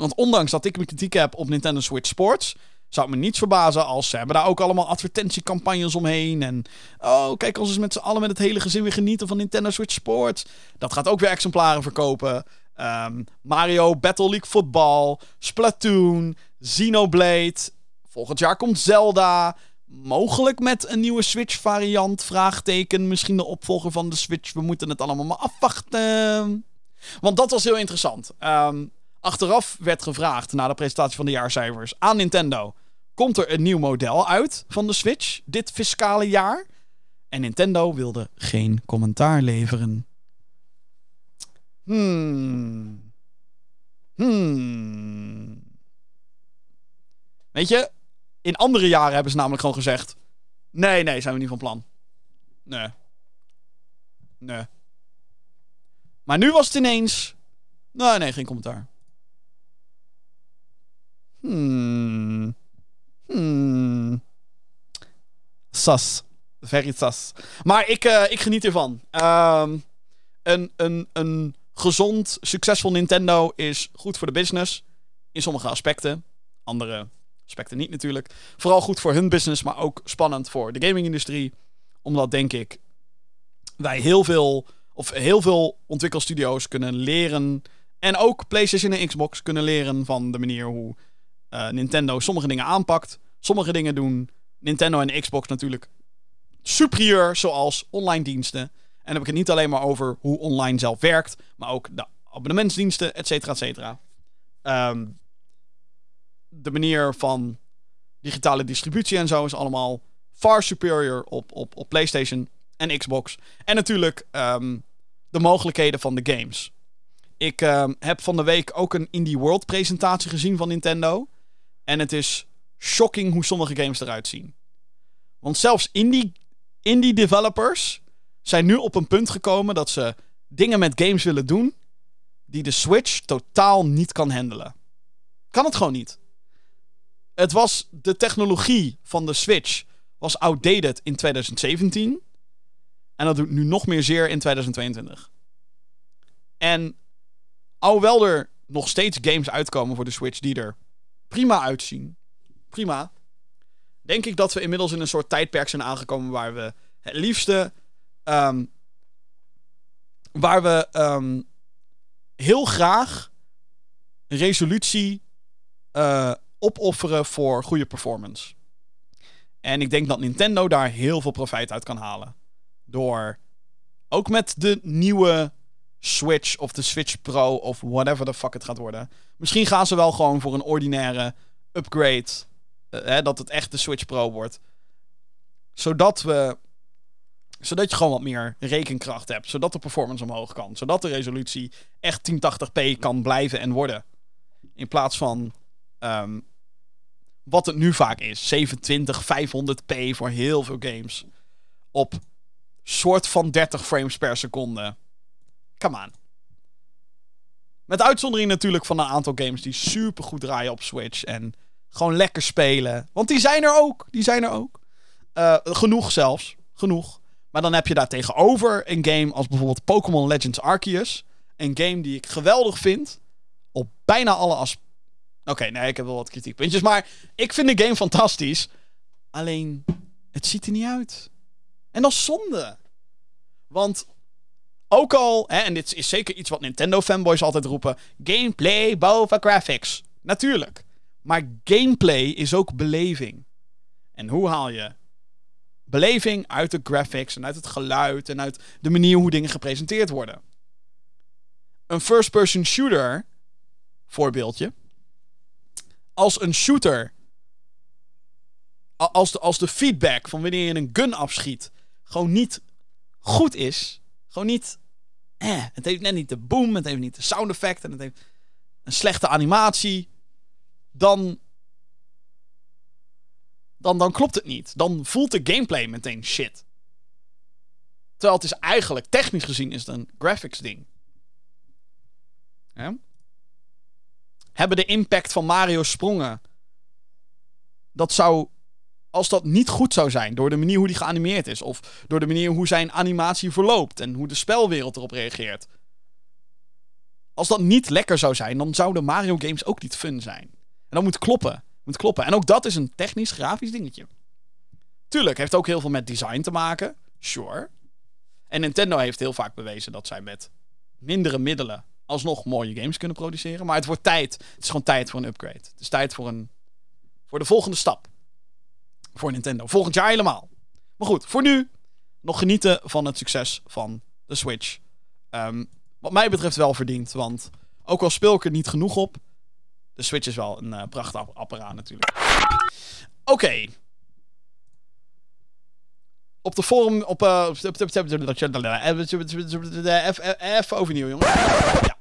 Want ondanks dat ik mijn kritiek heb op Nintendo Switch Sports, zou het me niets verbazen als ze hebben daar ook allemaal advertentiecampagnes omheen. En oh, kijk, ons eens met z'n allen met het hele gezin weer genieten van Nintendo Switch Sports. Dat gaat ook weer exemplaren verkopen. Ehm, Mario Battle League Football, Splatoon, Xenoblade. Volgend jaar komt Zelda. Mogelijk met een nieuwe Switch variant. Vraagteken. Misschien de opvolger van de Switch. We moeten het allemaal maar afwachten. Want dat was heel interessant. Ehm, achteraf werd gevraagd na de presentatie van de jaarcijfers aan Nintendo. Komt er een nieuw model uit van de Switch dit fiscale jaar? En Nintendo wilde geen commentaar leveren. Hmm. Hmm. Weet je, in andere jaren hebben ze namelijk gewoon gezegd: nee, nee, zijn we niet van plan. Nee. Nee. Maar nu was het ineens. Nee, nee, geen commentaar. Hmm. Hmm. Sas. Very sas. Maar ik, uh, ik geniet ervan. Um, een, een, een gezond, succesvol Nintendo is goed voor de business. In sommige aspecten. Andere aspecten niet natuurlijk. Vooral goed voor hun business, maar ook spannend voor de gaming-industrie. Omdat, denk ik, wij heel veel, of heel veel ontwikkelstudio's kunnen leren. En ook PlayStation en Xbox kunnen leren van de manier hoe Nintendo sommige dingen aanpakt. Sommige dingen doen Nintendo en Xbox natuurlijk superieur, zoals online diensten. En dan heb ik het niet alleen maar over hoe online zelf werkt, maar ook de abonnementsdiensten, et cetera, et cetera. Um, de manier van digitale distributie en zo is allemaal far superior op, op, op PlayStation en Xbox. En natuurlijk um, de mogelijkheden van de games. Ik um, heb van de week ook een Indie World presentatie gezien van Nintendo. En het is shocking hoe sommige games eruit zien. Want zelfs indie, indie developers zijn nu op een punt gekomen dat ze dingen met games willen doen die de Switch totaal niet kan handelen. Kan het gewoon niet. Het was de technologie van de Switch was outdated in 2017 en dat doet nu nog meer zeer in 2022. En alhoewel er nog steeds games uitkomen voor de Switch die er prima uitzien. Prima. Denk ik dat we inmiddels in een soort tijdperk zijn aangekomen waar we het liefste. Um, waar we um, heel graag resolutie uh, opofferen voor goede performance. En ik denk dat Nintendo daar heel veel profijt uit kan halen. Door ook met de nieuwe Switch of de Switch Pro of whatever the fuck het gaat worden. Misschien gaan ze wel gewoon voor een ordinaire upgrade. Uh, hè, dat het echt de Switch Pro wordt. Zodat we. Zodat je gewoon wat meer rekenkracht hebt. Zodat de performance omhoog kan. Zodat de resolutie echt 1080p kan blijven en worden. In plaats van. Um, wat het nu vaak is. 720, 500p voor heel veel games. Op soort van 30 frames per seconde. Come on. Met uitzondering natuurlijk van een aantal games die super goed draaien op Switch. En gewoon lekker spelen. Want die zijn er ook. Die zijn er ook. Uh, genoeg zelfs. Genoeg. Maar dan heb je daar tegenover een game als bijvoorbeeld Pokémon Legends Arceus. Een game die ik geweldig vind. Op bijna alle aspecten. Oké, nee, ik heb wel wat kritiekpuntjes. Maar ik vind de game fantastisch. Alleen, het ziet er niet uit. En dat is zonde. Want ook al, hè, en dit is zeker iets wat Nintendo-fanboys altijd roepen: gameplay boven graphics. Natuurlijk. Maar gameplay is ook beleving. En hoe haal je beleving uit de graphics en uit het geluid en uit de manier hoe dingen gepresenteerd worden? Een first-person shooter, voorbeeldje. Als een shooter, als de, als de feedback van wanneer je een gun afschiet, gewoon niet goed is, gewoon niet eh, het heeft net niet de boom, het heeft niet de sound effect en het heeft een slechte animatie, dan, dan, dan klopt het niet. Dan voelt de gameplay meteen shit. Terwijl het is eigenlijk, technisch gezien, is het een graphics ding. Hebben de impact van Mario sprongen, dat zou als dat niet goed zou zijn door de manier hoe die geanimeerd is, of door de manier hoe zijn animatie verloopt en hoe de spelwereld erop reageert. Als dat niet lekker zou zijn, dan zouden Mario games ook niet fun zijn. En dat moet kloppen. Moet kloppen. En ook dat is een technisch grafisch dingetje. Tuurlijk, heeft ook heel veel met design te maken. Sure. En Nintendo heeft heel vaak bewezen dat zij met mindere middelen alsnog mooie games kunnen produceren. Maar het wordt tijd. Het is gewoon tijd voor een upgrade. Het is tijd voor, een, voor de volgende stap. Voor Nintendo. Volgend jaar helemaal. Maar goed, voor nu nog genieten van het succes van de Switch. Ehm, wat mij betreft wel verdiend. Want ook al speel ik er niet genoeg op. De Switch is wel een uh, prachtig apparaat natuurlijk. Oké. Op de forum. Op. Uh, even overnieuw, jongen. Ja.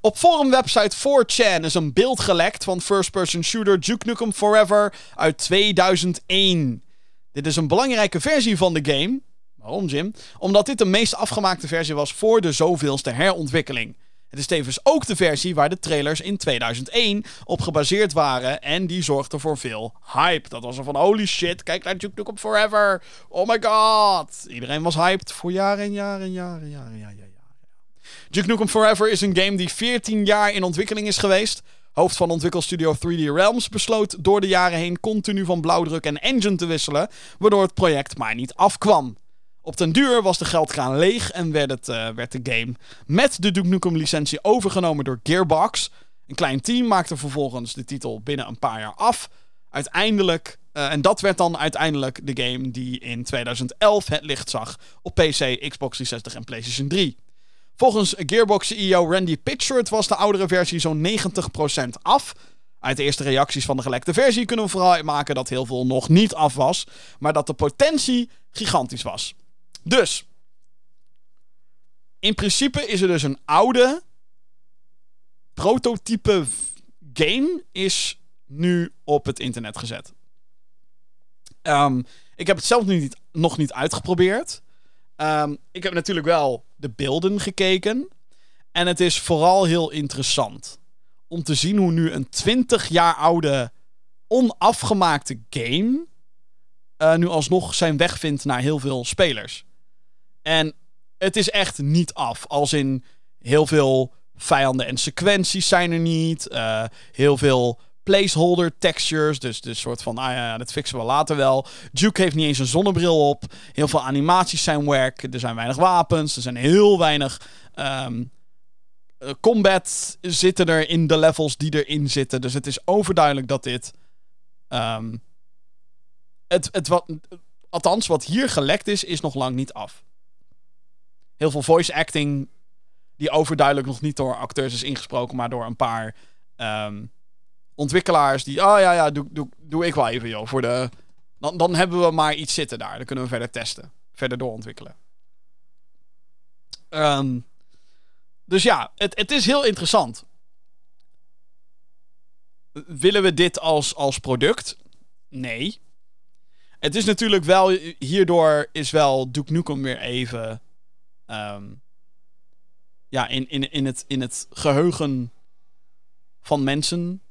Op forumwebsite 4chan is een beeld gelekt van first-person shooter Duke Nukem Forever uit 2001. Dit is een belangrijke versie van de game. Waarom, Jim? Omdat dit de meest afgemaakte versie was voor de zoveelste herontwikkeling. Het is tevens ook de versie waar de trailers in 2001 op gebaseerd waren. En die zorgde voor veel hype. Dat was er van holy shit, kijk naar Duke Nukem Forever. Oh my god. Iedereen was hyped voor jaren en jaren en jaren en jaren. Ja, ja, ja. Duke Nukem Forever is een game die 14 jaar in ontwikkeling is geweest. Hoofd van ontwikkelstudio 3D Realms besloot door de jaren heen continu van blauwdruk en engine te wisselen, waardoor het project maar niet afkwam. Op den duur was de geldkraan leeg en werd, het, uh, werd de game met de Duke Nukem licentie overgenomen door Gearbox. Een klein team maakte vervolgens de titel binnen een paar jaar af. Uiteindelijk, uh, en dat werd dan uiteindelijk de game die in 2011 het licht zag op PC, Xbox 360 en PlayStation 3. Volgens Gearbox-CEO Randy Pitchford was de oudere versie zo'n 90% af. Uit de eerste reacties van de gelekte versie kunnen we vooral uitmaken dat heel veel nog niet af was, maar dat de potentie gigantisch was. Dus, in principe is er dus een oude prototype game is nu op het internet gezet. Um, ik heb het zelf nu niet, nog niet uitgeprobeerd. Um, ik heb natuurlijk wel de beelden gekeken. En het is vooral heel interessant om te zien hoe nu een 20 jaar oude onafgemaakte game uh, nu alsnog zijn weg vindt naar heel veel spelers. En het is echt niet af. Als in heel veel vijanden en sequenties zijn er niet. Uh, heel veel placeholder textures. Dus, dus soort van, ah ja, dat fixen we later wel. Duke heeft niet eens een zonnebril op. Heel veel animaties zijn werk. Er zijn weinig wapens. Er zijn heel weinig um, combat zitten er in de levels die erin zitten. Dus het is overduidelijk dat dit... Um, het, het wat, althans, wat hier gelekt is, is nog lang niet af. Heel veel voice acting die overduidelijk nog niet door acteurs is ingesproken, maar door een paar... Um, ontwikkelaars die, oh ja, ja, doe, doe, doe ik wel even, joh. Voor de, dan, dan hebben we maar iets zitten daar. Dan kunnen we verder testen. Verder doorontwikkelen. Um, dus ja, het, het is heel interessant. Willen we dit als, als product? Nee. Het is natuurlijk wel, hierdoor is wel Duke Nukem weer even... Um, ja, in, in, in, het, in het geheugen van mensen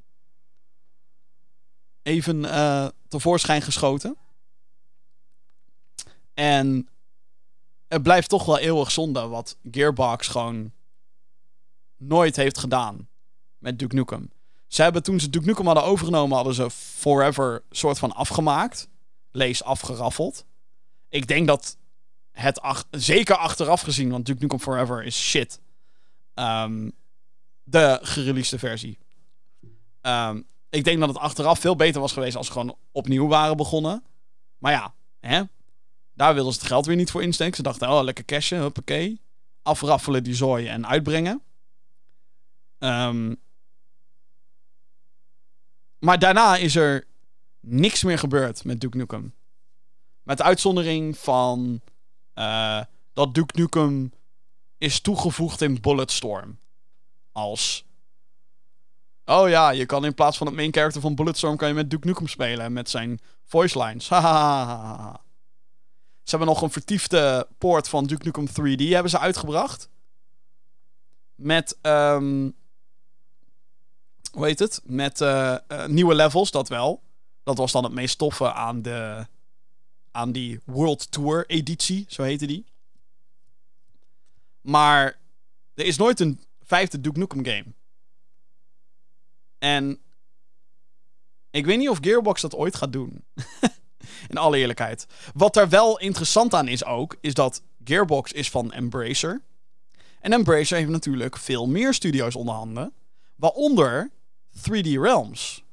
even uh, tevoorschijn geschoten. En het blijft toch wel eeuwig zonde wat Gearbox gewoon nooit heeft gedaan met Duke Nukem. Ze hebben toen ze Duke Nukem hadden overgenomen, hadden ze Forever soort van afgemaakt. Lees afgeraffeld. Ik denk dat het zeker achteraf gezien, want Duke Nukem Forever is shit. Um, de gereleasede versie. Um, ik denk dat het achteraf veel beter was geweest als ze gewoon opnieuw waren begonnen. Maar ja, hè? daar wilden ze het geld weer niet voor insteken. Ze dachten, oh, lekker cashen, huppakee. Afraffelen die zooi en uitbrengen. Um, maar daarna is er niks meer gebeurd met Duke Nukem. Met uitzondering van uh, dat Duke Nukem is toegevoegd in Bulletstorm. Als Oh ja, je kan in plaats van het main character van Bulletstorm... kan je met Duke Nukem spelen. Met zijn voice lines. ze hebben nog een vertiefde poort van Duke Nukem 3D hebben ze uitgebracht. Met... Um, hoe heet het? Met uh, uh, nieuwe levels, dat wel. Dat was dan het meest toffe aan, de, aan die World Tour editie, zo heette die. Maar er is nooit een vijfde Duke Nukem game. En ik weet niet of Gearbox dat ooit gaat doen. In alle eerlijkheid. Wat er wel interessant aan is ook, is dat Gearbox is van Embracer. En Embracer heeft natuurlijk veel meer studio's onder handen. Waaronder 3D Realms.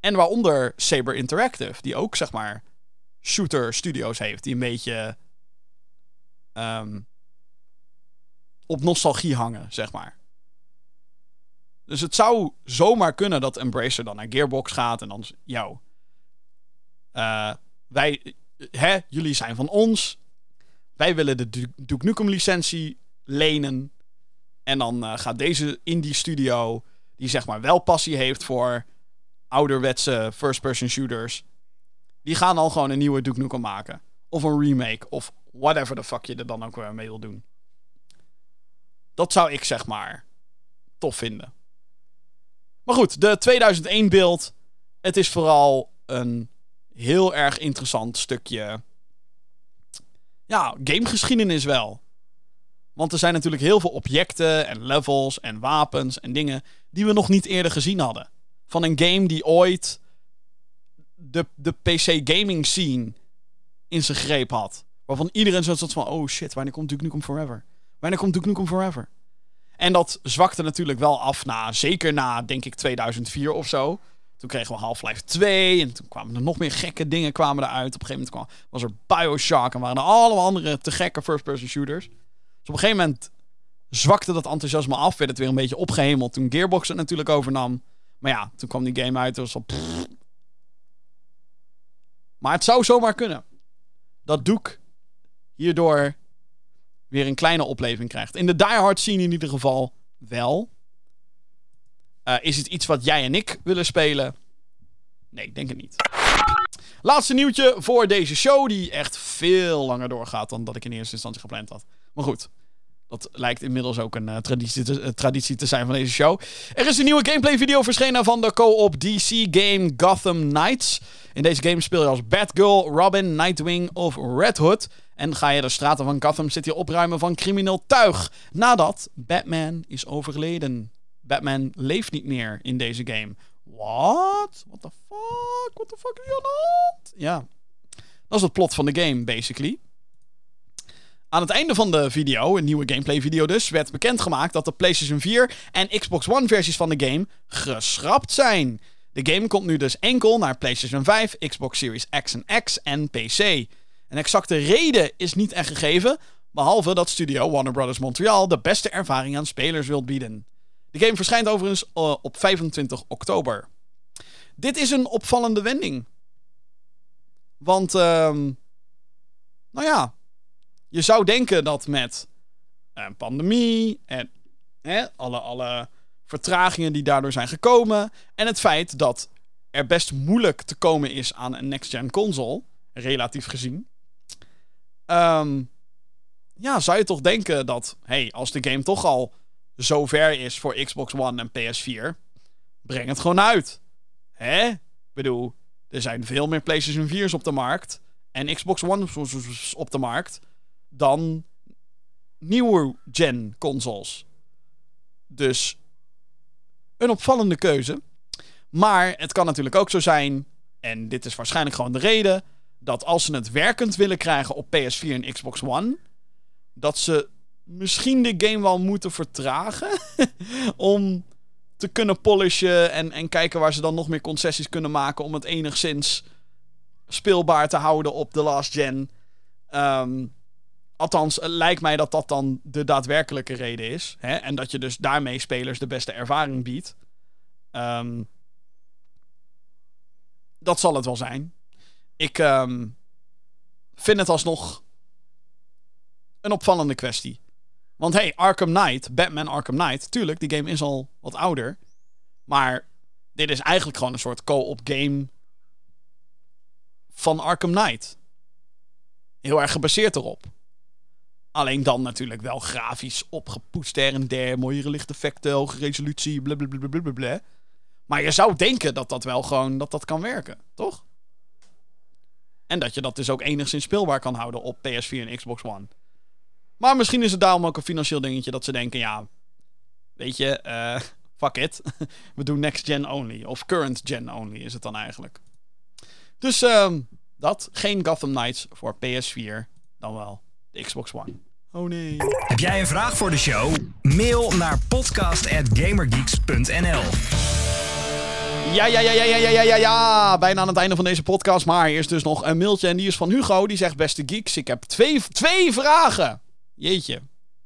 En waaronder Saber Interactive, die ook zeg maar shooter studios heeft. Die een beetje ehm, op nostalgie hangen, zeg maar. Dus het zou zomaar kunnen dat Embracer dan naar Gearbox gaat en dan jou. Uh, wij, hè, jullie zijn van ons. Wij willen de Duke Nukem licentie lenen. En dan uh, gaat deze indie studio, die zeg maar wel passie heeft voor ouderwetse first-person shooters, die gaan al gewoon een nieuwe Duke Nukem maken. Of een remake, of whatever the fuck je er dan ook weer mee wil doen. Dat zou ik zeg maar tof vinden. Maar goed, de 2001 beeld. Het is vooral een heel erg interessant stukje. Ja, gamegeschiedenis wel. Want er zijn natuurlijk heel veel objecten en levels en wapens en dingen die we nog niet eerder gezien hadden. Van een game die ooit de, de PC gaming scene in zijn greep had. Waarvan iedereen zo zat van, oh shit, wanneer komt Duke Nukem Forever? Wanneer komt Duke Nukem Forever? En dat zwakte natuurlijk wel af na, zeker na, denk ik, 2004 of zo. Toen kregen we Half-Life 2 en toen kwamen er nog meer gekke dingen kwamen eruit. Op een gegeven moment kwam, was er Bioshock en waren er allemaal andere te gekke first-person shooters. Dus op een gegeven moment zwakte dat enthousiasme af, werd het weer een beetje opgehemeld toen Gearbox het natuurlijk overnam. Maar ja, toen kwam die game uit, dus was Maar het zou zomaar kunnen dat Duke hierdoor weer een kleine opleving krijgt. In de Die Hard scene in ieder geval wel. Uh, is het iets wat jij en ik willen spelen? Nee, ik denk het niet. Laatste nieuwtje voor deze show, die echt veel langer doorgaat dan dat ik in eerste instantie gepland had. Maar goed, dat lijkt inmiddels ook een uh, traditie, te, uh, traditie, te, zijn van deze show. Er is een nieuwe gameplay video verschenen van de co-op DC game Gotham Knights. In deze game speel je als Batgirl, Robin, Nightwing of Red Hood. En ga je de straten van Gotham City opruimen van crimineel tuig. Nadat Batman is overleden. Batman leeft niet meer in deze game. What? What the fuck? What the fuck is aan Ja. Dat is het plot van de game, basically. Aan het einde van de video, een nieuwe gameplay video dus, werd bekendgemaakt dat de PlayStation 4 en Xbox One versies van de game geschrapt zijn. De game komt nu dus enkel naar PlayStation 5, Xbox Series X en X en PC. Een exacte reden is niet echt gegeven, behalve dat studio Warner Bros. Montreal de beste ervaring aan spelers wil bieden. De game verschijnt overigens uh, op 25 oktober. Dit is een opvallende wending. Want, um, nou ja, je zou denken dat met een pandemie en alle, alle vertragingen die daardoor zijn gekomen. En het feit dat er best moeilijk te komen is aan een next-gen console, relatief gezien. Um, ja, zou je toch denken dat, hey, als de game toch al zo ver is voor Xbox One en PS4, breng het gewoon uit. Hè? Ik bedoel, er zijn veel meer PlayStation 4's op de markt en Xbox One's op de markt dan nieuwe gen consoles. Dus een opvallende keuze. Maar het kan natuurlijk ook zo zijn, en dit is waarschijnlijk gewoon de reden, dat als ze het werkend willen krijgen op PS4 en Xbox One, dat ze misschien de game wel moeten vertragen om te kunnen polishen en, en kijken waar ze dan nog meer concessies kunnen maken om het enigszins speelbaar te houden op de last gen. Um, althans, lijkt mij dat dat dan de daadwerkelijke reden is. Hè? En dat je dus daarmee spelers de beste ervaring biedt. Um, dat zal het wel zijn. Ik um, vind het alsnog een opvallende kwestie. Want hey, Arkham Knight, Batman Arkham Knight, tuurlijk, die game is al wat ouder. Maar dit is eigenlijk gewoon een soort co-op game van Arkham Knight. Heel erg gebaseerd erop. Alleen dan natuurlijk wel grafisch opgepoetst her en der. Mooiere lichteffecten, hoge resolutie, blablabla. Maar je zou denken dat dat wel gewoon dat dat kan werken, toch? En dat je dat dus ook enigszins speelbaar kan houden op PS4 en Xbox One. Maar misschien is het daarom ook een financieel dingetje dat ze denken, ja, weet je, eh, fuck it. We doen next gen only. Of current gen only is het dan eigenlijk. Dus ehm, dat. Geen Gotham Knights voor PS4. Dan wel de Xbox One. Oh nee. Heb jij een vraag voor de show? Mail naar podcast@gamergeeks.nl. Ja, ja, ja, ja, ja, ja, ja, ja. ja! Bijna aan het einde van deze podcast. Maar eerst dus nog een mailtje. En die is van Hugo. Die zegt: Beste geeks, ik heb twee, twee vragen. Jeetje.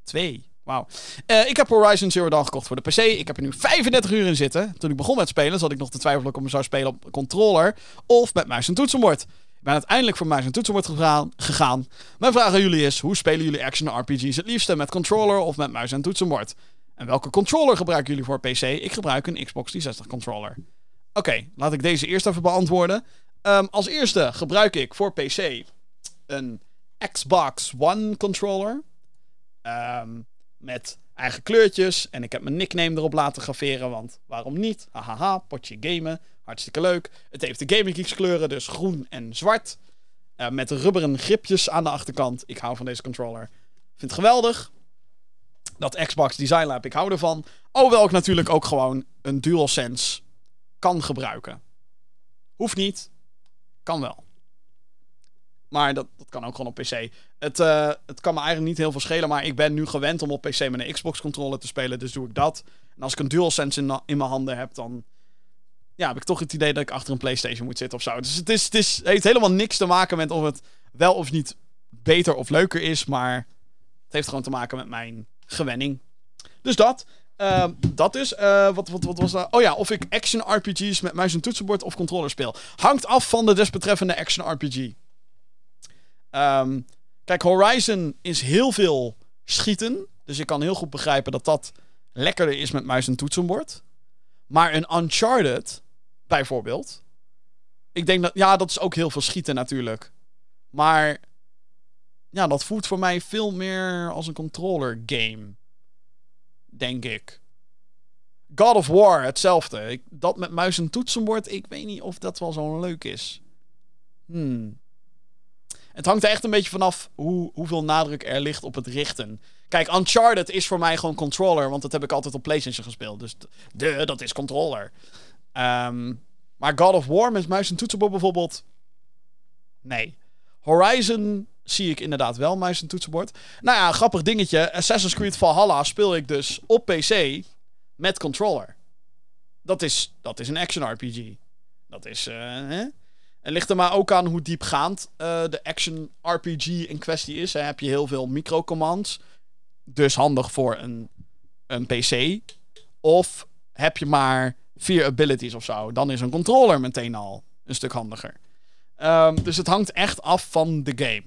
Twee. Wauw. Eh, ik heb Horizon Zero Dawn gekocht voor de PC. Ik heb er nu 35 uur in zitten. Toen ik begon met spelen, zat ik nog te twijfelen of ik hem zou spelen op controller of met muis en toetsenbord. Ik ben uiteindelijk voor muis en toetsenbord gegaan, gegaan. Mijn vraag aan jullie is: hoe spelen jullie action RPG's het liefste? Met controller of met muis en toetsenbord? En welke controller gebruiken jullie voor PC? Ik gebruik een Xbox 360 controller. Oké, laat ik deze eerst even beantwoorden. Ehm, als eerste gebruik ik voor PC een Xbox One controller. Ehm, met eigen kleurtjes. En ik heb mijn nickname erop laten graveren, want waarom niet? Hahaha, potje gamen. Hartstikke leuk. Het heeft de Gaming Geeks kleuren, dus groen en zwart. Eh, met rubberen gripjes aan de achterkant. Ik hou van deze controller. Vind het geweldig. Dat Xbox Design Lab, ik hou ervan. Hoewel ik natuurlijk ook gewoon een DualSense kan gebruiken. Hoeft niet. Kan wel. Maar dat, dat kan ook gewoon op PC. Het, eh, het kan me eigenlijk niet heel veel schelen. Maar ik ben nu gewend om op PC met een Xbox controller te spelen. Dus doe ik dat. En als ik een DualSense in, in mijn handen heb, dan ja, heb ik toch het idee dat ik achter een PlayStation moet zitten of zo. Dus het, is, het, is, heeft helemaal niks te maken met of het wel of niet beter of leuker is. Maar het heeft gewoon te maken met mijn gewenning. Dus dat. Uh, dat is. Uh, wat, wat, wat was dat? Oh ja, of ik action RPG's met muis en toetsenbord of controller speel. Hangt af van de desbetreffende action RPG. Um, kijk, Horizon is heel veel schieten. Dus ik kan heel goed begrijpen dat dat lekkerder is met muis en toetsenbord. Maar een Uncharted, bijvoorbeeld. Ik denk dat. Ja, dat is ook heel veel schieten natuurlijk. Maar. Ja, dat voelt voor mij veel meer als een controller game. Denk ik. God of War, hetzelfde. Ik, dat met muis en toetsenbord, ik weet niet of dat wel zo leuk is. Hmm. Het hangt er echt een beetje vanaf hoe, hoeveel nadruk er ligt op het richten. Kijk, Uncharted is voor mij gewoon controller, want dat heb ik altijd op PlayStation gespeeld. Dus de, dat is controller. Um, maar God of War met muis en toetsenbord bijvoorbeeld. Nee. Horizon zie ik inderdaad wel muis en toetsenbord. Nou ja, grappig dingetje. Assassin's Creed Valhalla speel ik dus op PC met controller. Dat is, dat is een action RPG. Dat is. Uh, hè? En ligt er maar ook aan hoe diepgaand uh, de action RPG in kwestie is. Heb je heel veel microcommands. Dus handig voor een, een PC. Of heb je maar vier abilities of zo. Dan is een controller meteen al een stuk handiger. Um, dus het hangt echt af van de game.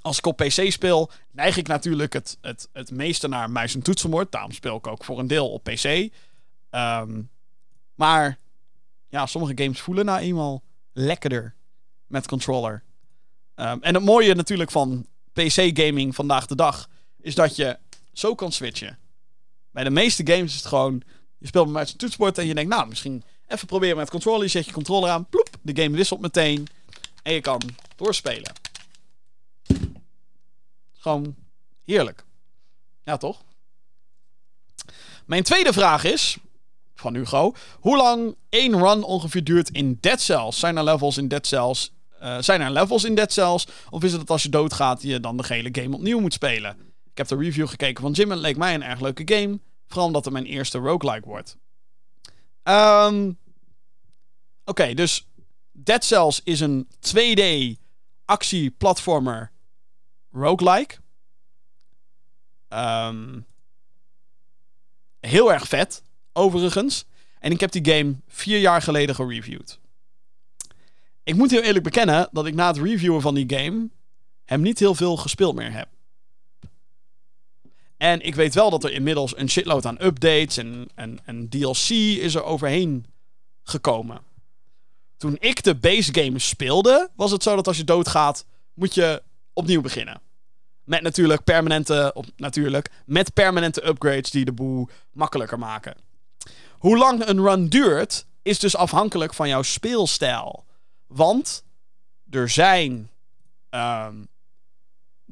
Als ik op PC speel, neig ik natuurlijk het, het, het meeste naar muis en toetsenbord. Daarom speel ik ook voor een deel op PC. Um, maar ja, sommige games voelen nou eenmaal lekkerder met controller. Um, en het mooie natuurlijk van PC-gaming vandaag de dag is dat je zo kan switchen. Bij de meeste games is het gewoon, je speelt met muis en toetsenbord en je denkt, nou, misschien even proberen met controller. Je zet je controller aan, ploep, de game wisselt meteen en je kan doorspelen. Gewoon heerlijk. Ja, toch? Mijn tweede vraag is, van Hugo, hoe lang één run ongeveer duurt in Dead Cells? Zijn er levels in Dead Cells? Uh, zijn er levels in Dead Cells? Of is het dat als je doodgaat, je dan de hele game opnieuw moet spelen? Ik heb de review gekeken van Jim en leek mij een erg leuke game. Vooral omdat het mijn eerste roguelike wordt. Um, Oké, dus Dead Cells is een 2D actie-platformer roguelike. Um, heel erg vet, overigens. En ik heb die game vier jaar geleden gereviewd. Ik moet heel eerlijk bekennen dat ik na het reviewen van die game hem niet heel veel gespeeld meer heb. En ik weet wel dat er inmiddels een shitload aan updates en, en, en DLC is er overheen gekomen. Toen ik de base game speelde, was het zo dat als je doodgaat, moet je opnieuw beginnen. Met natuurlijk permanente, op, natuurlijk, met permanente upgrades die de boel makkelijker maken. Hoe lang een run duurt, is dus afhankelijk van jouw speelstijl. Want er zijn. ehm,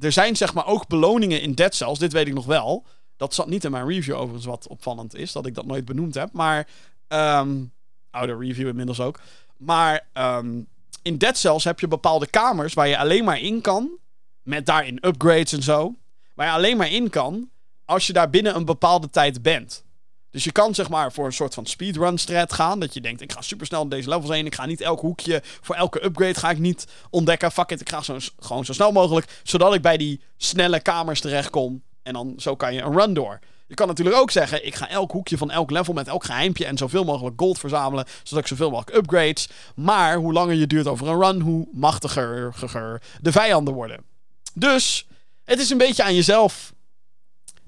er zijn zeg maar ook beloningen in Dead Cells. Dit weet ik nog wel. Dat zat niet in mijn review overigens, wat opvallend is. Dat ik dat nooit benoemd heb. Maar. ehm oude review inmiddels ook. Maar ehm, in Dead Cells heb je bepaalde kamers waar je alleen maar in kan. Met daarin upgrades en zo. Waar je alleen maar in kan als je daar binnen een bepaalde tijd bent. Dus je kan zeg maar voor een soort van speedrun strat gaan. Dat je denkt, ik ga supersnel op deze levels heen. Ik ga niet elk hoekje, voor elke upgrade ga ik niet ontdekken. Fuck it, ik ga zo, gewoon zo snel mogelijk. Zodat ik bij die snelle kamers terechtkom. En dan zo kan je een run door. Je kan natuurlijk ook zeggen, ik ga elk hoekje van elk level met elk geheimpje en zoveel mogelijk gold verzamelen, zodat ik zoveel mogelijk upgrades. Maar hoe langer je duurt over een run, hoe machtiger de vijanden worden. Dus het is een beetje aan jezelf.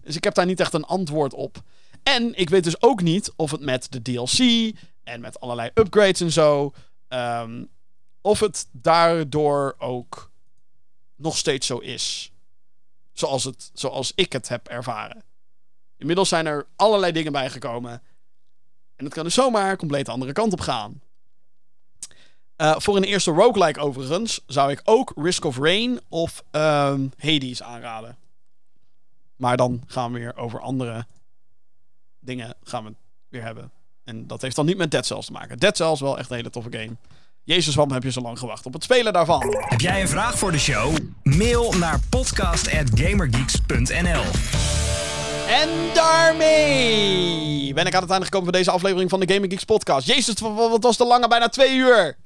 Dus ik heb daar niet echt een antwoord op. En ik weet dus ook niet of het met de DLC en met allerlei upgrades en zo, ehm, of het daardoor ook nog steeds zo is. Zoals, het, zoals ik het heb ervaren. Inmiddels zijn er allerlei dingen bijgekomen. En het kan dus zomaar compleet andere kant op gaan. Eh, voor een eerste roguelike overigens zou ik ook Risk of Rain of ehm, Hades aanraden. Maar dan gaan we weer over andere dingen gaan we weer hebben. En dat heeft dan niet met Dead Cells te maken. Dead Cells wel echt een hele toffe game. Jezus, waarom heb je zo lang gewacht op het spelen daarvan? Heb jij een vraag voor de show? Mail naar podcast.gamergeeks.nl En daarmee ben ik aan het einde gekomen van deze aflevering van de Gaming Geeks podcast. Jezus, wat wat was de lange? Bijna twee uur.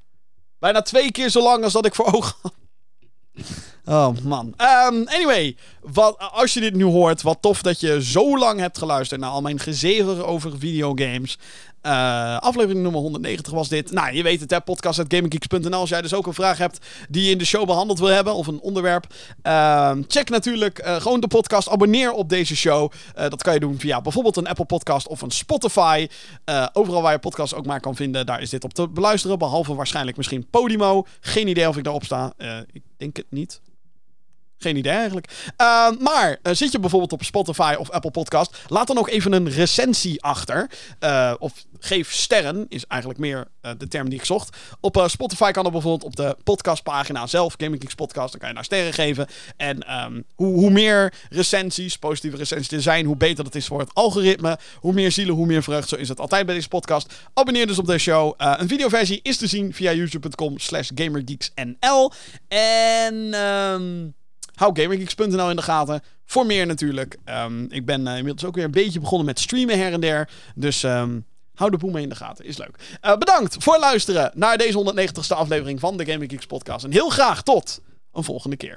Bijna twee keer zo lang als dat ik voor ogen had. Oh man. Ehm, anyway, wat, als je dit nu hoort, wat tof dat je zo lang hebt geluisterd naar al mijn gezever over videogames. Eh, aflevering nummer 190 was dit. Nou, je weet het, hè. Als jij dus ook een vraag hebt die je in de show behandeld wil hebben, of een onderwerp. Ehm, check natuurlijk eh, gewoon de podcast. Abonneer op deze show. Eh, dat kan je doen via bijvoorbeeld een Apple Podcast of een Spotify. Overal waar je podcast ook maar kan vinden, daar is dit op te beluisteren. Behalve waarschijnlijk misschien Podimo. Geen idee of ik daarop sta. Ik denk het niet. Geen idee eigenlijk. Uh, maar uh, zit je bijvoorbeeld op Spotify of Apple Podcast, laat dan ook even een recensie achter. Uh, of geef sterren, is eigenlijk meer uh, de term die ik zocht. Op Spotify kan dat bijvoorbeeld op de podcastpagina zelf, Gaming Geeks Podcast, dan kan je daar sterren geven. En um, hoe, hoe meer recensies, positieve recensies er zijn, hoe beter dat is voor het algoritme. Hoe meer zielen, hoe meer vreugd. Zo is het altijd bij deze podcast. Abonneer dus op deze show. Een videoversie is te zien via youtube.com slash gamergeeksnl. En... Um, Hou GamerGeeks.nl in de gaten. Voor meer natuurlijk. Um, ik ben uh, inmiddels ook weer een beetje begonnen met streamen her en der. Dus um, hou de boel in de gaten. Is leuk. Uh, bedankt voor luisteren naar deze 190ste aflevering van de Gaming podcast. En heel graag tot een volgende keer.